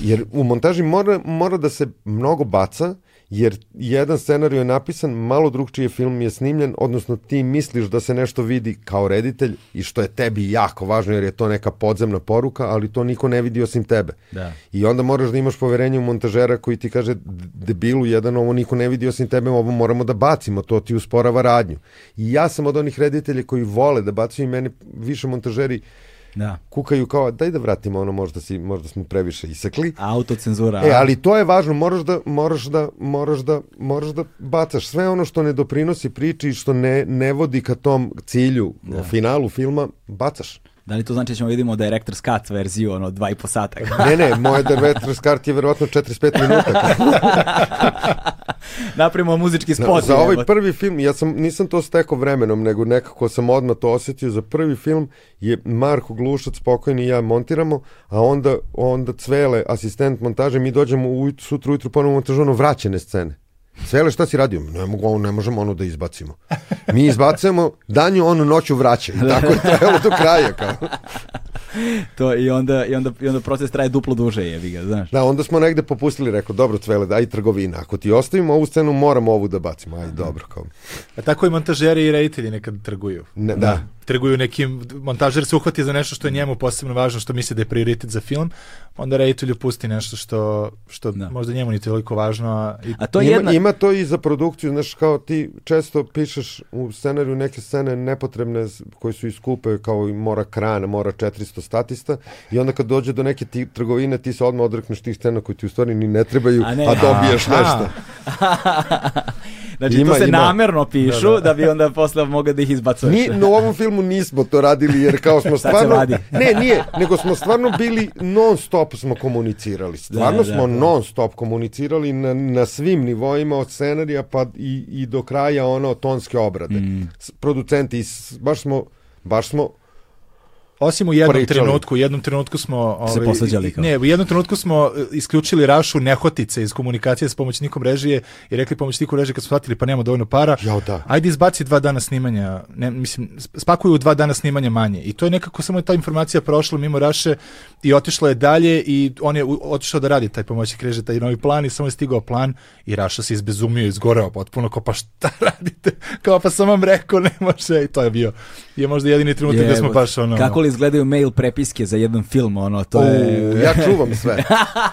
Jer u montaži mora, mora da se mnogo baca, jer jedan scenarij je napisan, malo drugčiji film je snimljen, odnosno ti misliš da se nešto vidi kao reditelj i što je tebi jako važno jer je to neka podzemna poruka, ali to niko ne vidi osim tebe. Da. I onda moraš da imaš poverenje u montažera koji ti kaže debilu jedan, ovo niko ne vidi osim tebe, ovo moramo da bacimo, to ti usporava radnju. I ja sam od onih reditelja koji vole da bacaju i mene više montažeri Da. kukaju kao daj da vratimo ono možda si možda smo previše isekli. Autocenzura. E, ali to je važno, moraš da, moraš da, moraš da, moraš da bacaš sve ono što ne doprinosi priči i što ne, ne vodi ka tom cilju, finalu filma, bacaš. Da li to znači da ćemo vidimo Director's Cut verziju, ono, dva i po sata? Ne, ne, moje Dervetr's kart je verovatno 45 minuta. Napravimo muzički Na, spot. za ovaj jebote. prvi film, ja sam, nisam to stekao vremenom, nego nekako sam odmah to osetio. Za prvi film je Marko Glušac spokojni i ja montiramo, a onda, onda Cvele, asistent montaže, mi dođemo u, sutra ujutru ponovno montažu, ono vraćene scene. Cvele, šta si radio? Ne, mogu, ne možemo ono da izbacimo. Mi izbacujemo, danju ono noću vraća. I tako je trajalo do kraja. Kao. To, i, onda, i, onda, I onda proces traje duplo duže, jebi ga, znaš. Da, onda smo negde popustili, rekao, dobro Cvele, daj trgovina. Ako ti ostavimo ovu scenu, moramo ovu da bacimo. Aj, dobro. Kao. A tako i montažeri i reditelji nekad trguju. Ne, da. Trguju nekim, montažer se uhvati za nešto što je njemu posebno važno, što misli da je prioritet za film, onda reditelju pusti nešto što, što Da. možda njemu nije toliko važno. A, i, A to je ima, jedna... ima to i za produkciju, znaš, kao ti često pišeš u scenariju neke scene nepotrebne koje su iskupe, kao i mora krana, mora 400 statista i onda kad dođe do neke ti, trgovine ti se odmah odrekneš tih scena koji ti u stvari ni ne trebaju, A a, ne. dobiješ Aha. nešto. Znači, Ima, to se ima. namerno pišu da, bi onda posle mogao da ih izbacuješ. Ni, no, u ovom filmu nismo to radili jer kao smo stvarno... Ne, nije, nego smo stvarno bili non stop smo komunicirali. Stvarno Da, da, smo da. non stop komunicirali na, na svim nivoima od scenarija pa i, i do kraja ono tonske obrade. Mm. Producenti, baš smo, baš smo Osim u jednom Pričali. trenutku, u jednom trenutku smo... Ovaj, kao. Ne, u jednom trenutku smo e, isključili Rašu nehotice iz komunikacije s pomoćnikom režije i rekli pomoćniku režije kad smo shvatili pa nema dovoljno para, Jao, da. ajde izbaci dva dana snimanja, ne, mislim, sp- spakuju dva dana snimanja manje. I to je nekako samo ta informacija prošla mimo Raše i otišla je dalje i on je otišao da radi taj pomoćnik režije, taj novi plan i samo je stigao plan i Raša se izbezumio, izgoreo potpuno, kao pa šta radite? Kao pa sam vam rekao, ne može. I to je bio, je možda jedini trenutak gde smo Jebote. baš ono... Kako li izgledaju mail prepiske za jedan film, ono, to je... U, ja čuvam sve.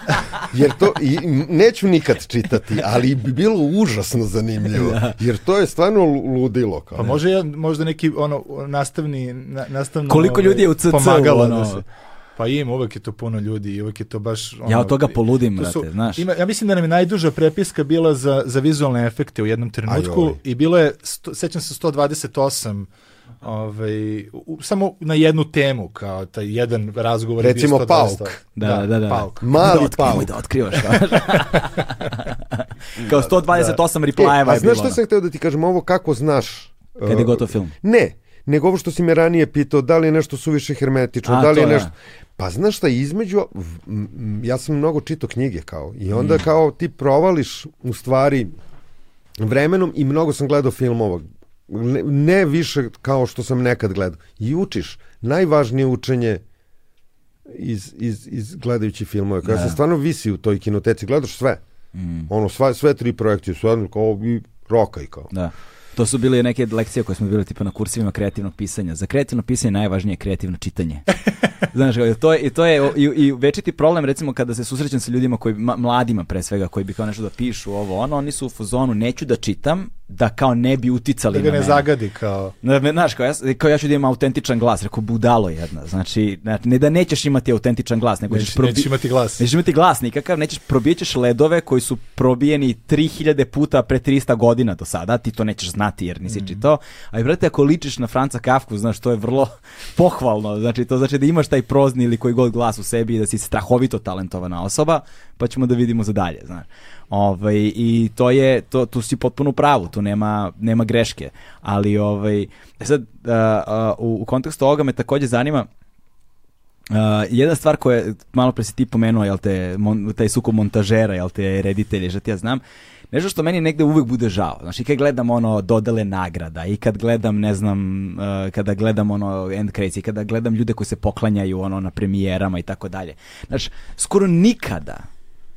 Jer to, i, neću nikad čitati, ali bi bilo užasno zanimljivo. Jer to je stvarno lu- ludilo. Kao. Pa može možda neki ono nastavni na, nastavno Koliko ovaj, ljudi je u CC-u, pomagalo ono? da se Pa ima, uvek je to puno ljudi i uvek je to baš... Ono, Ja od toga poludim, to brate, znaš. Ima, ja mislim da nam je najduža prepiska bila za, za vizualne efekte u jednom trenutku Ajoj. i bilo je, sto, sećam se 128 ovaj, u, samo na jednu temu, kao taj jedan razgovor. je Recimo 128. pauk. Da, da, da. Pauk. Mali da, pauk. da otkrivaš. znaš. Kao 128 E, replyeva a je bilo. znaš šta sam hteo da ti kažem, ovo kako znaš? Kad je uh, gotov film. Ne, nego ovo što si me ranije pitao, da li je nešto suviše hermetično, A, da li je to, da. nešto... Pa znaš šta, između, ja sam mnogo čitao knjige kao, i onda Mm. kao ti provališ u stvari vremenom i mnogo sam gledao filmova, ne, ne više kao što sam nekad gledao. I učiš, najvažnije učenje iz, iz, iz gledajući filmove. Kada Da. se stvarno visi u toj kinoteci, gledaš sve. Mm, Ono, sva, sve tri projekcije su jedno kao i roka i kao. da. To su bile neke lekcije koje smo bili tipa na kursivima kreativnog pisanja. Za kreativno pisanje najvažnije je kreativno čitanje. Znaš, kao, to je, i to je i, i večiti problem recimo kada se susrećem sa ljudima koji ma- mladima pre svega koji bi kao nešto da pišu ovo ono, oni su u fazonu neću da čitam da kao ne bi uticali Da na ga ne mene. zagadi kao... Ne, me, znaš, kao ja, kao ja ću da imam autentičan glas, rekao budalo jedna. Znači, znači, ne da nećeš imati autentičan glas, nego ćeš probi... nećeš imati glas. Nećeš imati glas nikakav, nećeš, probijat ćeš ledove koji su probijeni 3000 puta pre 300 godina do sada, ti to nećeš znati jer nisi čitao, a i brate, ako ličiš na Franca Kafku, znaš, to je vrlo pohvalno, znači to znači da imaš taj prozni ili koji god glas u sebi i da si strahovito talentovana osoba, pa ćemo da vidimo za dalje, znaš. Ovaj, I to je, to, tu si potpuno pravu, tu nema, nema greške, ali ovaj, e sad, u, u kontekstu ovoga me takođe zanima, Uh, jedna stvar koja je, malo pre si ti pomenuo, jel te, mon, taj sukob montažera, jel te, reditelje, što ja znam, nešto što meni negde uvek bude žao. Znači, kad gledam ono dodele nagrada i kad gledam, ne znam, uh, kada gledam ono end credits i kada gledam ljude koji se poklanjaju ono na premijerama i tako dalje. Znači, skoro nikada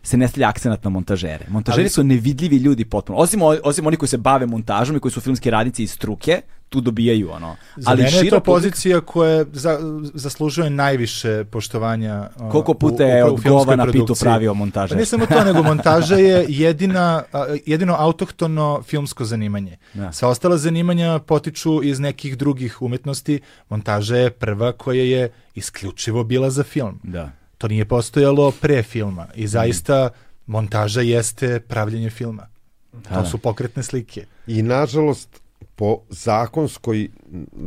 se ne stavlja akcenat na montažere. Montažeri Ali- su nevidljivi ljudi potpuno. Osim, osim oni koji se bave montažom i koji su filmski radnici iz struke, tu dobijaju ono. Za Ali mene je to publika- pozicija koja za, zaslužuje najviše poštovanja. Koliko u- puta u- je od Govana Pitu pravio montaže? Pa ne samo to, nego montaža je jedina, jedino autohtono filmsko zanimanje. Da. Sva ostala zanimanja potiču iz nekih drugih umetnosti. Montaža je prva koja je isključivo bila za film. Da. To nije postojalo pre filma i zaista montaža jeste pravljenje filma. To da. su pokretne slike. I nažalost, po zakonskoj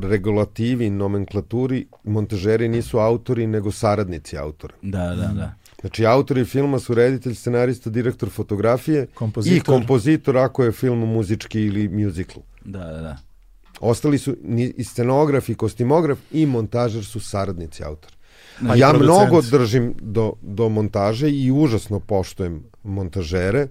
regulativi, nomenklaturi, montažeri nisu autori, nego saradnici autora. Da, da, da. Znači, autori filma su reditelj, scenarista, direktor fotografije Kompozitor. i kompozitor ako je film muzički ili musical. Da, da, da. Ostali su i scenograf i kostimograf i montažer su saradnici autora. A i ja producent. mnogo držim do, do montaže i užasno poštujem montažere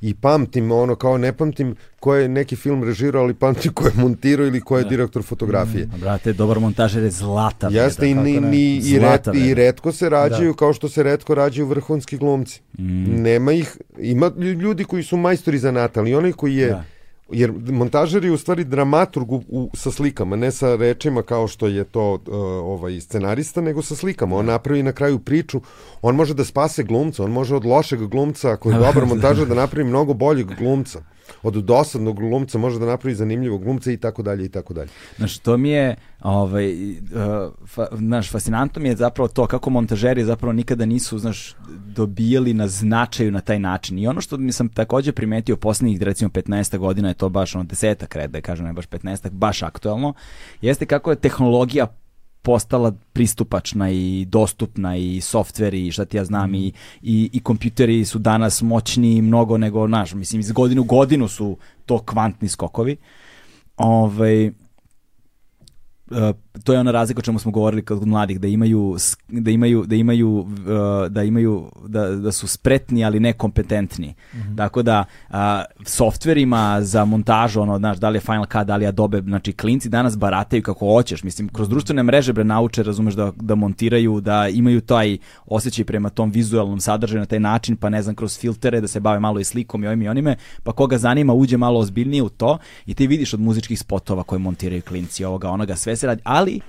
i pamtim ono kao ne pamtim ko je neki film režirao, ali pamtim ko je montirao ili ko je direktor fotografije. A, Brate, dobar montažer je zlata. Jeste i, ni, ni, i, red, i redko se rađaju kao što se redko rađaju vrhunski glumci. Mm. Nema ih, ima lju- ljudi koji su majstori zanata, ali onaj koji je Da. Jer montažer je u stvari dramaturg u, u, sa slikama, ne sa rečima kao što je to uh, ovaj scenarista, nego sa slikama. On napravi na kraju priču, on može da spase glumca, on može od lošeg glumca, ako je dobar montažer, da napravi mnogo boljeg glumca. Od dosadnog glumca može da napravi zanimljivog glumca i tako dalje i tako dalje. Znaš, to mi je, ovaj, uh, fa, znaš, fascinantno mi je zapravo to kako montažeri zapravo nikada nisu, znaš, dobijali na značaju na taj način. I ono što mi sam takođe primetio poslednjih, recimo, 15 godina, je to baš ono desetak red, da kažem, ne baš 15 baš aktuelno, jeste kako je tehnologija postala pristupačna i dostupna i softveri i šta ti ja znam i, i, i kompjuteri su danas moćniji mnogo nego naš, mislim iz godinu godinu su to kvantni skokovi. Ovaj, to je ona razlika o čemu smo govorili kod mladih da imaju da imaju da imaju uh, da imaju da, da su spretni ali nekompetentni. Tako da uh, softverima za montažu ono znaš da li je Final Cut, da li je Adobe, znači klinci danas barataju kako hoćeš. Mislim kroz društvene mreže bre nauče, razumeš da da montiraju, da imaju taj osjećaj prema tom vizuelnom sadržaju na taj način, pa ne znam kroz filtere da se bave malo i slikom i ovim i onime, pa koga zanima uđe malo ozbiljnije u to i ti vidiš od muzičkih spotova koje montiraju klinci ovoga onoga sve se radi, ali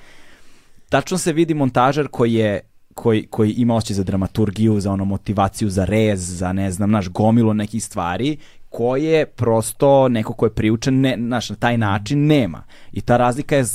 tačno se vidi montažer koji je koji, koji ima osjećaj za dramaturgiju, za ono motivaciju, za rez, za ne znam, naš gomilo nekih stvari koje prosto neko ko je priučen ne, naš, na taj način nema. I ta razlika je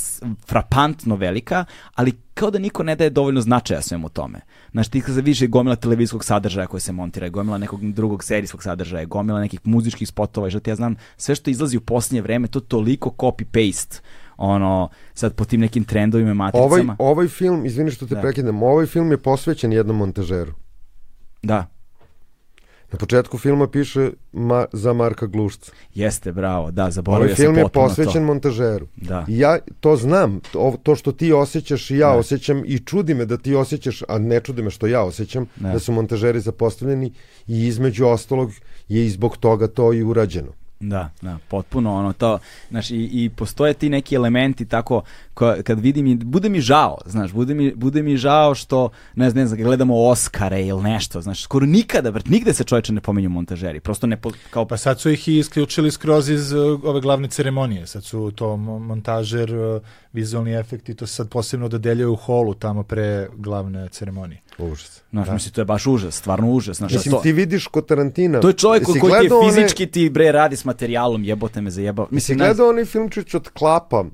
frapantno velika, ali kao da niko ne daje dovoljno značaja svemu tome. Znaš, ti kada više gomila televizijskog sadržaja koji se montira, gomila nekog drugog serijskog sadržaja, gomila nekih muzičkih spotova i što ti ja znam, sve što izlazi u posljednje vreme, to toliko copy-paste ono, sad po tim nekim trendovima, Ovaj, matricama. ovaj film, izvini što te Da. prekidam, ovaj film je posvećen jednom montažeru. Da, Na početku filma piše ma, za Marka Glušca. jeste, bravo, da, zaboravio Ovaj sam film je posvećen to. montažeru. Da. I ja to znam, to, to što ti osjećaš i ja Da. osjećam i čudi me da ti osjećaš, a ne čudi me što ja osjećam, Da. da su montažeri zapostavljeni i između ostalog je i zbog toga to i urađeno. Da, da, potpuno ono to, znaš, i, i postoje ti neki elementi tako, ko, kad vidim, i, bude mi žao, znaš, bude mi, bude mi žao što, ne znam, ne znam, gledamo Oscare ili nešto, znaš, skoro nikada, vrt, nigde se čovječe ne pominju montažeri, prosto ne, po, kao, Pa sad su ih i isključili skroz iz uh, ove glavne ceremonije. Sad su to mo- montažer, uh, vizualni efekti, to se sad posebno dodeljuje u holu tamo pre glavne ceremonije. Užas. znaš, mislim, to je baš užas, stvarno užas, znaš, Mislim, to, ti vidiš kod Tarantina... to je čovjek koji ti je gledao one- fizički ti, bre, radi s materijalom, jebote me zajebao, mislim, ne, gledao onaj filmčić od klapa?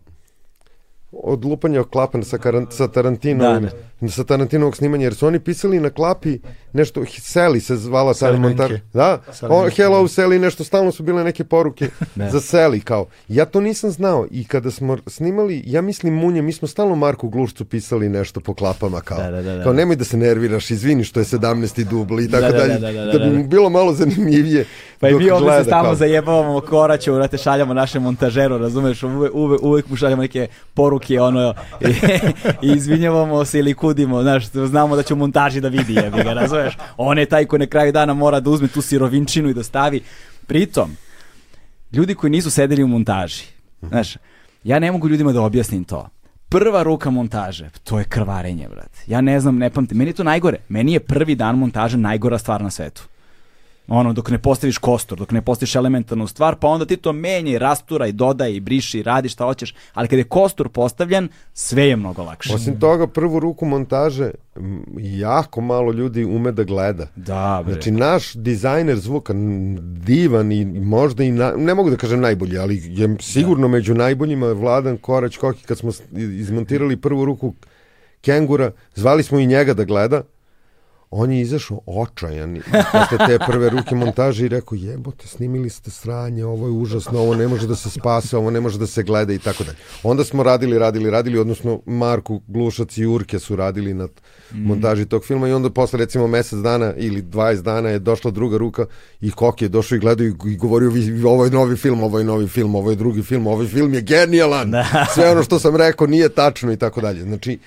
Od lupanja od klapa sa, karan, sa Tarantinovim, sa Tarantinovog snimanja, jer su oni pisali na klapi nešto, Seli se zvala ta montar. Da, o, Hello da. Sally, nešto stalno su bile neke poruke za Seli, kao. Ja to nisam znao i kada smo snimali, ja mislim Munje, mi smo stalno Marku Glušcu pisali nešto po klapama, kao. Da, da, da, da. Kao, nemoj da se nerviraš, izvini što je 17. dubl i tako Da, da, dalje. da, da, da, Da bi da. mu bilo malo zanimljivije. Pa i mi ovdje se stalno zajebavamo koraću, vrate, šaljamo našem montažeru, razumeš, uve, uve, uvek mu šaljamo neke poruke, ono, i, i izvinjavamo se ili kudimo, znaš, znamo da će u montaži da vidi, jebi ga, razumeš, on je taj ko na kraju dana mora da uzme tu sirovinčinu i da stavi, pritom, ljudi koji nisu sedeli u montaži, znaš, ja ne mogu ljudima da objasnim to, prva ruka montaže, to je krvarenje, brate. Ja ne znam, ne pamtim. Meni je to najgore. Meni je prvi dan montaže najgora stvar na svetu. Ono, dok ne postaviš kostur, dok ne postaviš elementarnu stvar, pa onda ti to menjaj, rasturaj, dodaj, briši, radi šta hoćeš, ali kad je kostur postavljen, sve je mnogo lakše. Osim toga, prvu ruku montaže jako malo ljudi ume da gleda. Da, bre. Znači, naš dizajner zvuka, divan i možda i, na, ne mogu da kažem najbolji, ali je sigurno među najboljima Vladan Korać Koki, kad smo izmontirali prvu ruku Kengura, zvali smo i njega da gleda, on je izašao očajan posle te prve ruke montaže i rekao jebote snimili ste sranje, ovo je užasno, ovo ne može da se spase, ovo ne može da se gleda i tako dalje. Onda smo radili, radili, radili, odnosno Marku Glušac i Urke su radili na montaži tog filma i onda posle recimo mesec dana ili 20 dana je došla druga ruka i Koki je došao i gledao i, i govorio "Vi- ovo je novi film, ovo je novi film, ovo je drugi film, ovaj film je genijalan. Sve ono što sam rekao nije tačno i tako dalje. Znači,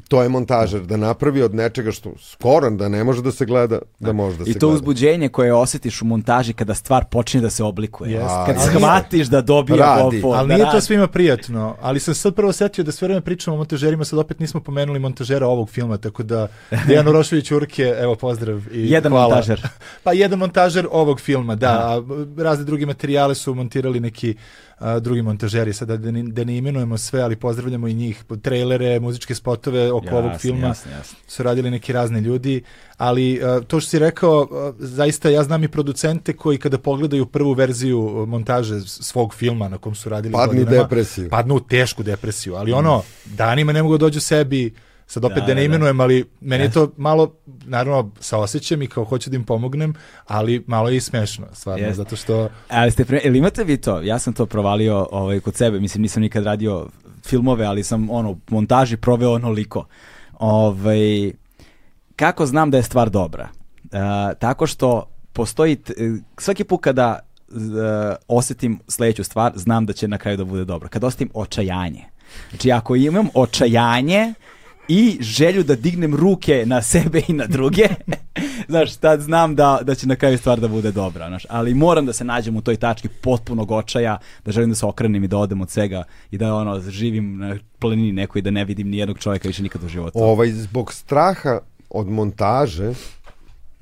to je montažer, da napravi od nečega što skoro da ne može da se gleda, da može da se I to gleda. uzbuđenje koje osetiš u montaži kada stvar počne da se oblikuje. Jeste. Kad Ali- shvatiš da dobija Radi. Ali da nije to radi. svima prijatno, ali sam sad prvo setio da sve vreme pričamo o montažerima, sad opet nismo pomenuli montažera ovog filma, tako da Dejan Urošević Urke, evo pozdrav i Jedan hvala. montažer. Pa jedan montažer ovog filma, da, a razne druge materijale su montirali neki a, drugi montažeri, sada da ne, da ne imenujemo sve, ali pozdravljamo i njih, trailere, muzičke spotove oko ovog Jasno, filma jasno, jasno. su radili neki razni ljudi, ali a, to što si rekao, a, zaista ja znam i producente koji kada pogledaju prvu verziju montaže svog filma na kom su radili Padnu u godinama, depresiju. Padnu u tešku depresiju, ali ono, danima ne mogu da dođu sebi, sad opet Da, da, da, ne da. imenujem, ali meni je to malo, naravno, saosećam i kao hoću da im pomognem, ali malo je i smešno, stvarno, Jeste. zato što... Ali ste pre... ili imate vi to? Ja sam to provalio ovaj, kod sebe, mislim nisam nikad radio filmove, ali sam ono, montaži proveo onoliko. Ovaj, kako znam da je stvar dobra? E, tako što postoji, t- e, svaki put kada e, osetim sledeću stvar, znam da će na kraju da bude dobro. Kada osetim očajanje. Znači, ako imam očajanje i želju da dignem ruke na sebe i na druge, znaš, tad znam da, da će na kraju stvar da bude dobra, znaš, ali moram da se nađem u toj tački potpunog očaja, da želim da se okrenem i da odem od svega i da ono, živim na planini nekoj da ne vidim ni jednog čovjeka više nikad u životu. Ovaj, zbog straha od montaže,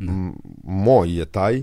m, moj je taj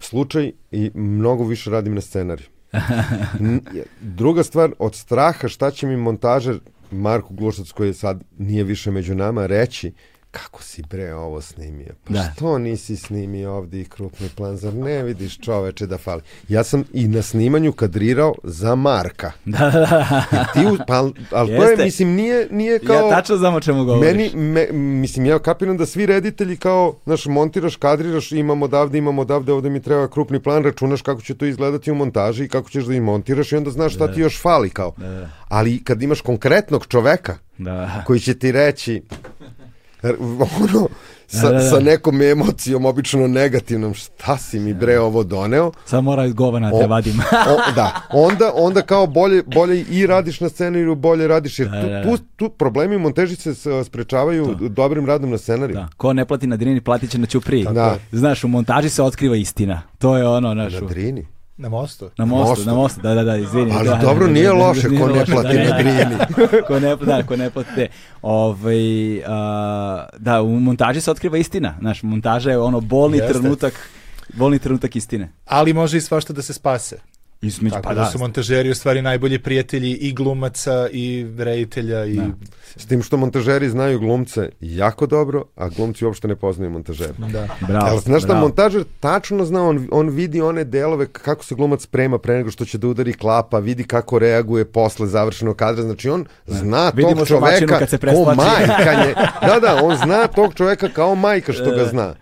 slučaj i mnogo više radim na scenariju. Druga stvar, od straha šta će mi montažer Marko Glušac koji sad nije više među nama reći kako si bre ovo snimio? Pa Da. što nisi snimio ovdje i krupni plan? Zar ne vidiš čoveče da fali? Ja sam i na snimanju kadrirao za Marka. Da, da, da. I ti, u- pa, ali to je, mislim, nije, nije kao... Ja tačno znam o čemu govoriš. Meni, me, mislim, ja kapiram da svi reditelji kao, znaš, montiraš, kadriraš, imamo odavde, imamo odavde, ovde mi treba krupni plan, računaš kako će to izgledati u montaži i kako ćeš da ih montiraš i onda znaš šta ti još fali kao. Ali kad imaš konkretnog čoveka Da. koji će ti reći ono, sa, Da, da, da. sa nekom emocijom, obično negativnom, šta si mi bre ovo doneo, Sad mora iz govana te vadim. o, da, onda, onda kao bolje, bolje i radiš na scenariju, bolje radiš, jer Da, tu, da, da. tu, tu problemi monteži se sprečavaju dobrim radom na scenariju. Da. Ko ne plati na drini, platit će na ćupriji. Da. Znaš, u montaži se otkriva istina. To je ono, znaš, Na drini. Na mostu. Na mostu, Mostu. na mostu, da, da, da, izvini. Ali da, dobro, da, da, nije da, da, loše ko ne plati da, na da, da. Drini. ko ne, da, ko ne plati. Ovaj, a, da, u montaži se otkriva istina. Znaš, montaža je ono bolni Jeste. trenutak, bolni trenutak istine. Ali može i svašta da se spase. Između, Tako pa da, da, su montažeri u stvari najbolji prijatelji i glumaca i reditelja i... S tim što montažeri znaju glumce jako dobro, a glumci uopšte ne poznaju montažera. Da. bravo. Ali znaš šta, bravo. montažer tačno zna, on, on vidi one delove kako se glumac sprema pre nego što će da udari klapa, vidi kako reaguje posle završenog kadra, znači on zna Vidimo tog u mačinu čoveka kad se ko majka nje. Da, da, on zna tog čoveka kao majka što ga zna.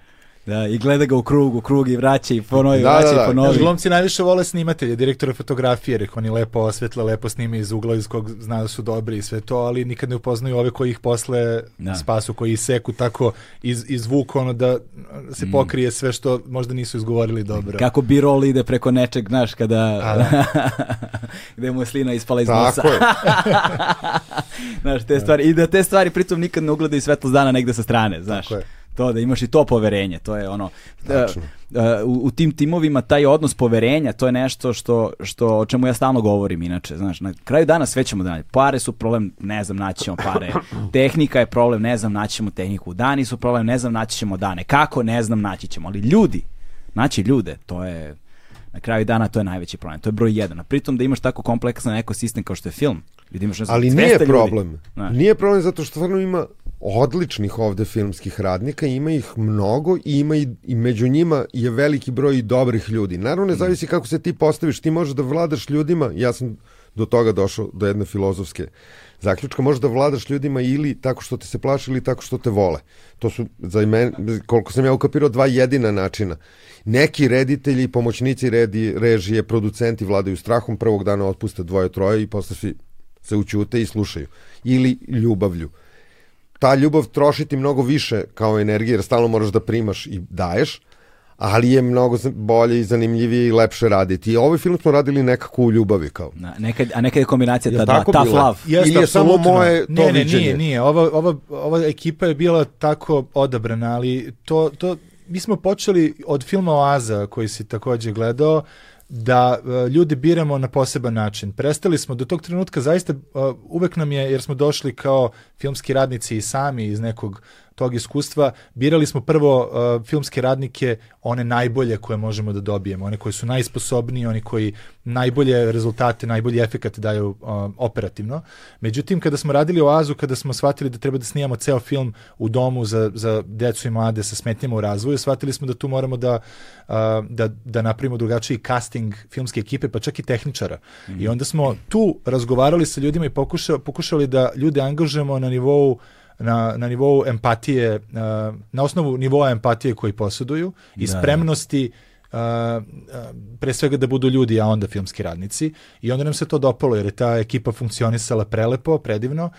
Da, i gleda ga u krug, u krug i vraća i ponovi, Da, vraća da, da. i ponovi. glumci najviše vole snimatelje, direktore fotografije, jer oni lepo osvetle, lepo snime iz ugla iz kog zna da su dobri i sve to, ali nikad ne upoznaju ove koji ih posle Da. spasu, koji ih seku tako iz, izvuku ono da se pokrije sve što možda nisu izgovorili dobro. Kako B-roll ide preko nečeg, znaš, kada... A, da. gde mu je slina ispala iz nosa. Tako je. znaš, te stvari, i da te stvari pritom nikad ne ugledaju svetlost dana negde sa strane, znaš. Tako je. To da imaš i to poverenje, to je ono da, Tačno. da, u, u tim timovima taj odnos poverenja, to je nešto što, što o čemu ja stalno govorim inače, znaš, na kraju dana sve ćemo da nađemo. Pare su problem, ne znam, naći ćemo pare. Tehnika je problem, ne znam, naći ćemo tehniku. Dani su problem, ne znam, naći ćemo dane. Kako, ne znam, naći ćemo. Ali ljudi, Naći ljude, to je na kraju dana to je najveći problem. To je broj jedan. A pritom da imaš tako kompleksan ekosistem kao što je film, gdje imaš ne znam, Ali 200 nije ljudi. problem. Znaš. Nije problem zato što stvarno ima odličnih ovde filmskih radnika, ima ih mnogo i ima i, i među njima je veliki broj i dobrih ljudi. Naravno, ne zavisi kako se ti postaviš, ti možeš da vladaš ljudima, ja sam do toga došao, do jedne filozofske zaključka, možeš da vladaš ljudima ili tako što te se plaše ili tako što te vole. To su, za mene, koliko sam ja ukapirao, dva jedina načina. Neki reditelji, pomoćnici redi, režije, producenti vladaju strahom, prvog dana otpuste dvoje, troje i posle svi se učute i slušaju. Ili ljubavlju. Ta ljubav troši ti mnogo više kao energije, jer stalno moraš da primaš i daješ, ali je mnogo bolje i zanimljivije i lepše raditi. I ovaj film smo radili nekako u ljubavi kao. Na, nekad, a nekad je kombinacija ta dva, tough love. Ili je samo moje to ne, ne, viđenje? nije, nije. Ova, ova, ova ekipa je bila tako odabrana, ali to, to, mi smo počeli od filma Oaza, koji si takođe gledao, da e, ljudi biramo na poseban način. Prestali smo do tog trenutka zaista e, uvek nam je, jer smo došli kao filmski radnici i sami iz nekog tog iskustva, birali smo prvo uh, filmske radnike, one najbolje koje možemo da dobijemo, one koji su najsposobniji, oni koji najbolje rezultate, najbolji efekat daju uh, operativno. Međutim, kada smo radili Oazu, kada smo shvatili da treba da snimamo ceo film u domu za, za decu i mlade sa smetnjama u razvoju, shvatili smo da tu moramo da, uh, da, da napravimo drugačiji casting filmske ekipe, pa čak i tehničara. I onda smo tu razgovarali sa ljudima i pokuša, pokušali da ljude angažujemo na nivou na, na nivou empatije, uh, na osnovu nivoa empatije koji posjeduju i Da, da. spremnosti uh, pre svega da budu ljudi, a onda filmski radnici. I onda nam se to dopalo, jer je ta ekipa funkcionisala prelepo, predivno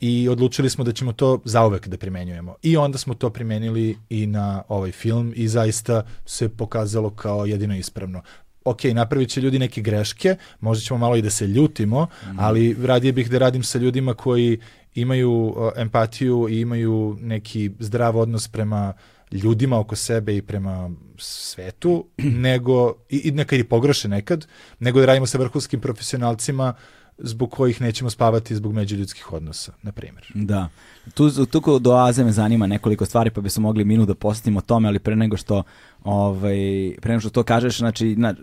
i odlučili smo da ćemo to zauvek da primenjujemo. I onda smo to primenili i na ovaj film i zaista se pokazalo kao jedino ispravno ok, napravit će ljudi neke greške, možda ćemo malo i da se ljutimo, ali radije bih da radim sa ljudima koji imaju uh, empatiju i imaju neki zdrav odnos prema ljudima oko sebe i prema svetu, nego, i, i nekad i pogreše nekad, nego da radimo sa vrhunskim profesionalcima zbog kojih nećemo spavati zbog međuljudskih odnosa, na primjer. Da. Tu, tu kod do Aze me zanima nekoliko stvari, pa bismo mogli minut da posjetimo tome, ali pre nego što ovaj, pre nego što to kažeš, znači, na,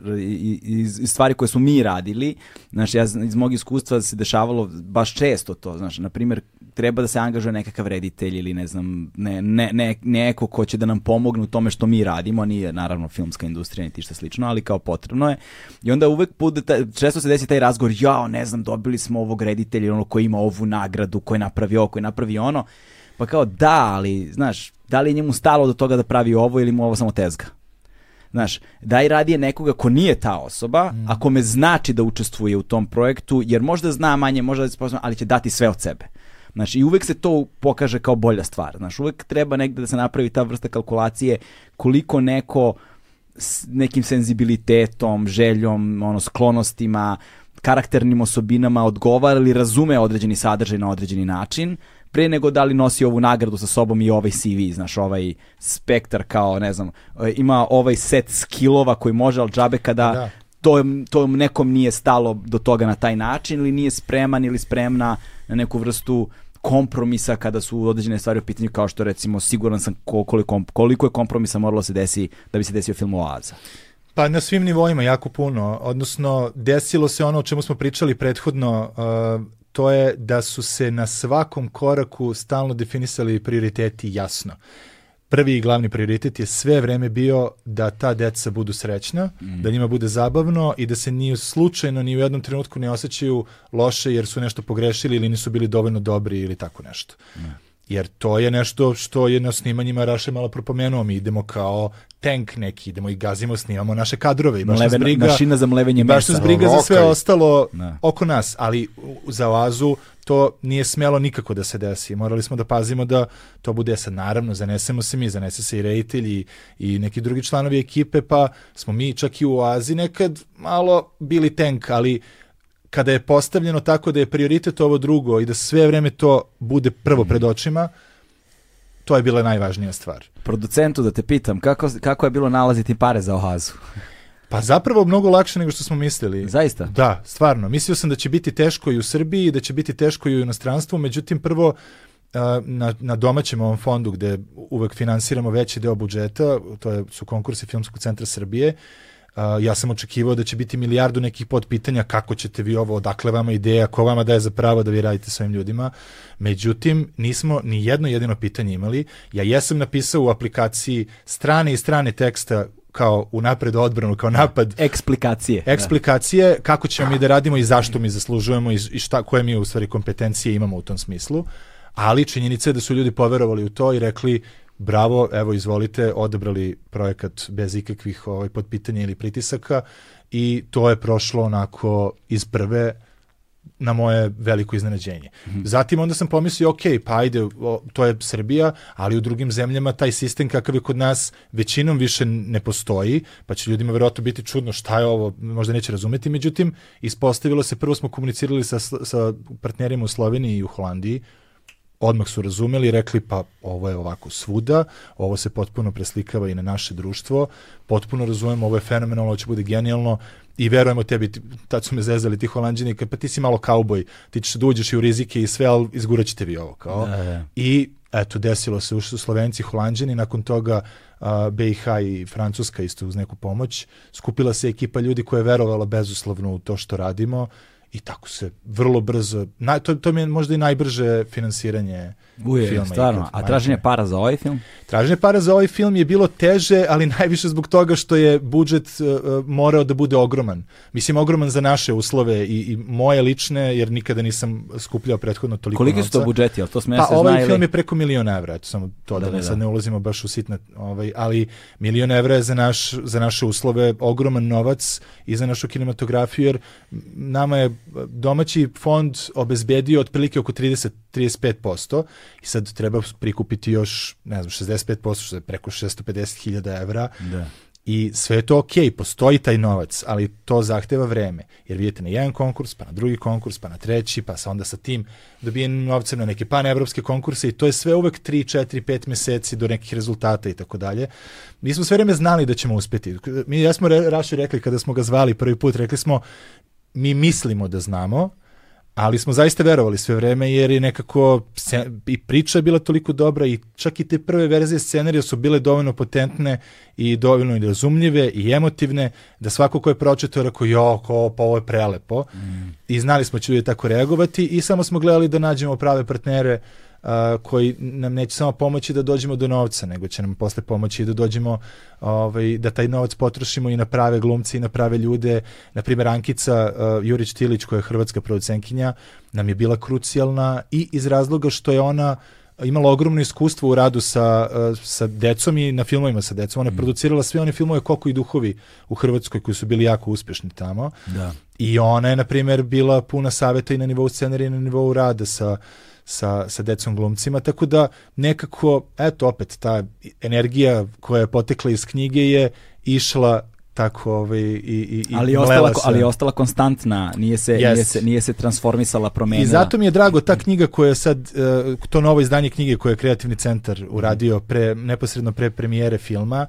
iz, iz stvari koje smo mi radili, znači, ja, iz mog iskustva se dešavalo baš često to, znači, na primjer, treba da se angažuje nekakav reditelj ili ne znam, ne, ne, ne, neko ko će da nam pomogne u tome što mi radimo, a nije naravno filmska industrija niti šta slično, ali kao potrebno je. I onda uvek bude, taj, često se desi taj razgovor, jao, ne znam, dobili smo ovog reditelja, ono koji ima ovu nagradu, koji napravi ovo, koji napravi ono. Pa kao, da, ali, znaš, da li je njemu stalo do toga da pravi ovo ili mu ovo samo tezga? Znaš, daj radije nekoga ko nije ta osoba, Mm. a kome znači da učestvuje u tom projektu, jer možda zna manje, možda je sposoban, ali će dati sve od sebe. Znaš, i uvek se to pokaže kao bolja stvar. Znaš, uvek treba negde da se napravi ta vrsta kalkulacije koliko neko s nekim senzibilitetom, željom, ono, sklonostima, karakternim osobinama odgovara ili razume određeni sadržaj na određeni način, pre nego da li nosi ovu nagradu sa sobom i ovaj CV, znaš, ovaj spektar kao, ne znam, e, ima ovaj set skillova koji može, ali džabe kada Da. to, to nekom nije stalo do toga na taj način ili nije spreman ili spremna na neku vrstu kompromisa kada su određene stvari u pitanju kao što recimo siguran sam ko- koliko, koliko je kompromisa moralo se desi da bi se desio film Oaza. Pa na svim nivoima jako puno, odnosno desilo se ono o čemu smo pričali prethodno, uh, to je da su se na svakom koraku stalno definisali prioriteti jasno. Prvi i glavni prioritet je sve vreme bio da ta deca budu srećna, da njima bude zabavno i da se ni slučajno ni u jednom trenutku ne osjećaju loše jer su nešto pogrešili ili nisu bili dovoljno dobri ili tako nešto. Jer to je nešto što je na snimanjima Raše malo propomenuo. Mi idemo kao tank neki, idemo i gazimo, snimamo naše kadrove. I baš nas Mlevena- briga, mašina za mlevenje i baš nas mesa. briga za sve ostalo Da. oko nas. Ali za oazu to nije smelo nikako da se desi. Morali smo da pazimo da to bude sad. Naravno, zanesemo se mi, zanese se i reditelj i, i neki drugi članovi ekipe, pa smo mi čak i u oazi nekad malo bili tank, ali kada je postavljeno tako da je prioritet ovo drugo i da sve vreme to bude prvo pred očima, to je bila najvažnija stvar. Producentu da te pitam, kako, kako je bilo nalaziti pare za Oazu? Pa zapravo mnogo lakše nego što smo mislili. Zaista? Da, stvarno. Mislio sam da će biti teško i u Srbiji, da će biti teško i u inostranstvu, međutim prvo na, na domaćem ovom fondu gde uvek finansiramo veći deo budžeta, to je, su konkursi Filmskog centra Srbije, a, ja sam očekivao da će biti milijardu nekih podpitanja kako ćete vi ovo, odakle vama ideja, ko vama daje za pravo da vi radite s ovim ljudima. Međutim, nismo ni jedno jedino pitanje imali. Ja jesam napisao u aplikaciji strane i strane teksta kao u napred odbranu, kao napad Eksplikacije. eksplikacije kako ćemo mi da radimo i zašto mi zaslužujemo i šta, koje mi u stvari kompetencije imamo u tom smislu. Ali činjenica je da su ljudi poverovali u to i rekli bravo, evo izvolite, odabrali projekat bez ikakvih ovaj, podpitanja ili pritisaka i to je prošlo onako iz prve na moje veliko iznenađenje. Zatim onda sam pomislio, ok, pa ajde, o, to je Srbija, ali u drugim zemljama taj sistem kakav je kod nas većinom više ne postoji, pa će ljudima verovatno biti čudno šta je ovo, možda neće razumeti, međutim, ispostavilo se, prvo smo komunicirali sa, sa partnerima u Sloveniji i u Holandiji, odmah su razumeli i rekli pa ovo je ovako svuda, ovo se potpuno preslikava i na naše društvo, potpuno razumemo, ovo je fenomenalno, ovo će bude genijalno i verujemo tebi, tad su me zezali ti holandžani, kad pa ti si malo kauboj, ti ćeš da uđeš i u rizike i sve, ali izgurat ćete vi ovo, kao. Da, da. I eto, desilo se, ušli su Slovenci, Holandžani, nakon toga a, BiH i Francuska isto uz neku pomoć. Skupila se ekipa ljudi koja je verovala bezuslovno u to što radimo i tako se vrlo brzo, naj, to, to mi je možda i najbrže finansiranje Uje, filma. stvarno. A traženje para za ovaj film? Traženje para za ovaj film je bilo teže, ali najviše zbog toga što je budžet uh, morao da bude ogroman. Mislim, ogroman za naše uslove i, i moje lične, jer nikada nisam skupljao prethodno toliko Koliki novca. su to budžeti? Jel to sme Pa se ovaj zna ili- film je preko miliona evra, eto samo to da, Da, da, da, sad da. ne ulazimo baš u sitne, ovaj, ali milion evra je za, naš, za naše uslove ogroman novac i za našu kinematografiju, jer nama je domaći fond obezbedio otprilike oko 30-35% i sad treba prikupiti još, ne znam, 65%, što je preko 650.000 evra Da. i sve je to ok, postoji taj novac, ali to zahteva vreme. Jer vidite na jedan konkurs, pa na drugi konkurs, pa na treći, pa sa onda sa tim dobijenim novcem na neke panevropske konkurse i to je sve uvek 3, 4, 5 meseci do nekih rezultata i tako dalje. Mi smo sve vreme znali da ćemo uspeti. Mi ja smo re, Raši rekli kada smo ga zvali prvi put, rekli smo mi mislimo da znamo, ali smo zaista verovali sve vreme jer je nekako se, i priča je bila toliko dobra i čak i te prve verzije scenarija su bile dovoljno potentne i dovoljno i razumljive i emotivne da svako ko je pročitao je rekao jo, ko, pa ovo je prelepo. I znali smo će ljudi tako reagovati i samo smo gledali da nađemo prave partnere a, koji nam neće samo pomoći da dođemo do novca, nego će nam posle pomoći da dođemo, ovaj, da taj novac potrošimo i na prave glumce i na prave ljude. Na primjer, Ankica uh, Jurić Tilić, koja je hrvatska producentkinja, nam je bila krucijalna i iz razloga što je ona imala ogromno iskustvo u radu sa, uh, sa decom i na filmovima sa decom. Ona je producirala sve one filmove Koko i duhovi u Hrvatskoj koji su bili jako uspešni tamo. Da. I ona je, na primjer, bila puna saveta i na nivou scenarija i na nivou rada sa, sa, sa decom glumcima, tako da nekako, eto opet, ta energija koja je potekla iz knjige je išla tako ovaj, i, i, i Ali je ostala, se. ali je ostala konstantna, nije se, Jest. nije se, nije se transformisala, promenila. I zato mi je drago ta knjiga koja je sad, uh, to novo izdanje knjige koje je Kreativni centar uradio pre, neposredno pre premijere filma,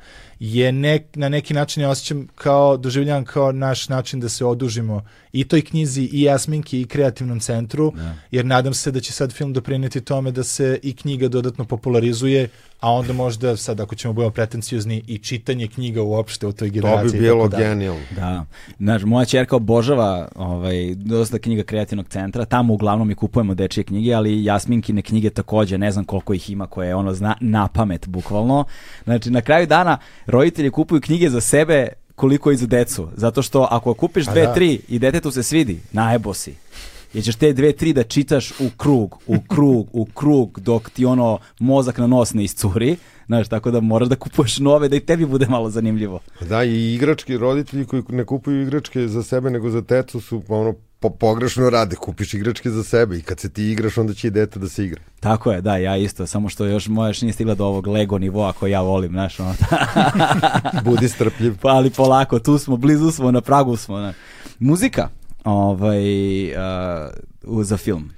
je nek, na neki način ja osjećam kao, doživljavam kao naš način da se odužimo i toj knjizi i Jasminki i Kreativnom centru, jer nadam se da će sad film doprineti tome da se i knjiga dodatno popularizuje, a onda možda sad ako ćemo budemo pretenciozni i čitanje knjiga uopšte u toj To generaciji. bi i bilo genijalno. Da. Znaš, moja čerka obožava ovaj, dosta knjiga kreativnog centra, tamo uglavnom i kupujemo dečije knjige, ali Jasminkine knjige takođe, ne znam koliko ih ima koje ono zna na pamet bukvalno. Znači, na kraju dana roditelji kupuju knjige za sebe koliko i za decu, zato što ako kupiš dve, da. tri i detetu se svidi, najebo si. Jer ćeš te dve, tri da čitaš u krug, u krug, u krug, dok ti ono mozak na nos ne iscuri. Znaš, tako da moraš da kupuješ nove da i tebi bude malo zanimljivo. Da, i igrački roditelji koji ne kupuju igračke za sebe nego za tecu su ono po, pogrešno rade, kupiš igračke za sebe i kad se ti igraš onda će i dete da se igra. Tako je, da, ja isto, samo što još moja još nije stigla do ovog Lego nivoa koji ja volim, znaš, ono, Budi strpljiv. pa ali polako, tu smo, blizu smo, na pragu smo. znaš. Muzika, ovaj, uh, za film.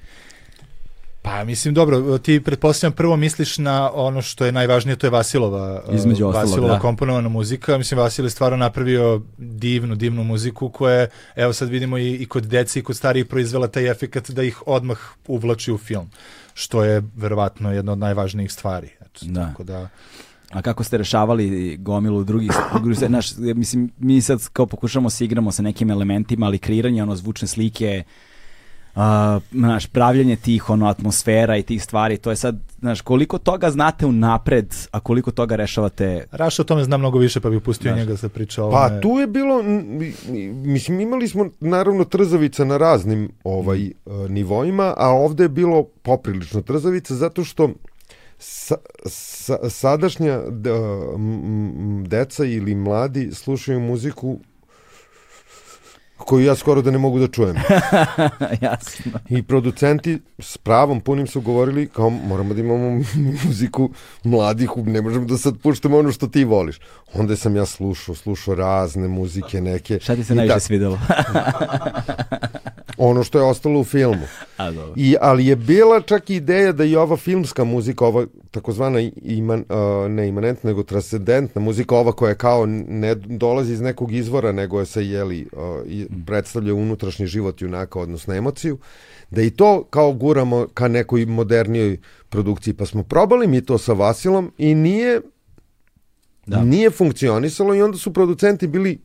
Pa mislim, dobro, ti pretpostavljam prvo misliš na ono što je najvažnije, to je Vasilova, uh, Između ostalog, Vasilova da. komponovana muzika. Mislim, Vasil je stvarno napravio divnu, divnu muziku koja je, evo sad vidimo i, i kod deci i kod starijih proizvela taj efekat da ih odmah uvlači u film, što je verovatno jedna od najvažnijih stvari. Eto, Da. Tako da, A kako ste rešavali gomilu drugih, znaš, mislim, mi sad kao pokušamo se igramo sa nekim elementima, ali kreiranje ono zvučne slike, a, znaš, pravljanje tih ono atmosfera i tih stvari, to je sad, znaš, koliko toga znate unapred, a koliko toga rešavate? Raša o tome zna mnogo više, pa bih pustio Znaš. njega da se priča o Pa tu je bilo, mislim imali smo naravno trzavica na raznim ovaj e, nivoima, a ovde je bilo poprilično trzavica zato što sa, sa, sadašnja deca ili mladi slušaju muziku koju ja skoro da ne mogu da čujem. Jasno. I producenti s pravom punim su govorili kao moramo da imamo muziku mladih, ne možemo da sad puštamo ono što ti voliš. Onda sam ja slušao, slušao razne muzike neke. Šta ti se najviše da, svidelo? Ono što je ostalo u filmu. a, dobro. I, ali je bila čak i ideja da i ova filmska muzika, ova takozvana iman, uh, ne imanentna, nego transcendentna muzika, ova koja je kao ne dolazi iz nekog izvora, nego je se jeli, uh, i predstavlja unutrašnji život junaka, odnosno emociju, da i to kao guramo ka nekoj modernijoj produkciji. Pa smo probali mi to sa Vasilom i nije Da. nije funkcionisalo i onda su producenti bili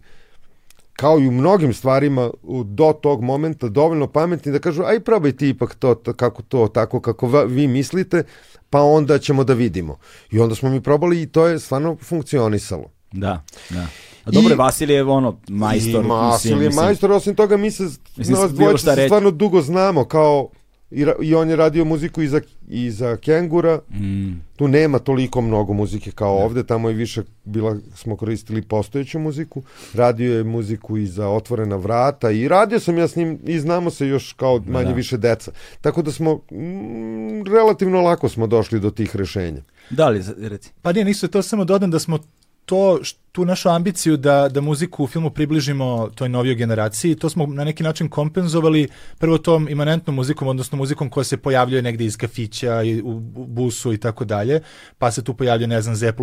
kao i u mnogim stvarima do tog momenta dovoljno pametni da kažu aj probaj ti ipak to, to kako to tako kako vi mislite pa onda ćemo da vidimo. I onda smo mi probali i to je stvarno funkcionisalo. Da, da. A dobro, I- je ono, majstor. I Vasil je mislim, majstor, osim toga mi se, Mislim, nas šta se stvarno dugo znamo kao i, ra- i on je radio muziku i za, i za Kengura, Mm, tu nema toliko mnogo muzike kao ovde, tamo je više bila, smo koristili postojeću muziku, radio je muziku i za otvorena vrata i radio sam ja s njim i znamo se još kao manje da. više deca. Tako da smo, mm, relativno lako smo došli do tih rešenja. da li, reci. Pa nije, nisu to samo dodam da smo to, š- tu našu ambiciju da, da muziku u filmu približimo toj novijoj generaciji, to smo na neki način kompenzovali prvo tom imanentnom muzikom, odnosno muzikom koja se pojavljuje negde iz kafića, i u bu- busu i tako dalje, pa se tu pojavljuje, ne znam, Z++, uh,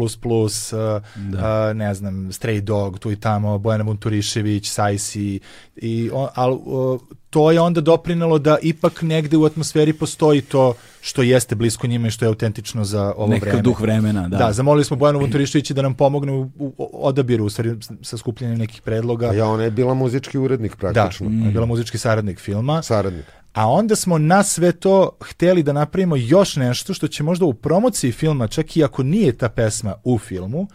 Da. uh, ne znam, Stray Dog, tu i tamo, Bojana Vunturišević, Sajsi, i, on, ali uh, to je onda doprinalo da ipak negde u atmosferi postoji to što jeste blisko njima i što je autentično za ovo Nekakav vreme. duh vremena, da. Da, zamolili smo Bojanu Vunturiševića da nam pomogne u, u odabiru, stvari sa skupljanjem nekih predloga. A ja, ona je bila muzički urednik da, praktično. je bila muzički saradnik filma. Saradnik. A onda smo na sve to hteli da napravimo još nešto što će možda u promociji filma, čak i ako nije ta pesma u filmu,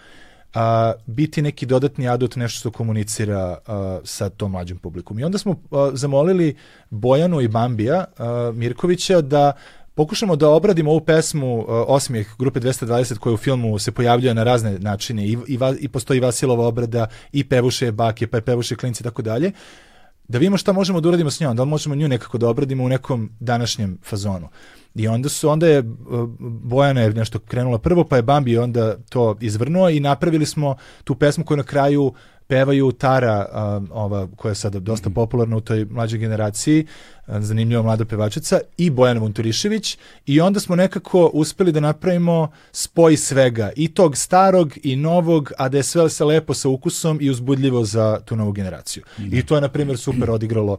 a, biti neki dodatni adut, nešto što komunicira a, sa tom mlađim publikom. I onda smo a, zamolili Bojanu i Bambija a, Mirkovića da pokušamo da obradimo ovu pesmu uh, Osmijeh grupe 220 koja u filmu se pojavljuje na razne načine i, i, i postoji Vasilova obrada i pevuše bake, pa i pevuše klinci i tako dalje da vidimo šta možemo da uradimo s njom, da li možemo nju nekako da obradimo u nekom današnjem fazonu. I onda su, onda je uh, Bojana je nešto krenula prvo, pa je Bambi onda to izvrnuo i napravili smo tu pesmu koju na kraju pevaju Tara, uh, ova koja je sada dosta popularna u toj mlađoj generaciji, uh, zanimljiva mlada pevačica, i Bojana Vunturišević i onda smo nekako uspeli da napravimo spoj svega, i tog starog i novog, a da je sve se lepo sa ukusom i uzbudljivo za tu novu generaciju. I to je, na primjer, super odigralo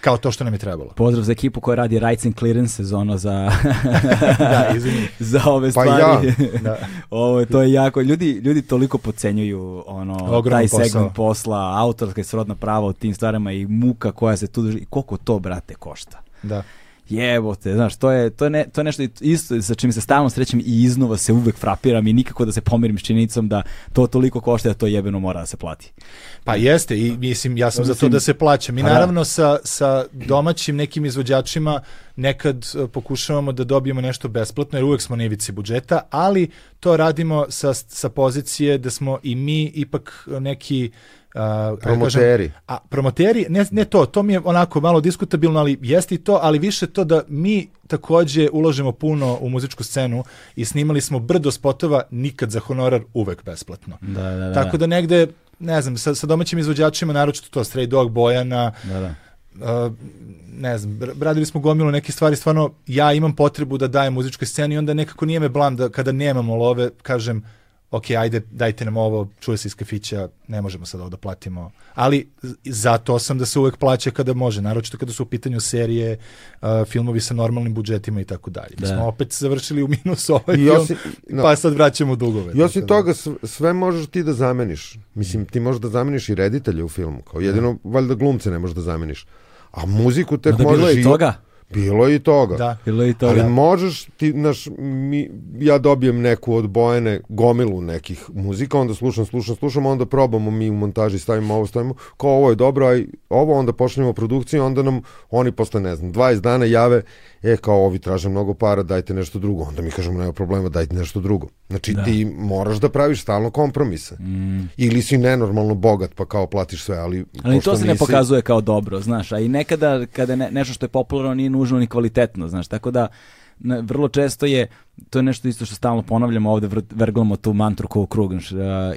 kao to što nam je trebalo. Pozdrav za ekipu koja radi Rights and Clearance sezona za, Da, izvini. za ove Pa stvari. Da. Ovo, to je jako, ljudi, ljudi toliko pocenjuju ono, Ogroman taj posao. segment posla, autorska i srodna prava u tim stvarima i muka koja se tu drži, koliko to, brate, košta. Da. Jebote, znaš, to je, to je, ne, to je nešto isto sa čim se stalno srećem i iznova se uvek frapiram i nikako da se pomirim s činjenicom da to toliko košta da to jebeno mora da se plati. Pa jeste i mislim ja sam za to da se plaća. Mi Pa da. naravno sa, sa domaćim nekim izvođačima nekad e, pokušavamo da dobijemo nešto besplatno jer uvek smo na ivici budžeta, ali to radimo sa, sa pozicije da smo i mi ipak neki kako kažem, Promoteri. a promoteri, ne, ne to, to mi je onako malo diskutabilno, ali jeste i to, ali više to da mi takođe ulažemo puno u muzičku scenu i snimali smo brdo spotova nikad za honorar, uvek besplatno. Da, da, da. Tako da negde, ne znam, sa, sa domaćim izvođačima, naročito to Stray Dog, Bojana, Da, da. uh, ne znam, radili smo gomilu neke stvari, stvarno ja imam potrebu da dajem muzičkoj sceni i onda nekako nije me blam da kada nemamo love, kažem, ok, ajde, dajte nam ovo, čuje se iz kafića, ne možemo sad ovo da platimo. Ali zato sam da se uvek plaća kada može, naročito kada su u pitanju serije, uh, filmovi sa normalnim budžetima i tako dalje. Mi Da. smo opet završili u minus ovaj I film, osim- no. pa sad vraćamo dugove. I osim da- toga, sv- sve možeš ti da zameniš. Mislim, ti možeš da zameniš i reditelje u filmu. Kao jedino, valjda glumce ne možeš da zameniš. A muziku tek Da možeš... bilo i toga. Bilo je i toga. Da. Bilo je i toga. Ali možeš ti, naš, mi, ja dobijem neku od Bojene gomilu nekih muzika, onda slušam, slušam, slušam, onda probamo mi u montaži, stavimo ovo, stavimo, kao ovo je dobro, a i ovo, onda počnemo produkciju, onda nam oni posle, ne znam, 20 dana jave, e, kao ovi traže mnogo para, dajte nešto drugo, onda mi kažemo, nema problema, dajte nešto drugo. Znači, Da. ti moraš da praviš stalno kompromise. Mm. Ili si nenormalno bogat, pa kao platiš sve, ali... Ali to se ne nisi- pokazuje kao dobro, znaš, a i nekada kada ne, nešto što je popularno nije nužno ni kvalitetno, znaš, tako da ne, vrlo često je, to je nešto isto što stalno ponavljamo ovde, verglamo tu mantru kao krug, a,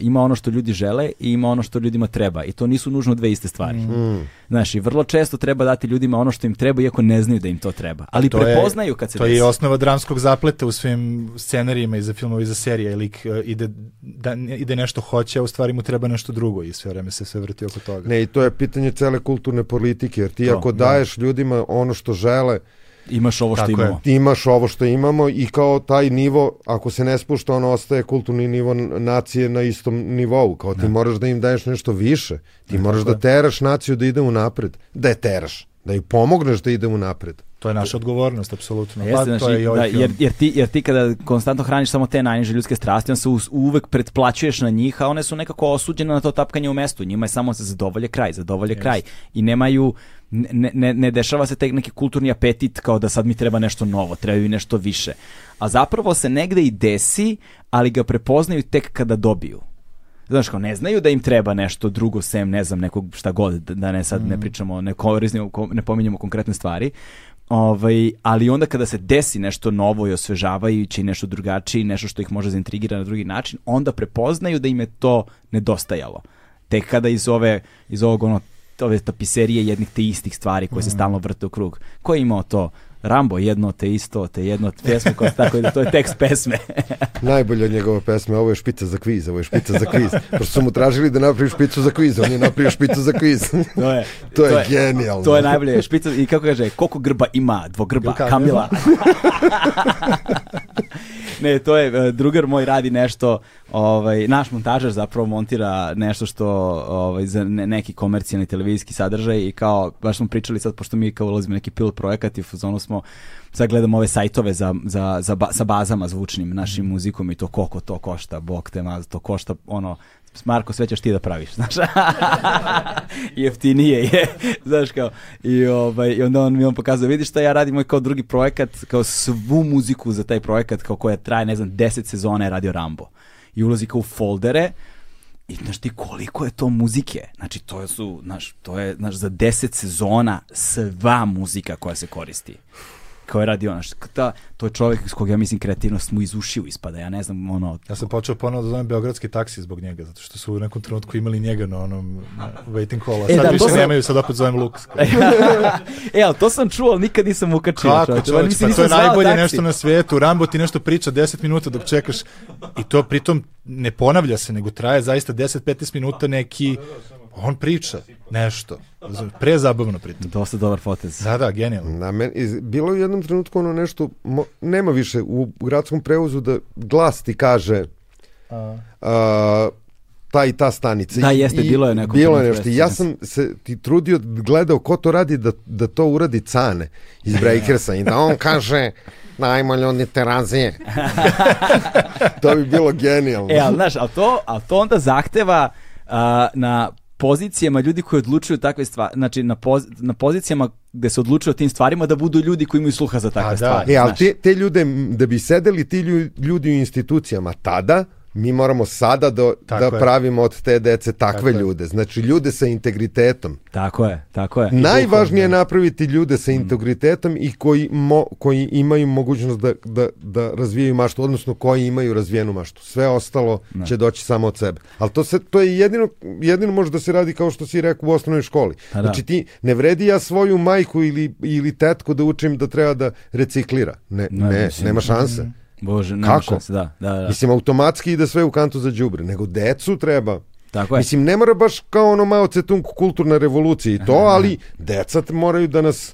ima ono što ljudi žele i ima ono što ljudima treba i to nisu nužno dve iste stvari. Mm. Znaš, i vrlo često treba dati ljudima ono što im treba iako ne znaju da im to treba, ali To je- prepoznaju kad se To je desi. osnova dramskog zapleta u svim scenarijima i za filmove i za serije. Lik e, ide, da, ide nešto hoće, a u stvari mu treba nešto drugo i sve vreme se sve vrti oko toga. Ne, i to je pitanje cele kulturne politike, jer ti To, ako da. daješ ljudima ono što žele, Imaš ovo što Tako je. imamo. ti imaš ovo što imamo i kao taj nivo, ako se ne spušta, on ostaje kulturni nivo nacije na istom nivou. Kao ti moraš da im daješ nešto više. Ti moraš da je. teraš naciju da ide u napred. Da je teraš. Da ju pomogneš da ide u napred. To je naša odgovornost, apsolutno. Jeste, Pa, znaš, to je ovaj da, jer, jer, ti, jer ti kada konstantno hraniš samo te najniže ljudske strasti, on se uvek pretplaćuješ na njih, a one su nekako osuđene na to tapkanje u mestu. Njima je samo se zadovolje kraj, zadovolje kraj. I nemaju, ne, ne, ne dešava se tek neki kulturni apetit kao da sad mi treba nešto novo, treba mi nešto više. A zapravo se negde i desi, ali ga prepoznaju tek kada dobiju. Znaš, kao ne znaju da im treba nešto drugo sem, ne znam, nekog šta god, da- ne sad ne pričamo, ne, korisnimo, ko- ne pominjamo konkretne stvari, ovaj, ali onda kada se desi nešto novo i osvežavajuće i nešto drugačije, nešto što ih može zaintrigira na drugi način, onda prepoznaju da im je to nedostajalo. Tek kada iz ove, iz ovog ono, ove tapiserije jednih te istih stvari koje se stalno vrte u krug. Ko je imao to? Rambo jedno te isto, te jedno te pesmu, kao tako da to je tekst pesme. Najbolje od njegove pesme, ovo je špica za kviz, ovo je špica za kviz. Pošto su mu tražili da napravi špicu za kviz, on je napravio špicu za kviz. To je, To je genijalno. To je najbolje. Špica, I kako kaže, koliko grba ima dvogrba Kamila. Ne, to je, e, drugar moj radi nešto, ovaj, naš montažer zapravo montira nešto što ovaj, za ne- neki komercijalni televizijski sadržaj i kao, baš smo pričali sad, pošto mi kao ulazimo neki pilot projekat i u fazonu smo, sad gledamo ove sajtove za, za, za ba- sa bazama zvučnim, našim muzikom i to koliko to košta, bog te maz, to košta ono, Marko, sve ćeš ti da praviš, znaš. Jeftinije je, znaš kao. I, ovaj, I onda on mi on pokazao, vidiš šta ja radim moj kao drugi projekat, kao svu muziku za taj projekat, kao koja traje, ne znam, 10 sezona je radio Rambo. I ulazi kao u foldere, i znaš ti koliko je to muzike? Znači to su, znaš, to je, znaš, za 10 sezona sva muzika koja se koristi kao je radio, znaš, ta, to je čovjek s kog ja mislim kreativnost mu iz ušiju ispada, ja ne znam, ono, Ja sam počeo ponovo da zovem beogradski taksi zbog njega, zato što su u nekom trenutku imali njega na onom na waiting call, a E, sad da, to više sam- nemaju, sad opet zovem Lux. e, ali to sam čuo, ali nikad nisam ukačio. Kako čovječ, Mislim, pa to je najbolje taksi. nešto na svetu. Rambo ti nešto priča 10 minuta dok čekaš i to pritom ne ponavlja se, nego traje zaista 10-15 minuta neki on priča nešto. Prezabavno pritom. Dosta dobar potez. Da, da, genijalno. Na men, iz, bilo je u jednom trenutku ono nešto, mo, nema više u gradskom prevozu da glas ti kaže a, ta i ta stanica. Da, jeste, i- bilo je neko Bilo je nešto. Ja sam se ti trudio, gledao ko to radi da, da to uradi Cane iz Breakersa i da on kaže najmo ljudi terazije. to bi bilo genijalno. E, ali znaš, ali to, ali to onda zahteva a, na pozicijama ljudi koji odlučuju takve stvari, znači na, poz, na pozicijama gde se odlučuje o tim stvarima da budu ljudi koji imaju sluha za takve A, da. stvari. E, ali te, te ljude, da bi sedeli ti lju- ljudi u institucijama tada, mi moramo sada da, Tako da je. pravimo od te dece takve Tako ljude. Znači, ljude sa integritetom. Tako je, tako je. Najvažnije je napraviti ljude sa integritetom i koji, mo, koji imaju mogućnost da, da, da razvijaju maštu, odnosno koji imaju razvijenu maštu. Sve ostalo će doći samo od sebe. Ali to, se, to je jedino, jedino može da se radi kao što si rekao u osnovnoj školi. Pa da. Znači ti ne vredi ja svoju majku ili, ili tetku da učim da treba da reciklira. Ne, Ne, ne, nema šanse. Bože, nema Kako? šanse, da, da, da. Mislim, automatski ide sve u kantu za đubre, nego decu treba Tako je. Mislim, ne mora baš kao ono Mao Tse-tung kulturna revolucija i to, ali deca moraju da nas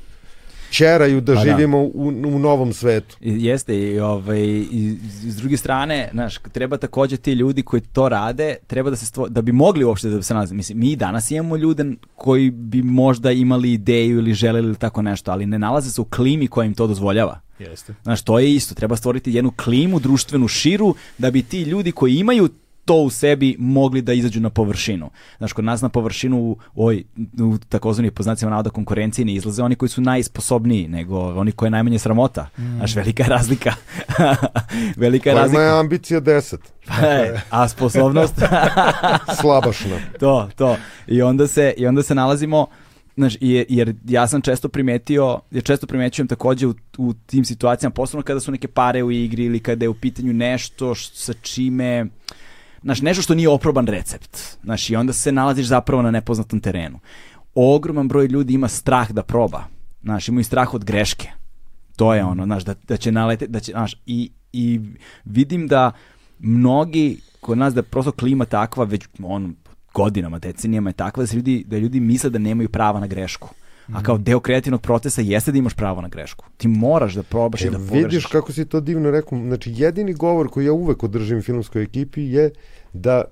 čeraju da Pa da. živimo u, u novom svetu. I- Jeste i ovaj i s druge strane, znaš, treba takođe ti ljudi koji to rade, treba da se stvo, da bi mogli uopšte da se nalaze. Mislim, mi danas imamo ljude koji bi možda imali ideju ili želeli ili tako nešto, ali ne nalaze se u klimi koja im to dozvoljava. Jeste. Znaš, to je isto, treba stvoriti jednu klimu društvenu širu da bi ti ljudi koji imaju to u sebi mogli da izađu na površinu. Znaš, kod nas na površinu u, ovoj, u takozvani poznacima navoda konkurenciji ne izlaze oni koji su najsposobniji, nego oni koji je najmanje sramota. Znaš, velika je razlika. velika je Kojima razlika. je ambicija 10, E, a sposobnost slabašna. to, to. I onda se, i onda se nalazimo Znaš, jer, jer ja sam često primetio, jer često primećujem takođe u, u tim situacijama, posebno kada su neke pare u igri ili kada je u pitanju nešto š, sa čime, znaš, nešto što nije oproban recept. Znaš, i onda se nalaziš zapravo na nepoznatom terenu. Ogroman broj ljudi ima strah da proba. Znaš, imaju strah od greške. To je ono, znaš, da, da će nalete, da će, znaš, i, i vidim da mnogi kod nas da prosto klima takva već on godinama, decenijama je takva da ljudi, da ljudi misle da nemaju prava na grešku. A kao deo kreativnog procesa jeste da imaš pravo na grešku. Ti moraš da probaš i E, da pogrešiš. vidiš kako si to divno rekao. Znači, jedini govor koji ja uvek održim filmskoj ekipi je da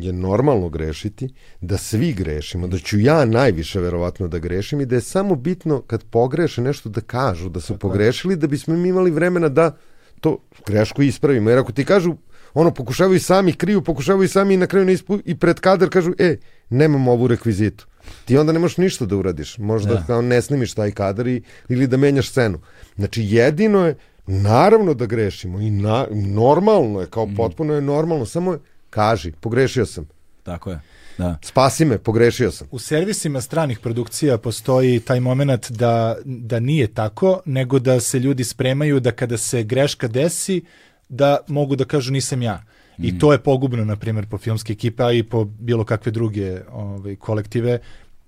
je normalno grešiti, da svi grešimo, da ću ja najviše verovatno da grešim i da je samo bitno kad pogreše nešto da kažu da su pogrešili, da bismo mi imali vremena da to grešku ispravimo. Jer ako ti kažu, ono, pokušavaju sami, kriju, pokušavaju sami i na kraju ne ispu, i pred kadar kažu, e, nemamo ovu rekvizitu. Ti onda ne možeš ništa da uradiš. Možda Da. kao ne snimiš taj kadar i, ili da menjaš scenu. Znači, jedino je, naravno da grešimo i na, normalno je, kao potpuno je normalno, samo je, kaži, pogrešio sam. Tako je. Da. Spasi me, pogrešio sam. U servisima stranih produkcija postoji taj moment da, da nije tako, nego da se ljudi spremaju da kada se greška desi, da mogu da kažu nisam ja. I to je pogubno, na primjer, po filmske ekipe, a i po bilo kakve druge ovaj, kolektive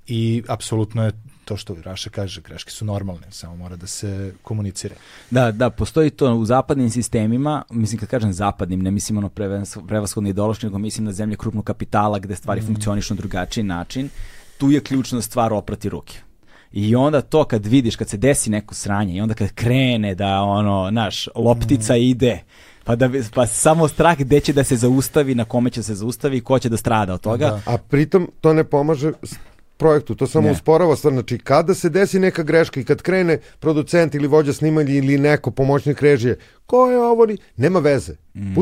i apsolutno je to što Raša kaže, greške su normalne, samo mora da se komunicira. Da, da, postoji to u zapadnim sistemima, mislim kad kažem zapadnim, ne mislim ono prevas- prevashodno ideološki, nego mislim na zemlje krupnog kapitala gde stvari funkcionišu na drugačiji način, tu je ključna stvar oprati ruke. I onda to kad vidiš, kad se desi neko sranje i onda kad krene da ono, naš, loptica ide, pa, da, pa samo strah gde će da se zaustavi, na kome će se zaustavi ko će da strada od toga. Da. A pritom to ne pomaže projektu, to samo Ne. usporava stvar. Znači, kada se desi neka greška i kad krene producent ili vođa snimanja ili neko pomoćnik režije, ko je ovo? Nema veze. Mm.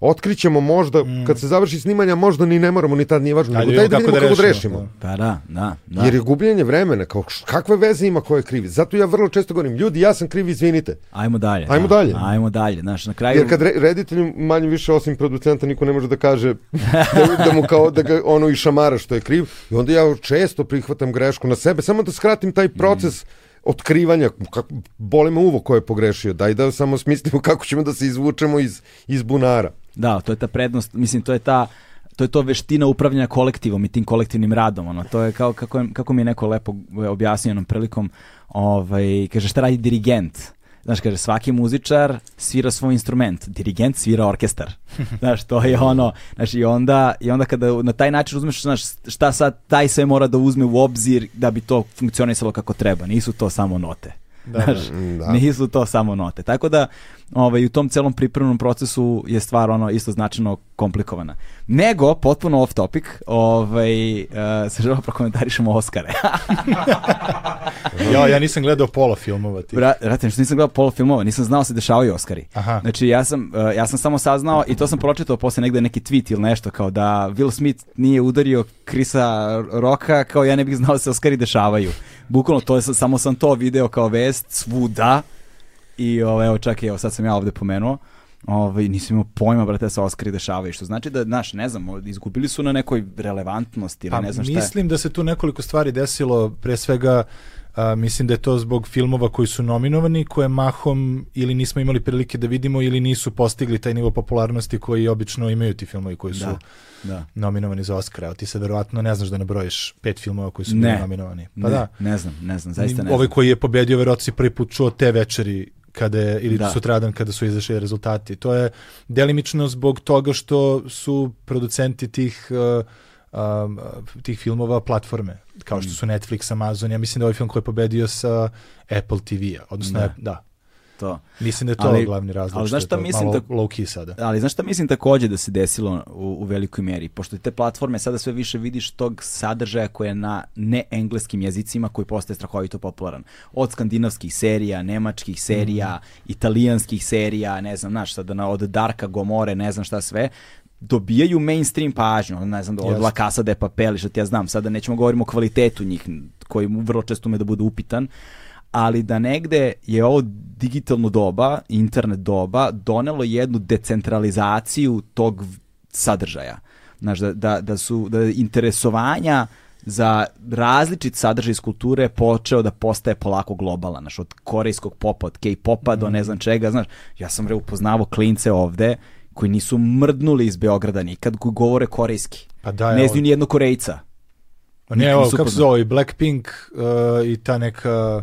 Otkrićemo možda, kad se završi snimanja, možda ni ne moramo, ni tad nije važno. Ajde, Nego daj da vidimo kako da da rešimo. Pa da, da, da. Jer je gubljenje vremena, kao kakve veze ima ko je krivi. Zato ja vrlo često govorim, ljudi, ja sam kriv, izvinite. Ajmo dalje. Ajmo da. dalje. Ajmo dalje. Znaš, na kraju... Jer kad re, reditelju manje više osim producenta niko ne može da kaže da, da mu kao da ga ono i šamara što je kriv i onda ja često prihvatam grešku na sebe samo da skratim taj proces otkrivanja kako, boli me uvo ko je pogrešio daj da samo smislimo kako ćemo da se izvučemo iz, iz bunara Da, to je ta prednost, mislim, to je ta to je to veština upravljanja kolektivom i tim kolektivnim radom, ono, to je kao kako, je- kako mi je neko lepo objasnio jednom prilikom, ovaj, kaže šta radi dirigent, Znaš, kaže, svaki muzičar svira svoj instrument, dirigent svira orkestar. Znaš, to je ono, znaš, i onda, i onda kada na taj način uzmeš, znaš, šta sad taj sve mora da uzme u obzir da bi to funkcionisalo kako treba. Nisu to samo note. Da, Znaš, da. nisu to samo note. Tako da ovaj, u tom celom pripremnom procesu je stvar ono isto značajno komplikovana. Nego, potpuno off topic, ovaj, uh, se želimo prokomentarišemo Oscare. Ja, ja nisam gledao pola filmova ti. Bra, brate, što nisam gledao pola filmova, nisam znao se dešavaju Oscari. Aha. Znači, ja sam, uh, ja sam samo saznao i to sam pročitao posle negde neki tweet ili nešto, kao da Will Smith nije udario Krisa Roka, kao ja ne bih znao da se Oscari dešavaju. Bukvalno, to je, sa- samo sam to video kao vest svuda i ovo, evo čak evo sad sam ja ovde pomenuo. Ovaj, nisam imao pojma, brate, da se Oscari dešavaju, što znači da, znaš, ne znam, izgubili su na nekoj relevantnosti ili Pa ne znam šta je. mislim da se tu nekoliko stvari desilo, pre svega a, mislim da je to zbog filmova koji su nominovani, koje mahom ili nismo imali prilike da vidimo ili nisu postigli taj nivo popularnosti koji obično imaju ti filmovi koji su Da, da. nominovani za Oscara. Ti sad verovatno ne znaš da nabrojiš pet filmova koji su Ne. bili nominovani. Pa ne, da. ne znam, ne znam, zaista ne Ovaj znam. koji je pobedio, verovatno si prvi put čuo te večeri kada je, ili Da. sutradan kada su izašli rezultati. To je delimično zbog toga što su producenti tih uh, um, tih filmova platforme, kao Mm. što su Netflix, Amazon. Ja mislim da je ovaj film koji je pobedio sa Apple TV-a, odnosno Da. da. To. Mislim da je to Ali- glavni razlog. ali što znaš je šta to mislim malo da- low key sada. Ali znaš šta mislim takođe da se desilo u, u velikoj meri? Pošto te platforme sada sve više vidiš tog sadržaja koje je na neengleskim jezicima koji postaje strahovito popularan. Od skandinavskih serija, nemačkih serija, Mhm. italijanskih serija, ne znam, znaš, sada na, od Darka Gomore, ne znam šta sve, dobijaju mainstream pažnju, ne znam, od. La Casa de Papel, što ti ja znam, sada nećemo govorimo o kvalitetu njih, koji vrlo često ume da bude upitan, ali da negde je ovo digitalno doba, internet doba, donelo jednu decentralizaciju tog sadržaja. Znaš, da, da, da su da interesovanja za različit sadržaj iz kulture počeo da postaje polako globalan, znaš, od korejskog popa, od K-popa do ne znam čega, znaš, ja sam re upoznavao klince ovde koji nisu mrdnuli iz Beograda nikad, koji govore korejski. Pa da, ne znaju ni jednog Korejca. Pa ne, evo, kako se zove, Blackpink uh, i ta neka,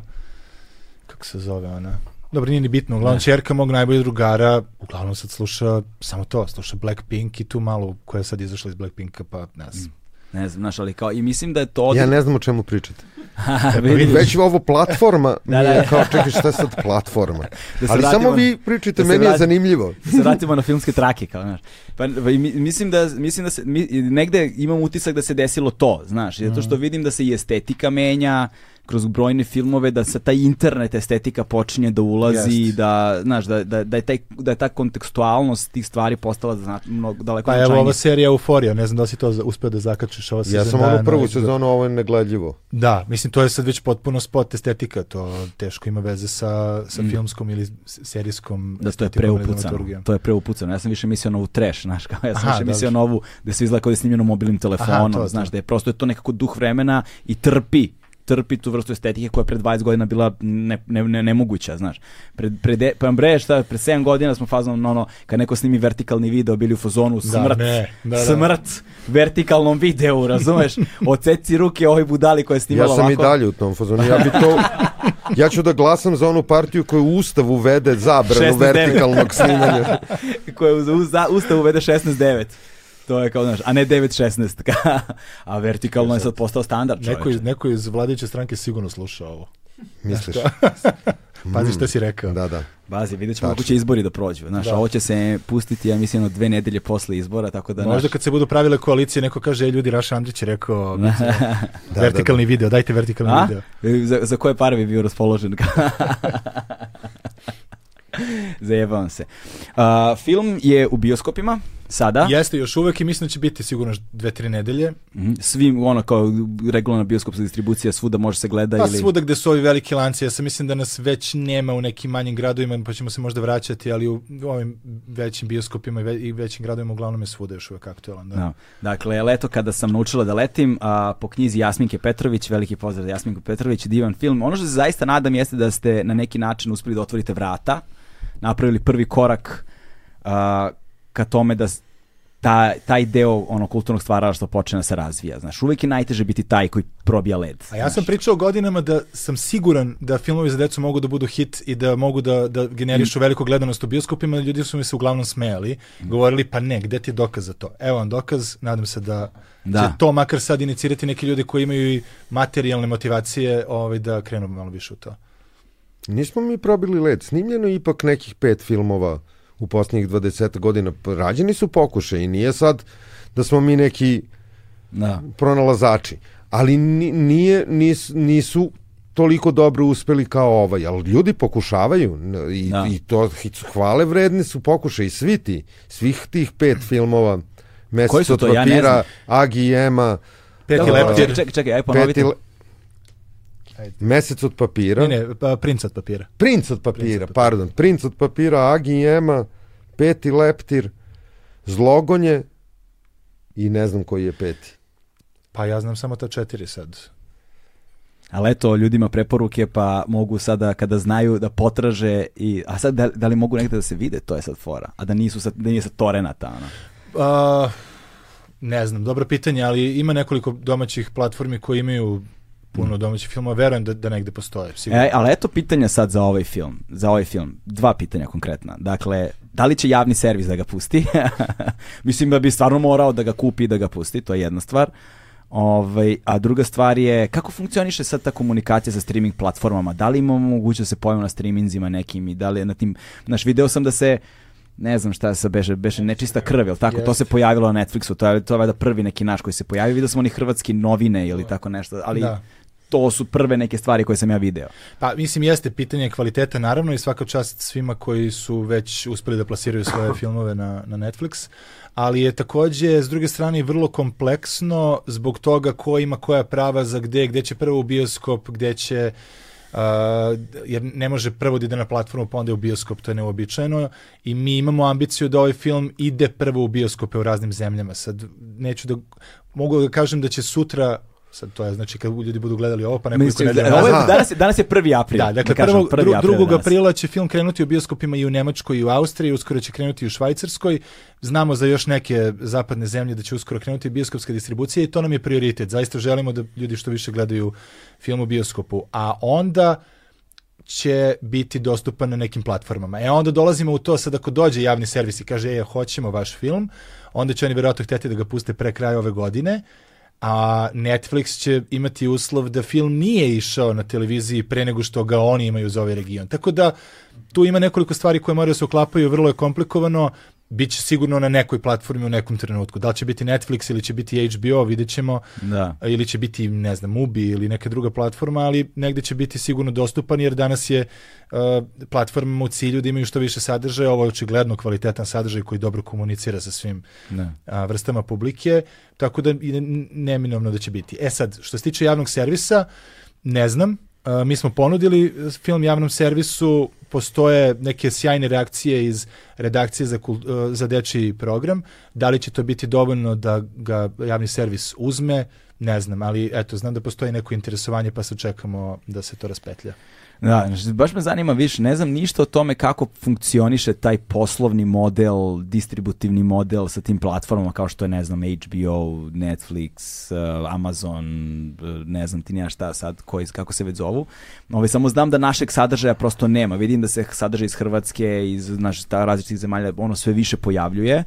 kako se zove ona, dobro, nije ni bitno, uglavnom čerka mog najboljeg drugara, uglavnom sad sluša samo to, sluša Blackpink i tu malo koja je sad izašla iz Blackpinka, pa ne znam. Ne znam, znaš, ali kao, i mislim da je to... Ja ne znam o čemu pričate. Već ovo platforma mi Da, je da. kao, čekaj šta je sad platforma? Da Ali samo na- vi pričajte, da meni je vrati- zanimljivo. da se vratimo na filmske trake, kao, znaš. Pa, pa mislim da, mislim da se, mi, negde imam utisak da se desilo to, znaš, zato što vidim da se i estetika menja, kroz brojne filmove da se taj internet estetika počinje da ulazi Jest. da znaš da, da, da je taj da je ta kontekstualnost tih stvari postala zna, mnogo daleko Pa evo ova serija Euforija, ne znam da li si to uspeo da zakačiš ova Ja sezon sam ono prvu sezonu, ovo je negledljivo. Da, mislim to je sad već potpuno spot estetika, to teško ima veze sa, sa Mm. filmskom ili serijskom da to je preupucano. To je preupucano. Ja sam više mislio na ovu trash, znaš, kao ja sam Aha, više mislio dobro. na ovu gde se izgleda kao da je snimljeno mobilnim telefonom, to, to. znaš, da je prosto je to nekako duh vremena i trpi trpi tu vrstu estetike koja je pre 20 godina bila ne, ne, ne, nemoguća, znaš. Pred, pred, pa bre, šta, pred 7 godina smo fazom, ono, kad neko snimi vertikalni video, bili u fazonu smrt, ne, da, da. smrt vertikalnom videu, razumeš? Oceci ruke ovoj budali koja je Ja snimala sam i ovako. dalje u tom fazonu. Ja bi to... Ja ću da glasam za onu partiju koju u Ustav uvede zabranu 69. vertikalnog snimanja. koje u, u za- Ustav uvede 16-9. To je kao, znaš, a ne 9-16. a vertikalno je sad postao standard, Neko iz, neko iz vladajuće stranke sigurno sluša ovo. Misliš? Pazi šta si rekao. Da, da. Bazi, vidjet ćemo kako će izbori da prođu. Znaš, Da. ovo će se pustiti, ja mislim, jedno dve nedelje posle izbora, tako da, Možda znaš, kad se budu pravile koalicije, neko kaže, ej ljudi, Raša Andrić je rekao, Da, vertikalni video, dajte vertikalni a? video. Za, za koje pare bi bio raspoložen? Zajebavam se. A, film je u bioskopima, sada. Jeste još uvek i mislim da će biti sigurno dve, tri nedelje. Mhm. Svi, ono, kao regularna bioskopska distribucija, svuda može se gleda Pa ili... svuda gde su ovi veliki lanci, ja sam mislim da nas već nema u nekim manjim gradovima, pa ćemo se možda vraćati, ali u ovim većim bioskopima i, ve, i većim gradovima uglavnom je svuda još uvek aktualan. Da. Da. Dakle, leto kada sam naučila da letim, a, po knjizi Jasminke Petrović, veliki pozdrav Jasminku Petrović, divan film. Ono što se zaista nadam jeste da ste na neki način uspeli da otvorite vrata, napravili prvi korak a, ka tome da ta, taj deo ono kulturnog stvaralaštva počne da se razvija. Znaš, uvijek je najteže biti taj koji probija led. A ja sam znaš. pričao godinama da sam siguran da filmovi za decu mogu da budu hit i da mogu da, da generišu veliku gledanost u bioskopima, ljudi su mi se uglavnom smejali, govorili pa ne, gde ti je dokaz za to? Evo vam dokaz, nadam se da, Da. će to makar sad inicirati neki ljudi koji imaju i materijalne motivacije ovaj, da krenu malo više u to. Nismo mi probili led. Snimljeno je ipak nekih pet filmova u posljednjih 20 godina. Pa Rađeni su pokušaj i nije sad da smo mi neki Da. pronalazači. Ali ni- nije, nis, nisu toliko dobro uspeli kao ovaj, ali ljudi pokušavaju i, Da. i to hvale vredni su pokušaj svi ti, svih tih pet filmova Koji Mesec su od? Ja papira, znam. Agi i Ema, Peti Dobro, leptir. čekaj, čekaj, čekaj, aj ponovite. peti le... Mesec od papira, Ne, ne, pa, princ od papira. Princ od papira, Princ od papira. pardon, Princ od papira, Agi i Ema, peti leptir, zlogonje i ne znam koji je peti. Pa ja znam samo ta četiri sad. Ali eto, ljudima preporuke pa mogu sada kada znaju da potraže i, a sad da, da li mogu negde da se vide, to je sad fora, a da nisu sad, da nije sad torenata, ono. Uh, ne znam, dobro pitanje, ali ima nekoliko domaćih platformi koji imaju puno domaćih filmova, verujem da, da negde postoje. Sigurno. E, ali eto pitanja sad za ovaj film. Za ovaj film. Dva pitanja konkretna. Dakle, da li će javni servis da ga pusti? Mislim da bi stvarno morao da ga kupi i da ga pusti, to je jedna stvar. Ovaj, a druga stvar je, kako funkcioniše sad ta komunikacija sa streaming platformama? Da li imamo mogućnost da se pojavimo na streaminzima nekim i da li na tim... Znaš, video sam da se ne znam šta se beše, beše nečista krv, jel tako? To se pojavilo na Netflixu, to je, to je valjda prvi neki naš koji se pojavio. Vidio smo oni hrvatski novine ili tako nešto, ali Da. To su prve neke stvari koje sam ja video. Pa mislim jeste pitanje kvaliteta naravno i svaka čast svima koji su već uspeli da plasiraju svoje filmove na, na Netflix, ali je takođe s druge strane vrlo kompleksno zbog toga ko ima koja prava za gde, gde će prvo u bioskop, gde će Uh, jer ne može prvo da ide na platformu pa onda u bioskop, to je neuobičajeno i mi imamo ambiciju da ovaj film ide prvo u bioskope u raznim zemljama. Sad neću da mogu da kažem da će sutra sad to je znači kad ljudi budu gledali ovo pa nekoliko nedelja ovo je, danas, je, danas je prvi april. da, dakle, kažem, prvog, prvi dru, april je drugog danas. aprila će film krenuti u bioskopima i u Nemačkoj i u Austriji, uskoro će krenuti i u Švajcarskoj. Znamo za još neke zapadne zemlje da će uskoro krenuti bioskopska distribucija i to nam je prioritet. Zaista želimo da ljudi što više gledaju film u bioskopu. A onda će biti dostupan na nekim platformama. E onda dolazimo u to sad ako dođe javni servis i kaže, e, hoćemo vaš film, onda će oni vjerojatno hteti da ga puste pre kraja ove godine, a Netflix će imati uslov da film nije išao na televiziji pre nego što ga oni imaju za ovaj region. Tako da tu ima nekoliko stvari koje moraju da se uklapaju, vrlo je komplikovano, Biće sigurno na nekoj platformi u nekom trenutku. Da li će biti Netflix ili će biti HBO, vidjet ćemo. Da. Ili će biti, ne znam, Mubi ili neka druga platforma, ali negde će biti sigurno dostupan jer danas je uh, platforma u cilju da imaju što više sadržaja. Ovo je očigledno kvalitetan sadržaj koji dobro komunicira sa svim Da. a, vrstama publike, tako da je neminovno da će biti. E sad, što se tiče javnog servisa, ne znam, a, mi smo ponudili film javnom servisu, postoje neke sjajne reakcije iz redakcije za, kul- a, za dečiji program, da li će to biti dovoljno da ga javni servis uzme, ne znam, ali eto, znam da postoji neko interesovanje pa se čekamo da se to raspetlja. Da, znači, baš me zanima više, ne znam ništa o tome kako funkcioniše taj poslovni model, distributivni model sa tim platformama kao što je, ne znam, HBO, Netflix, uh, Amazon, uh, ne znam ti nija šta sad, koji, kako se već zovu. Ove, samo znam da našeg sadržaja prosto nema. Vidim da se sadržaj iz Hrvatske, iz naš, različitih zemalja, ono sve više pojavljuje.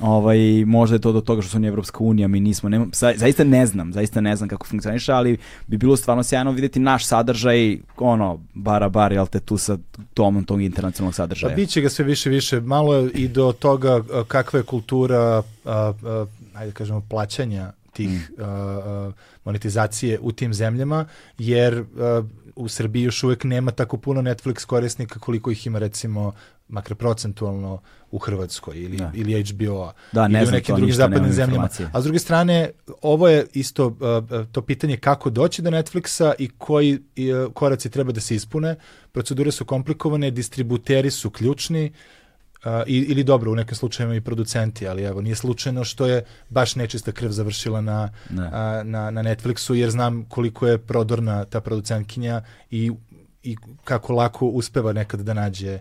Ovaj, možda je to do toga što su oni Evropska unija, mi nismo, nema, za, zaista ne znam, zaista ne znam kako funkcioniše, ali bi bilo stvarno sjajno vidjeti naš sadržaj, ono, bara bar, jel te, tu sa tomom tog internacionalnog Pa sadržaja. bit će ga sve više više, malo je i do toga kakva je kultura, a, a, ajde da kažemo, plaćanja tih a, a, monetizacije u tim zemljama, jer a, u Srbiji još uvek nema tako puno Netflix korisnika koliko ih ima recimo makar procentualno u Hrvatskoj ili, Da. ili HBO-a Da, ne ili u nekim drugim zapadnim zemljama. A s druge strane, ovo je isto uh, uh, to pitanje kako doći do Netflixa i koji uh, koraci treba da se ispune. Procedure su komplikovane, distributeri su ključni, uh, i, ili dobro, u nekim slučajevima i producenti, ali evo, nije slučajno što je baš nečista krv završila na, Da. a, na, na Netflixu, jer znam koliko je prodorna ta producentkinja i, i kako lako uspeva nekad da nađe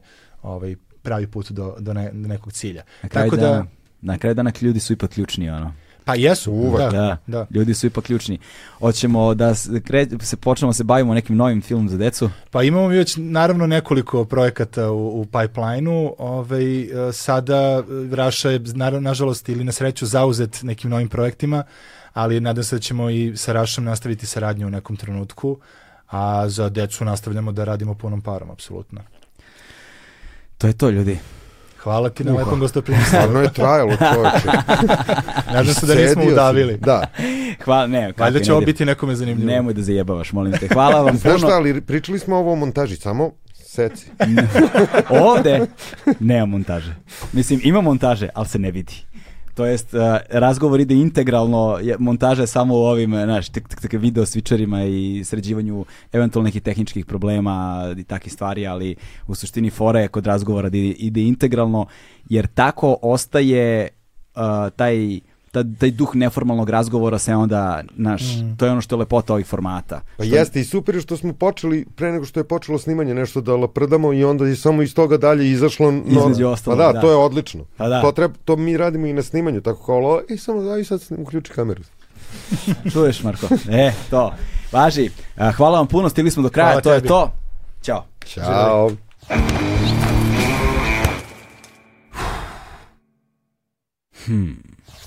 ovaj, pravi put do, do, ne, do nekog cilja. Na kraju, Tako da, dana, na kraju dana ljudi su ipak ključni, ono. pa jesu, Uvek. da, Da, da. ljudi su ipak ključni. Hoćemo da se, kre, se počnemo se bavimo nekim novim filmom za decu. Pa imamo već naravno nekoliko projekata u, u pipeline-u. Ovaj, e, sada e, Raša je naravno, nažalost ili na sreću zauzet nekim novim projektima, ali nadam se da ćemo i sa Rašom nastaviti saradnju u nekom trenutku, a za decu nastavljamo da radimo punom parom, apsolutno. To je to, ljudi. Hvala ti na Uha. lepom gostoprimstvu. Stvarno je trajalo čoveče. Nadam se da nismo udavili. Da. Hvala, ne, Valjda će ovo biti nekome zanimljivo. Nemoj da zajebavaš, molim te. Hvala vam Znaš šta, puno. ali pričali smo ovo o montaži, samo seci. Ovde nema montaže. Mislim, ima montaže, ali se ne vidi. To jest, uh, razgovor ide integralno, montaža je samo u ovim, znaš, tik, tik, tik, video switcherima i sređivanju eventualno nekih tehničkih problema i takih stvari, ali u suštini fora je kod razgovora da ide, ide integralno, jer tako ostaje uh, taj ta, taj duh neformalnog razgovora se onda, naš, mm. to je ono što je lepota ovih formata. Pa što... jeste i super je što smo počeli, pre nego što je počelo snimanje nešto da laprdamo i onda je samo iz toga dalje izašlo. No, Između ostalog, pa da, da, to je odlično. Pa da. To, treba, to mi radimo i na snimanju, tako kao, i samo daj sad uključi kameru. Čuješ, Marko? E, to. Važi. Hvala vam puno, stigli smo do kraja, Hvala to tebi. je to. Ćao. Ćao. Hmm.